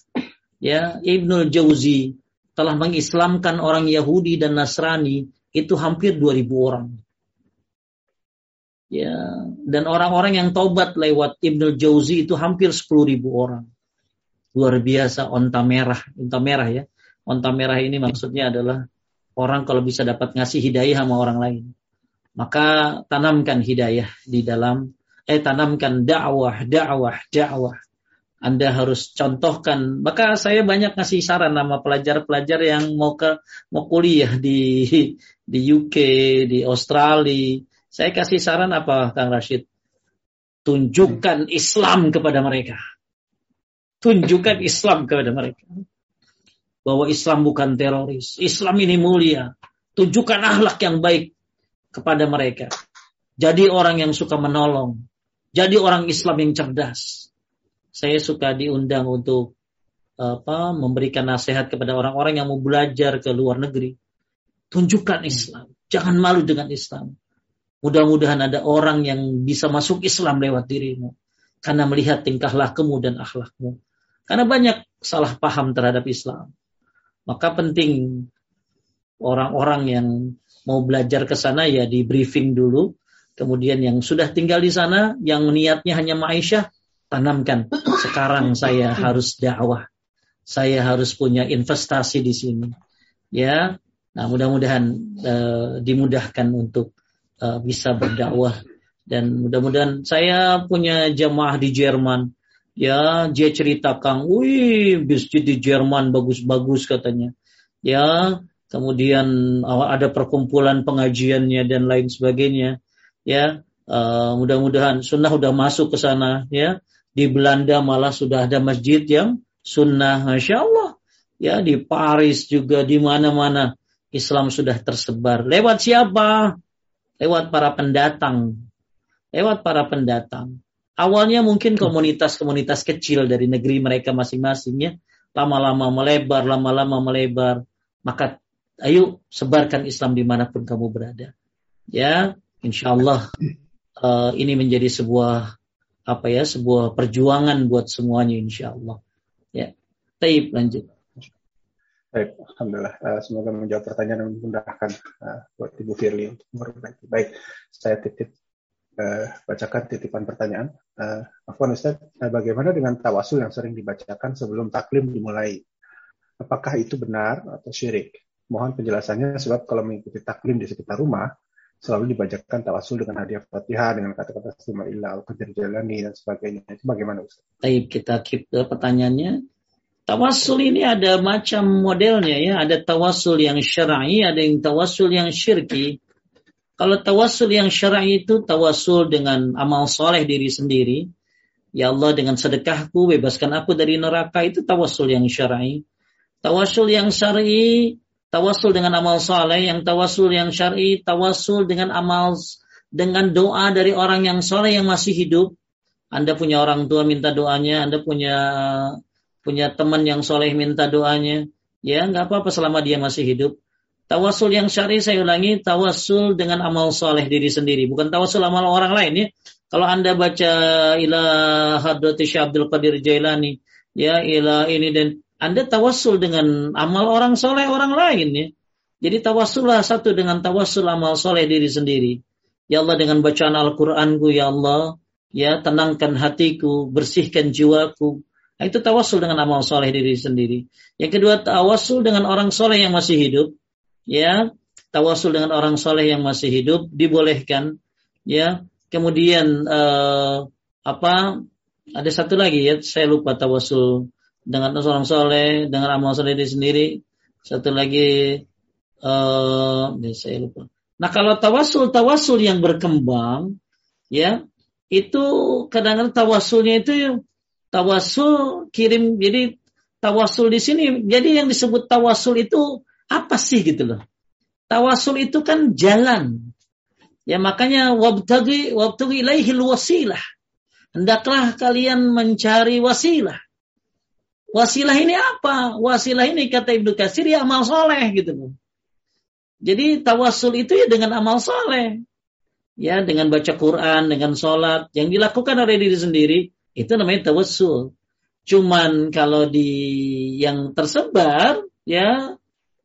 A: Ya Ibnul Jauzi telah mengislamkan orang Yahudi dan Nasrani itu hampir 2000 orang ya. Dan orang-orang yang taubat lewat Ibnu Jauzi itu hampir 10 ribu orang. Luar biasa onta merah. Onta merah ya. Onta merah ini maksudnya adalah orang kalau bisa dapat ngasih hidayah sama orang lain. Maka tanamkan hidayah di dalam eh tanamkan dakwah dakwah dakwah. Anda harus contohkan. Maka saya banyak ngasih saran nama pelajar-pelajar yang mau ke mau kuliah di di UK, di Australia, saya kasih saran apa Kang Rashid? Tunjukkan Islam kepada mereka. Tunjukkan Islam kepada mereka. Bahwa Islam bukan teroris. Islam ini mulia. Tunjukkan akhlak yang baik kepada mereka. Jadi orang yang suka menolong. Jadi orang Islam yang cerdas. Saya suka diundang untuk apa memberikan nasihat kepada orang-orang yang mau belajar ke luar negeri. Tunjukkan Islam. Jangan malu dengan Islam. Mudah-mudahan ada orang yang bisa masuk Islam lewat dirimu. karena melihat tingkah lakumu dan akhlakmu. Karena banyak salah paham terhadap Islam. Maka penting orang-orang yang mau belajar ke sana ya di briefing dulu. Kemudian yang sudah tinggal di sana, yang niatnya hanya Aisyah, tanamkan. Sekarang saya harus dakwah. Saya harus punya investasi di sini. Ya, nah mudah-mudahan uh, dimudahkan untuk uh, bisa berdakwah dan mudah-mudahan saya punya jamaah di Jerman. Ya, dia cerita Kang, wih, masjid di Jerman bagus-bagus katanya. Ya, kemudian ada perkumpulan pengajiannya dan lain sebagainya. Ya, uh, mudah-mudahan sunnah udah masuk ke sana. Ya, di Belanda malah sudah ada masjid yang sunnah, masya Allah. Ya, di Paris juga di mana-mana Islam sudah tersebar. Lewat siapa? Lewat para pendatang lewat para pendatang. Awalnya mungkin komunitas-komunitas kecil dari negeri mereka masing-masingnya, lama-lama melebar, lama-lama melebar. Maka ayo sebarkan Islam di mana pun kamu berada. Ya, insya Allah uh, ini menjadi sebuah apa ya, sebuah perjuangan buat semuanya insya Allah. Ya, Taib lanjut.
B: Baik, Alhamdulillah. Uh, semoga menjawab pertanyaan dan memudahkan uh, buat Ibu Firly untuk memperbaiki. Baik, saya titip uh, bacakan titipan pertanyaan. Uh, Afwan Ustaz, bagaimana dengan tawasul yang sering dibacakan sebelum taklim dimulai? Apakah itu benar atau syirik? Mohon penjelasannya sebab kalau mengikuti taklim di sekitar rumah, selalu dibacakan tawasul dengan hadiah fatihah, dengan kata-kata Bismillah, al-qadir jalani, dan sebagainya. Itu bagaimana Ustaz?
A: Baik, kita keep pertanyaannya. Tawasul ini ada macam modelnya ya. Ada tawasul yang syar'i, ada yang tawasul yang syirki. Kalau tawasul yang syar'i itu tawasul dengan amal soleh diri sendiri. Ya Allah dengan sedekahku bebaskan aku dari neraka itu tawasul yang syar'i. Tawasul yang syar'i, tawasul dengan amal soleh, yang tawasul yang syar'i, tawasul dengan amal dengan doa dari orang yang soleh yang masih hidup. Anda punya orang tua minta doanya, Anda punya punya teman yang soleh minta doanya, ya nggak apa-apa selama dia masih hidup. Tawasul yang syari saya ulangi, tawasul dengan amal soleh diri sendiri, bukan tawasul amal orang lain ya. Kalau anda baca ilah hadrati Abdul Qadir Jailani, ya ilah ini dan anda tawasul dengan amal orang soleh orang lain ya. Jadi tawasullah satu dengan tawasul amal soleh diri sendiri. Ya Allah dengan bacaan Al-Quranku ya Allah, ya tenangkan hatiku, bersihkan jiwaku. Itu tawasul dengan amal soleh diri sendiri. Yang kedua tawasul dengan orang soleh yang masih hidup. Ya tawasul dengan orang soleh yang masih hidup dibolehkan. Ya kemudian uh, apa ada satu lagi ya saya lupa tawasul dengan orang soleh dengan amal soleh diri sendiri. Satu lagi uh, saya lupa. Nah kalau tawasul tawasul yang berkembang ya itu kadang-kadang tawasulnya itu tawasul kirim jadi tawasul di sini jadi yang disebut tawasul itu apa sih gitu loh? Tawasul itu kan jalan. Ya makanya wabtagi wabtagi ilaihil wasilah. Hendaklah kalian mencari wasilah. Wasilah ini apa? Wasilah ini kata Ibnu Katsir ya amal soleh gitu loh. Jadi tawasul itu ya dengan amal soleh. Ya dengan baca Quran, dengan sholat. Yang dilakukan oleh diri sendiri. Itu namanya tawasul. Cuman kalau di yang tersebar ya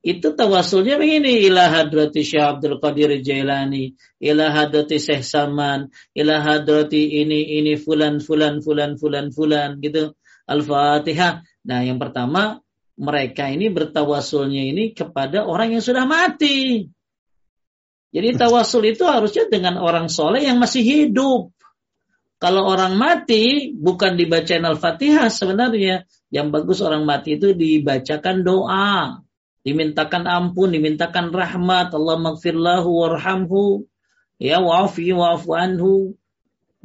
A: itu tawasulnya begini. Ila hadrati Syekh Abdul Qadir Jailani ila hadrati Syekh Saman ila hadrati ini ini fulan fulan fulan fulan fulan gitu. Al-Fatihah. Nah yang pertama mereka ini bertawasulnya ini kepada orang yang sudah mati. Jadi tawasul itu harusnya dengan orang soleh yang masih hidup kalau orang mati bukan dibacain Al-Fatihah sebenarnya yang bagus orang mati itu dibacakan doa dimintakan ampun, dimintakan rahmat, Allah magfirlahu warhamhu, ya wa'afi wa'afu anhu.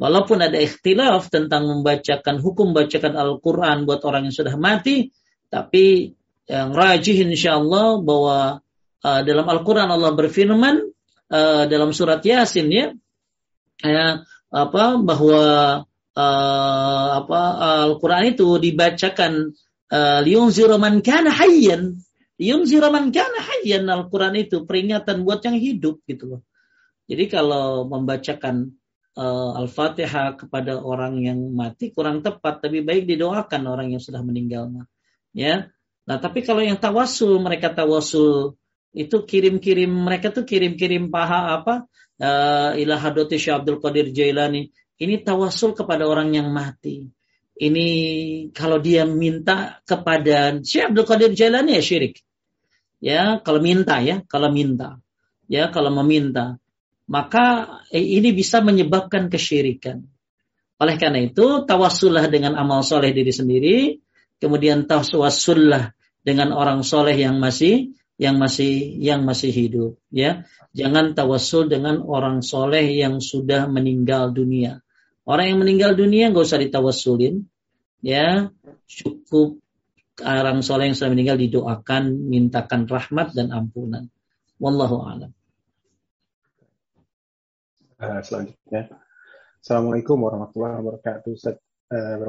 A: Walaupun ada ikhtilaf tentang membacakan hukum bacakan Al-Quran buat orang yang sudah mati, tapi yang rajih insya Allah bahwa uh, dalam Al-Quran Allah berfirman uh, dalam surat Yasin ya, ya apa bahwa uh, apa Al-Quran itu dibacakan uh, liunziru man kana hayyan Yunzira man kana hayyan Al-Quran itu peringatan buat yang hidup gitu loh. Jadi kalau membacakan uh, Al-Fatihah kepada orang yang mati kurang tepat, lebih baik didoakan orang yang sudah meninggal. Ya. Nah, tapi kalau yang tawasul, mereka tawasul itu kirim-kirim mereka tuh kirim-kirim paha apa uh, ila hadoti Syekh Abdul Qadir Jailani ini tawasul kepada orang yang mati. Ini kalau dia minta kepada Syekh Abdul Qadir Jailani ya syirik. Ya kalau minta ya kalau minta. Ya kalau meminta. Maka eh, ini bisa menyebabkan kesyirikan. Oleh karena itu tawasullah dengan amal soleh diri sendiri kemudian tawasullah dengan orang soleh yang masih yang masih yang masih hidup ya. Jangan tawasul dengan orang soleh yang sudah meninggal dunia. Orang yang meninggal dunia nggak usah ditawasulin ya. Cukup orang soleh yang sudah meninggal didoakan mintakan rahmat dan ampunan. Wallahu alam.
B: Uh, selanjutnya. Assalamualaikum warahmatullahi wabarakatuh Ustaz. Uh,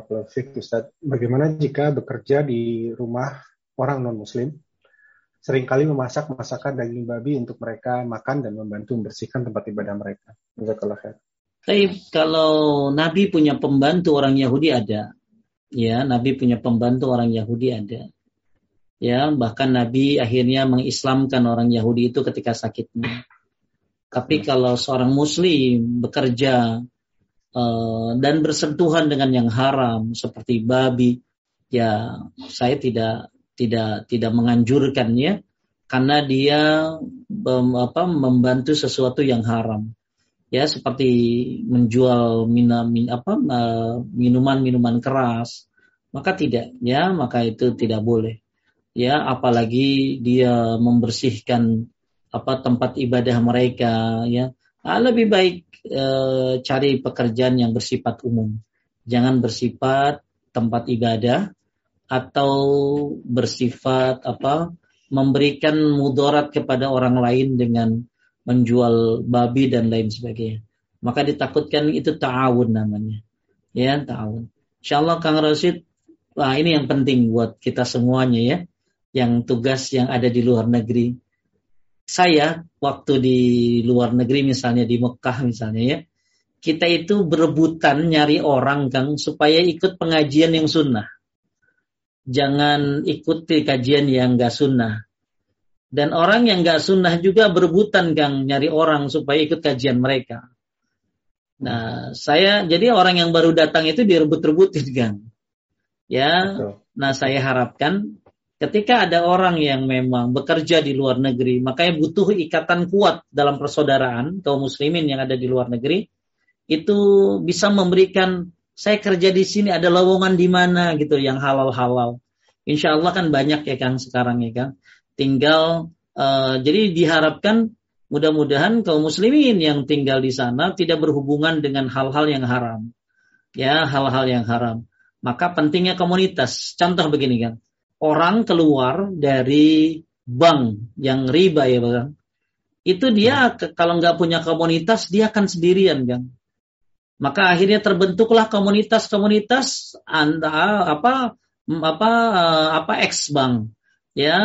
B: Ustaz. Bagaimana jika bekerja di rumah orang non muslim sering kali memasak masakan daging babi untuk mereka makan dan membantu membersihkan tempat ibadah mereka. Jazakallah khair.
A: Tapi kalau Nabi punya pembantu orang Yahudi ada. Ya, Nabi punya pembantu orang Yahudi ada. Ya, bahkan Nabi akhirnya mengislamkan orang Yahudi itu ketika sakitnya. Tapi hmm. kalau seorang muslim bekerja uh, dan bersentuhan dengan yang haram seperti babi, ya saya tidak tidak tidak menganjurkannya karena dia um, apa membantu sesuatu yang haram. Ya seperti menjual minum apa minuman-minuman keras maka tidak ya maka itu tidak boleh. Ya apalagi dia membersihkan apa tempat ibadah mereka ya. Nah, lebih baik e, cari pekerjaan yang bersifat umum. Jangan bersifat tempat ibadah atau bersifat apa memberikan mudarat kepada orang lain dengan menjual babi dan lain sebagainya. Maka ditakutkan itu ta'awun namanya. Ya, ta'awun. Insyaallah Kang Rasid, wah ini yang penting buat kita semuanya ya. Yang tugas yang ada di luar negeri. Saya waktu di luar negeri misalnya di Mekah misalnya ya. Kita itu berebutan nyari orang Kang supaya ikut pengajian yang sunnah jangan ikuti kajian yang gak sunnah. Dan orang yang gak sunnah juga berebutan Kang nyari orang supaya ikut kajian mereka. Nah, saya jadi orang yang baru datang itu direbut-rebutin Kang. Ya, nah saya harapkan ketika ada orang yang memang bekerja di luar negeri, makanya butuh ikatan kuat dalam persaudaraan kaum muslimin yang ada di luar negeri, itu bisa memberikan saya kerja di sini ada lowongan di mana gitu yang halal-halal. Insya Allah kan banyak ya Kang sekarang ya Kang. Tinggal uh, jadi diharapkan mudah-mudahan kaum muslimin yang tinggal di sana tidak berhubungan dengan hal-hal yang haram. Ya, hal-hal yang haram. Maka pentingnya komunitas. Contoh begini kan. Orang keluar dari bank yang riba ya Bang. Itu dia kalau nggak punya komunitas dia akan sendirian kan maka akhirnya terbentuklah komunitas-komunitas anda apa apa apa ex bank. Ya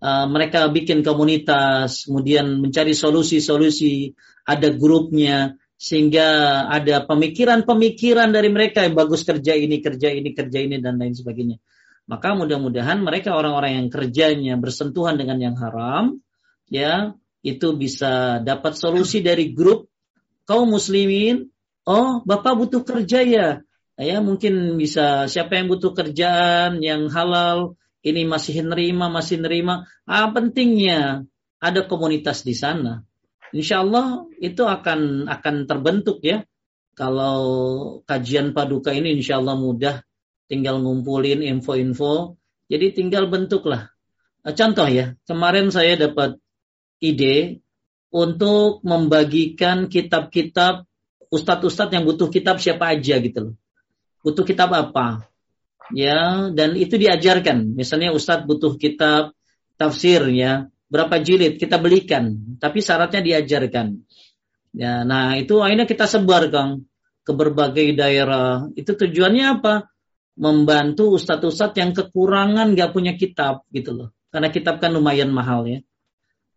A: uh, mereka bikin komunitas kemudian mencari solusi-solusi ada grupnya sehingga ada pemikiran-pemikiran dari mereka yang bagus kerja ini kerja ini kerja ini dan lain sebagainya. Maka mudah-mudahan mereka orang-orang yang kerjanya bersentuhan dengan yang haram ya itu bisa dapat solusi dari grup kaum muslimin Oh, Bapak butuh kerja ya? Ya, mungkin bisa siapa yang butuh kerjaan yang halal, ini masih nerima, masih nerima. Ah, pentingnya ada komunitas di sana. Insya Allah itu akan akan terbentuk ya. Kalau kajian paduka ini insya Allah mudah, tinggal ngumpulin info-info. Jadi tinggal bentuklah. Ah, contoh ya, kemarin saya dapat ide untuk membagikan kitab-kitab ustadz-ustadz yang butuh kitab siapa aja gitu loh. Butuh kitab apa? Ya, dan itu diajarkan. Misalnya ustadz butuh kitab tafsir ya, berapa jilid kita belikan, tapi syaratnya diajarkan. Ya, nah itu akhirnya kita sebar Kang ke berbagai daerah. Itu tujuannya apa? Membantu ustadz-ustadz yang kekurangan nggak punya kitab gitu loh. Karena kitab kan lumayan mahal ya.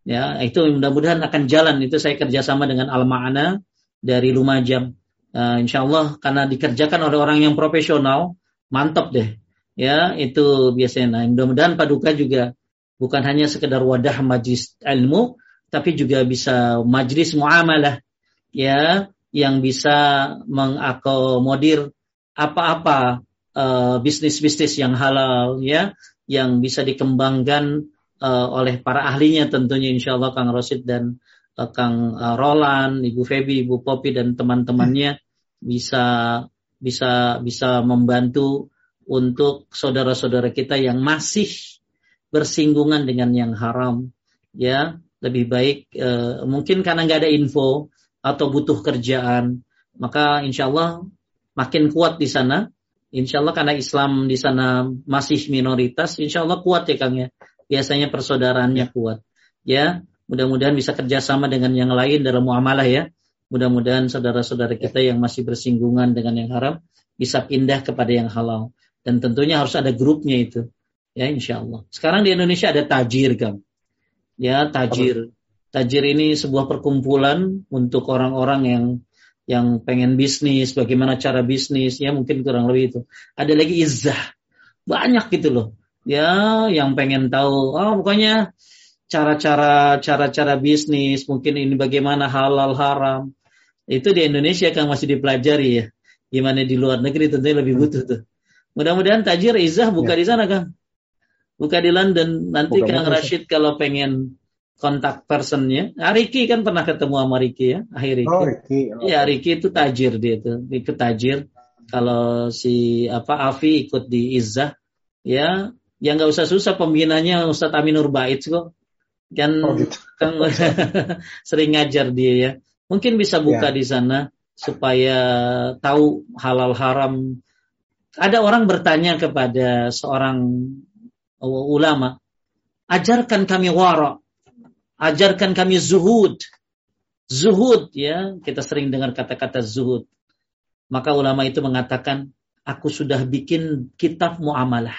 A: Ya, itu mudah-mudahan akan jalan. Itu saya kerjasama dengan Al-Ma'ana dari Lumajang. Uh, insya Allah karena dikerjakan oleh orang yang profesional, mantap deh. Ya, itu biasanya. Nah, mudah-mudahan Paduka juga bukan hanya sekedar wadah majlis ilmu, tapi juga bisa majlis muamalah, ya, yang bisa mengakomodir apa-apa uh, bisnis-bisnis yang halal, ya, yang bisa dikembangkan uh, oleh para ahlinya tentunya insya Allah Kang Rosid dan Kang uh, Roland, Ibu Febi, Ibu Popi dan teman-temannya bisa bisa bisa membantu untuk saudara-saudara kita yang masih bersinggungan dengan yang haram ya. Lebih baik uh, mungkin karena nggak ada info atau butuh kerjaan maka insya Allah makin kuat di sana. Insya Allah karena Islam di sana masih minoritas insya Allah kuat ya Kang ya. Biasanya persaudaraannya kuat ya mudah-mudahan bisa kerjasama dengan yang lain dalam muamalah ya Mudah-mudahan saudara-saudara kita yang masih bersinggungan dengan yang haram bisa pindah kepada yang halal. Dan tentunya harus ada grupnya itu. Ya insya Allah. Sekarang di Indonesia ada tajir kan. Ya tajir. Tajir ini sebuah perkumpulan untuk orang-orang yang yang pengen bisnis, bagaimana cara bisnis, ya mungkin kurang lebih itu. Ada lagi izah, banyak gitu loh. Ya, yang pengen tahu, oh pokoknya cara-cara cara-cara bisnis, mungkin ini bagaimana halal haram. Itu di Indonesia kan masih dipelajari ya. Gimana di luar negeri tentunya lebih butuh tuh. Mudah-mudahan Tajir Izah buka ya. di sana Kang. Buka di London. Nanti buka Kang Rashid kalau pengen kontak personnya. Ah, Riki kan pernah ketemu sama Riki ya. Akhir Riki. Oh, Riki. Oh. Ya Riki itu tajir dia itu. Ikut tajir. Kalau si apa Afi ikut di Izzah. Ya, yang nggak usah susah pembinanya Ustadz Aminur Bait kok. Kan, oh, gitu. kan sering ngajar dia ya. Mungkin bisa buka ya. di sana supaya tahu halal haram. Ada orang bertanya kepada seorang ulama, ajarkan kami wara, ajarkan kami zuhud. Zuhud ya, kita sering dengar kata-kata zuhud. Maka ulama itu mengatakan, aku sudah bikin kitab muamalah.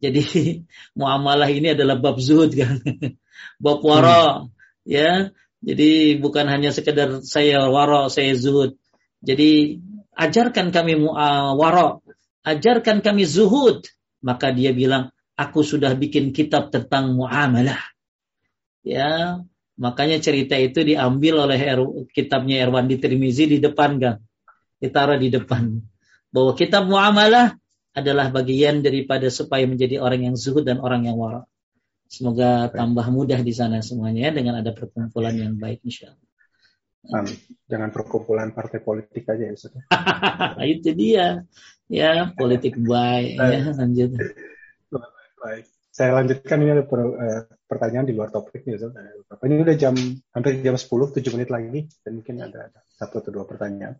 A: Jadi muamalah ini adalah bab zuhud kan. bab wara hmm. ya jadi bukan hanya sekedar saya waro, saya zuhud. Jadi ajarkan kami uh, waro, ajarkan kami zuhud. Maka dia bilang, aku sudah bikin kitab tentang muamalah. Ya, makanya cerita itu diambil oleh er, kitabnya Erwandi Trimizi di depan kan. Ditaruh di depan. Bahwa kitab muamalah adalah bagian daripada supaya menjadi orang yang zuhud dan orang yang wara. Semoga tambah mudah di sana semuanya ya, dengan ada perkumpulan yang baik insya Allah.
B: Jangan perkumpulan partai politik aja ya Ustaz.
A: Itu dia. Ya, politik baik. Ya, lanjut.
B: Baik. Saya lanjutkan ini ada per, eh, pertanyaan di luar topik nih Ustaz. Ini udah jam hampir jam 10, 7 menit lagi dan mungkin ada satu atau dua pertanyaan.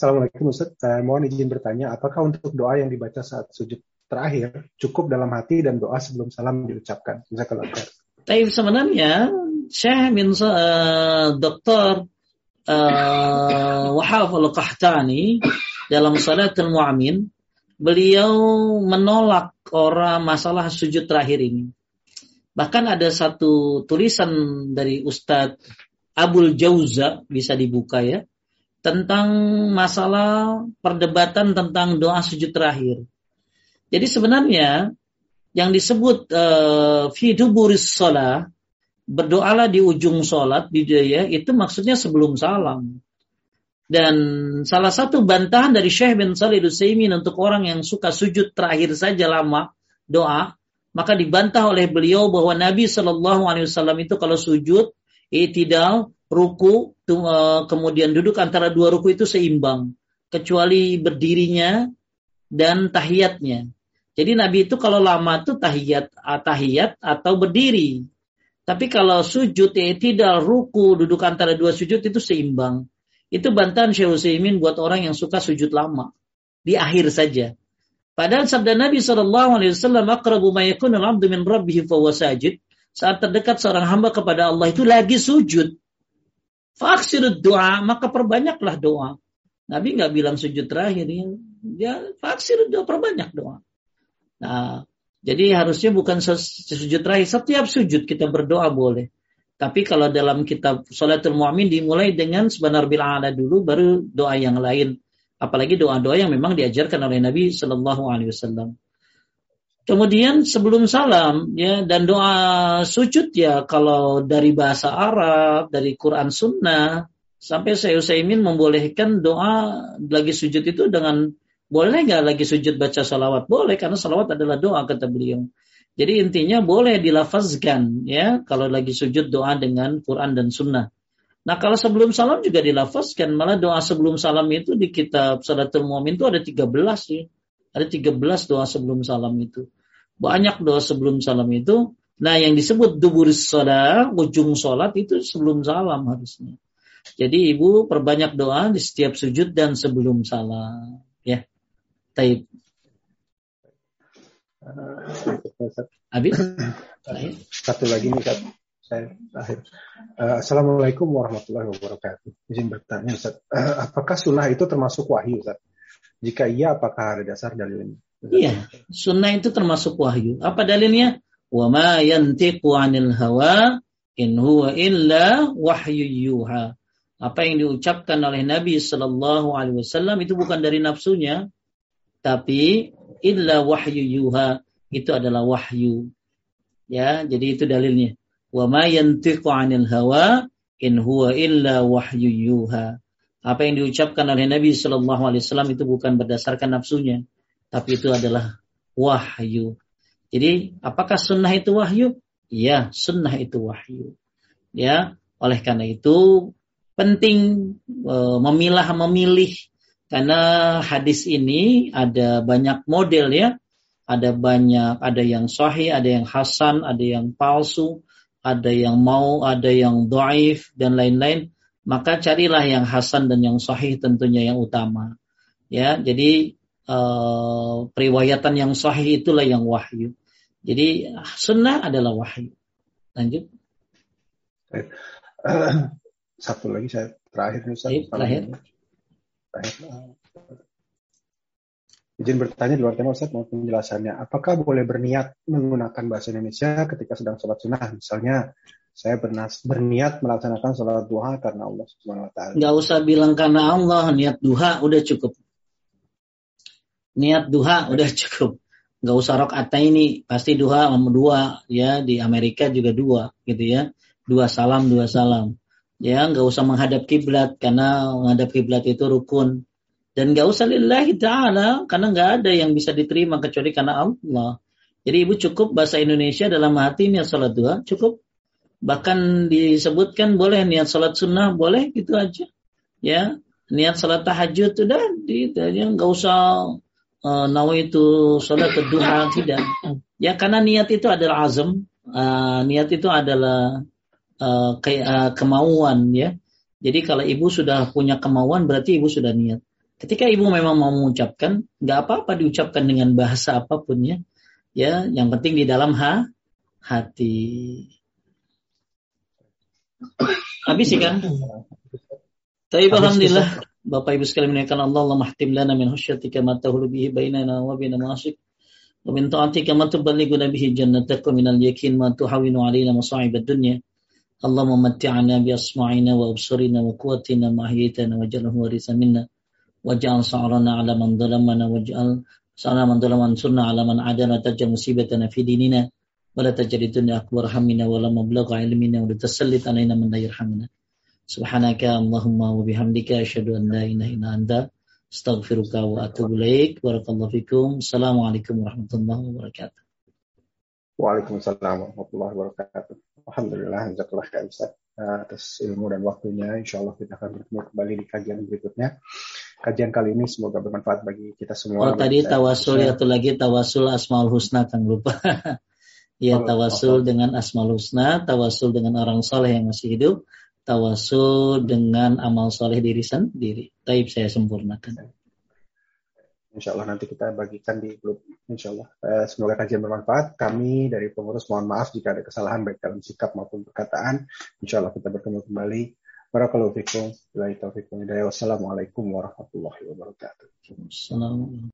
B: Assalamualaikum Ustaz. Saya mohon izin bertanya, apakah untuk doa yang dibaca saat sujud terakhir cukup dalam hati dan doa sebelum salam diucapkan. Jazakallah
A: Tapi sebenarnya Syekh min uh, Dr. Uh, Wahaf al-Qahtani dalam Salatul Mu'min beliau menolak orang masalah sujud terakhir ini. Bahkan ada satu tulisan dari Ustadz Abul Jauza bisa dibuka ya tentang masalah perdebatan tentang doa sujud terakhir. Jadi sebenarnya yang disebut uh, fi duburis sholat berdoalah di ujung sholat di ya itu maksudnya sebelum salam. Dan salah satu bantahan dari Syekh bin Salih Utsaimin untuk orang yang suka sujud terakhir saja lama doa, maka dibantah oleh beliau bahwa Nabi Shallallahu Alaihi Wasallam itu kalau sujud, itidal, ruku, eh, kemudian duduk antara dua ruku itu seimbang, kecuali berdirinya dan tahiyatnya. Jadi Nabi itu kalau lama tuh tahiyat ah, tahiyat atau berdiri. Tapi kalau sujud ya tidak ruku duduk antara dua sujud itu seimbang. Itu bantahan Syekh Utsaimin buat orang yang suka sujud lama di akhir saja. Padahal sabda Nabi Shallallahu Alaihi Wasallam akrabu ma yakun al-abdu min rabbih sajid. Saat terdekat seorang hamba kepada Allah itu lagi sujud. Faksirud doa, maka perbanyaklah doa. Nabi nggak bilang sujud terakhir ya. Dia faksirud doa, perbanyak doa. Nah, jadi harusnya bukan sujud terakhir. Setiap sujud kita berdoa boleh. Tapi kalau dalam kitab Salatul Mu'min dimulai dengan sebenar bila ada dulu baru doa yang lain. Apalagi doa-doa yang memang diajarkan oleh Nabi Shallallahu Alaihi Wasallam. Kemudian sebelum salam ya dan doa sujud ya kalau dari bahasa Arab, dari Quran Sunnah sampai saya Utsaimin membolehkan doa lagi sujud itu dengan boleh nggak lagi sujud baca salawat? Boleh karena salawat adalah doa kata beliau. Jadi intinya boleh dilafazkan ya kalau lagi sujud doa dengan Quran dan Sunnah. Nah kalau sebelum salam juga dilafazkan malah doa sebelum salam itu di kitab Salatul Mu'min itu ada 13 sih. Ada 13 doa sebelum salam itu. Banyak doa sebelum salam itu. Nah yang disebut duburis sholat, ujung sholat itu sebelum salam harusnya. Jadi ibu perbanyak doa di setiap sujud dan sebelum salam. Ya. Taib.
B: Habis? Satu lagi nih Ustaz. Saya terakhir. Uh, Assalamualaikum warahmatullahi wabarakatuh. Izin bertanya Ustaz. Uh, apakah sunnah itu termasuk wahyu Ustaz? Jika iya, apakah ada dasar dalilnya?
A: Iya, sunnah itu termasuk wahyu. Apa dalilnya? Wa ma yantiqu 'anil hawa in huwa illa wahyu yuha. Apa yang diucapkan oleh Nabi Shallallahu Alaihi Wasallam itu bukan dari nafsunya, tapi illa wahyu yuha itu adalah wahyu. Ya, jadi itu dalilnya. Wa ma yantiqu 'anil hawa in huwa illa wahyu yuha. Apa yang diucapkan oleh Nabi Shallallahu alaihi wasallam itu bukan berdasarkan nafsunya, tapi itu adalah wahyu. Jadi, apakah sunnah itu wahyu? Ya, sunnah itu wahyu. Ya, oleh karena itu penting e, memilah memilih karena hadis ini ada banyak model ya. Ada banyak, ada yang sahih, ada yang hasan, ada yang palsu, ada yang mau, ada yang doaif, dan lain-lain. Maka carilah yang hasan dan yang sahih tentunya yang utama. Ya, jadi uh, periwayatan yang sahih itulah yang wahyu. Jadi sunnah adalah wahyu. Lanjut.
B: Satu lagi saya terakhir
A: Ustaz. Terakhir.
B: Izin bertanya di luar tema Ustaz mau penjelasannya. Apakah boleh berniat menggunakan bahasa Indonesia ketika sedang sholat sunnah? Misalnya saya bernas, berniat melaksanakan sholat duha karena Allah Subhanahu Wa Taala.
A: Gak usah bilang karena Allah, niat duha udah cukup. Niat duha udah cukup. Gak usah rok ini. Pasti duha dua ya. Di Amerika juga dua gitu ya. Dua salam, dua salam. Ya nggak usah menghadap kiblat karena menghadap kiblat itu rukun. Dan nggak usah lillahi taala karena nggak ada yang bisa diterima kecuali karena Allah. Jadi ibu cukup bahasa Indonesia dalam hati niat salat dua cukup. Bahkan disebutkan boleh niat salat sunnah boleh gitu aja. Ya niat salat tahajud udah di ya nggak usah uh, nawa itu salat duha tidak ya karena niat itu adalah azam uh, niat itu adalah uh, kayak uh, kemauan ya. Jadi kalau ibu sudah punya kemauan berarti ibu sudah niat. Ketika ibu memang mau mengucapkan, nggak apa-apa diucapkan dengan bahasa apa pun ya. Ya, yang penting di dalam ha hati. Habis sih kan? Tapi alhamdulillah Bapak Ibu sekalian menaikkan Allah Allah mahtim lana min husyatika ma tahulu bihi bainana wa baina ma'asik wa min ta'atika ma tuballighuna bihi jannataka min al-yakin ma tuhawinu alaina masa'ib ad-dunya اللهم متعنا بأسماعنا وأبصارنا وقوتنا ما أحييتنا واجعله وارثا منا واجعل صعرنا على من ظلمنا واجعل صعرنا من ظلم وانصرنا على من عادنا تجعل مصيبتنا في ديننا ولا تجعل الدنيا أكبر همنا ولا مبلغ علمنا ولا تسلط علينا من لا يرحمنا Subhanaka Allahumma wa bihamdika asyhadu an la ilaha illa anta astaghfiruka wa atubu ilaik. Barakallahu fikum. Assalamualaikum warahmatullahi wabarakatuh.
B: Waalaikumsalam warahmatullahi wabarakatuh. Alhamdulillah, jazakallahu khairan Ustaz atas ilmu dan waktunya. insyaallah kita akan bertemu kembali di kajian berikutnya. Kajian kali ini semoga bermanfaat bagi kita semua.
A: Oh, tadi tawasul ya, satu lagi tawasul Asmaul Husna, kang lupa. ya, tawasul dengan Asmaul Husna, tawasul dengan orang soleh yang masih hidup tawasul dengan amal soleh diri sendiri. Taib saya sempurnakan.
B: Insya Allah nanti kita bagikan di grup. Insya Allah. Eh, semoga kajian bermanfaat. Kami dari pengurus mohon maaf jika ada kesalahan baik dalam sikap maupun perkataan. Insya Allah kita bertemu kembali. Barakallahu fikum. Wassalamualaikum warahmatullahi wabarakatuh. Assalamualaikum.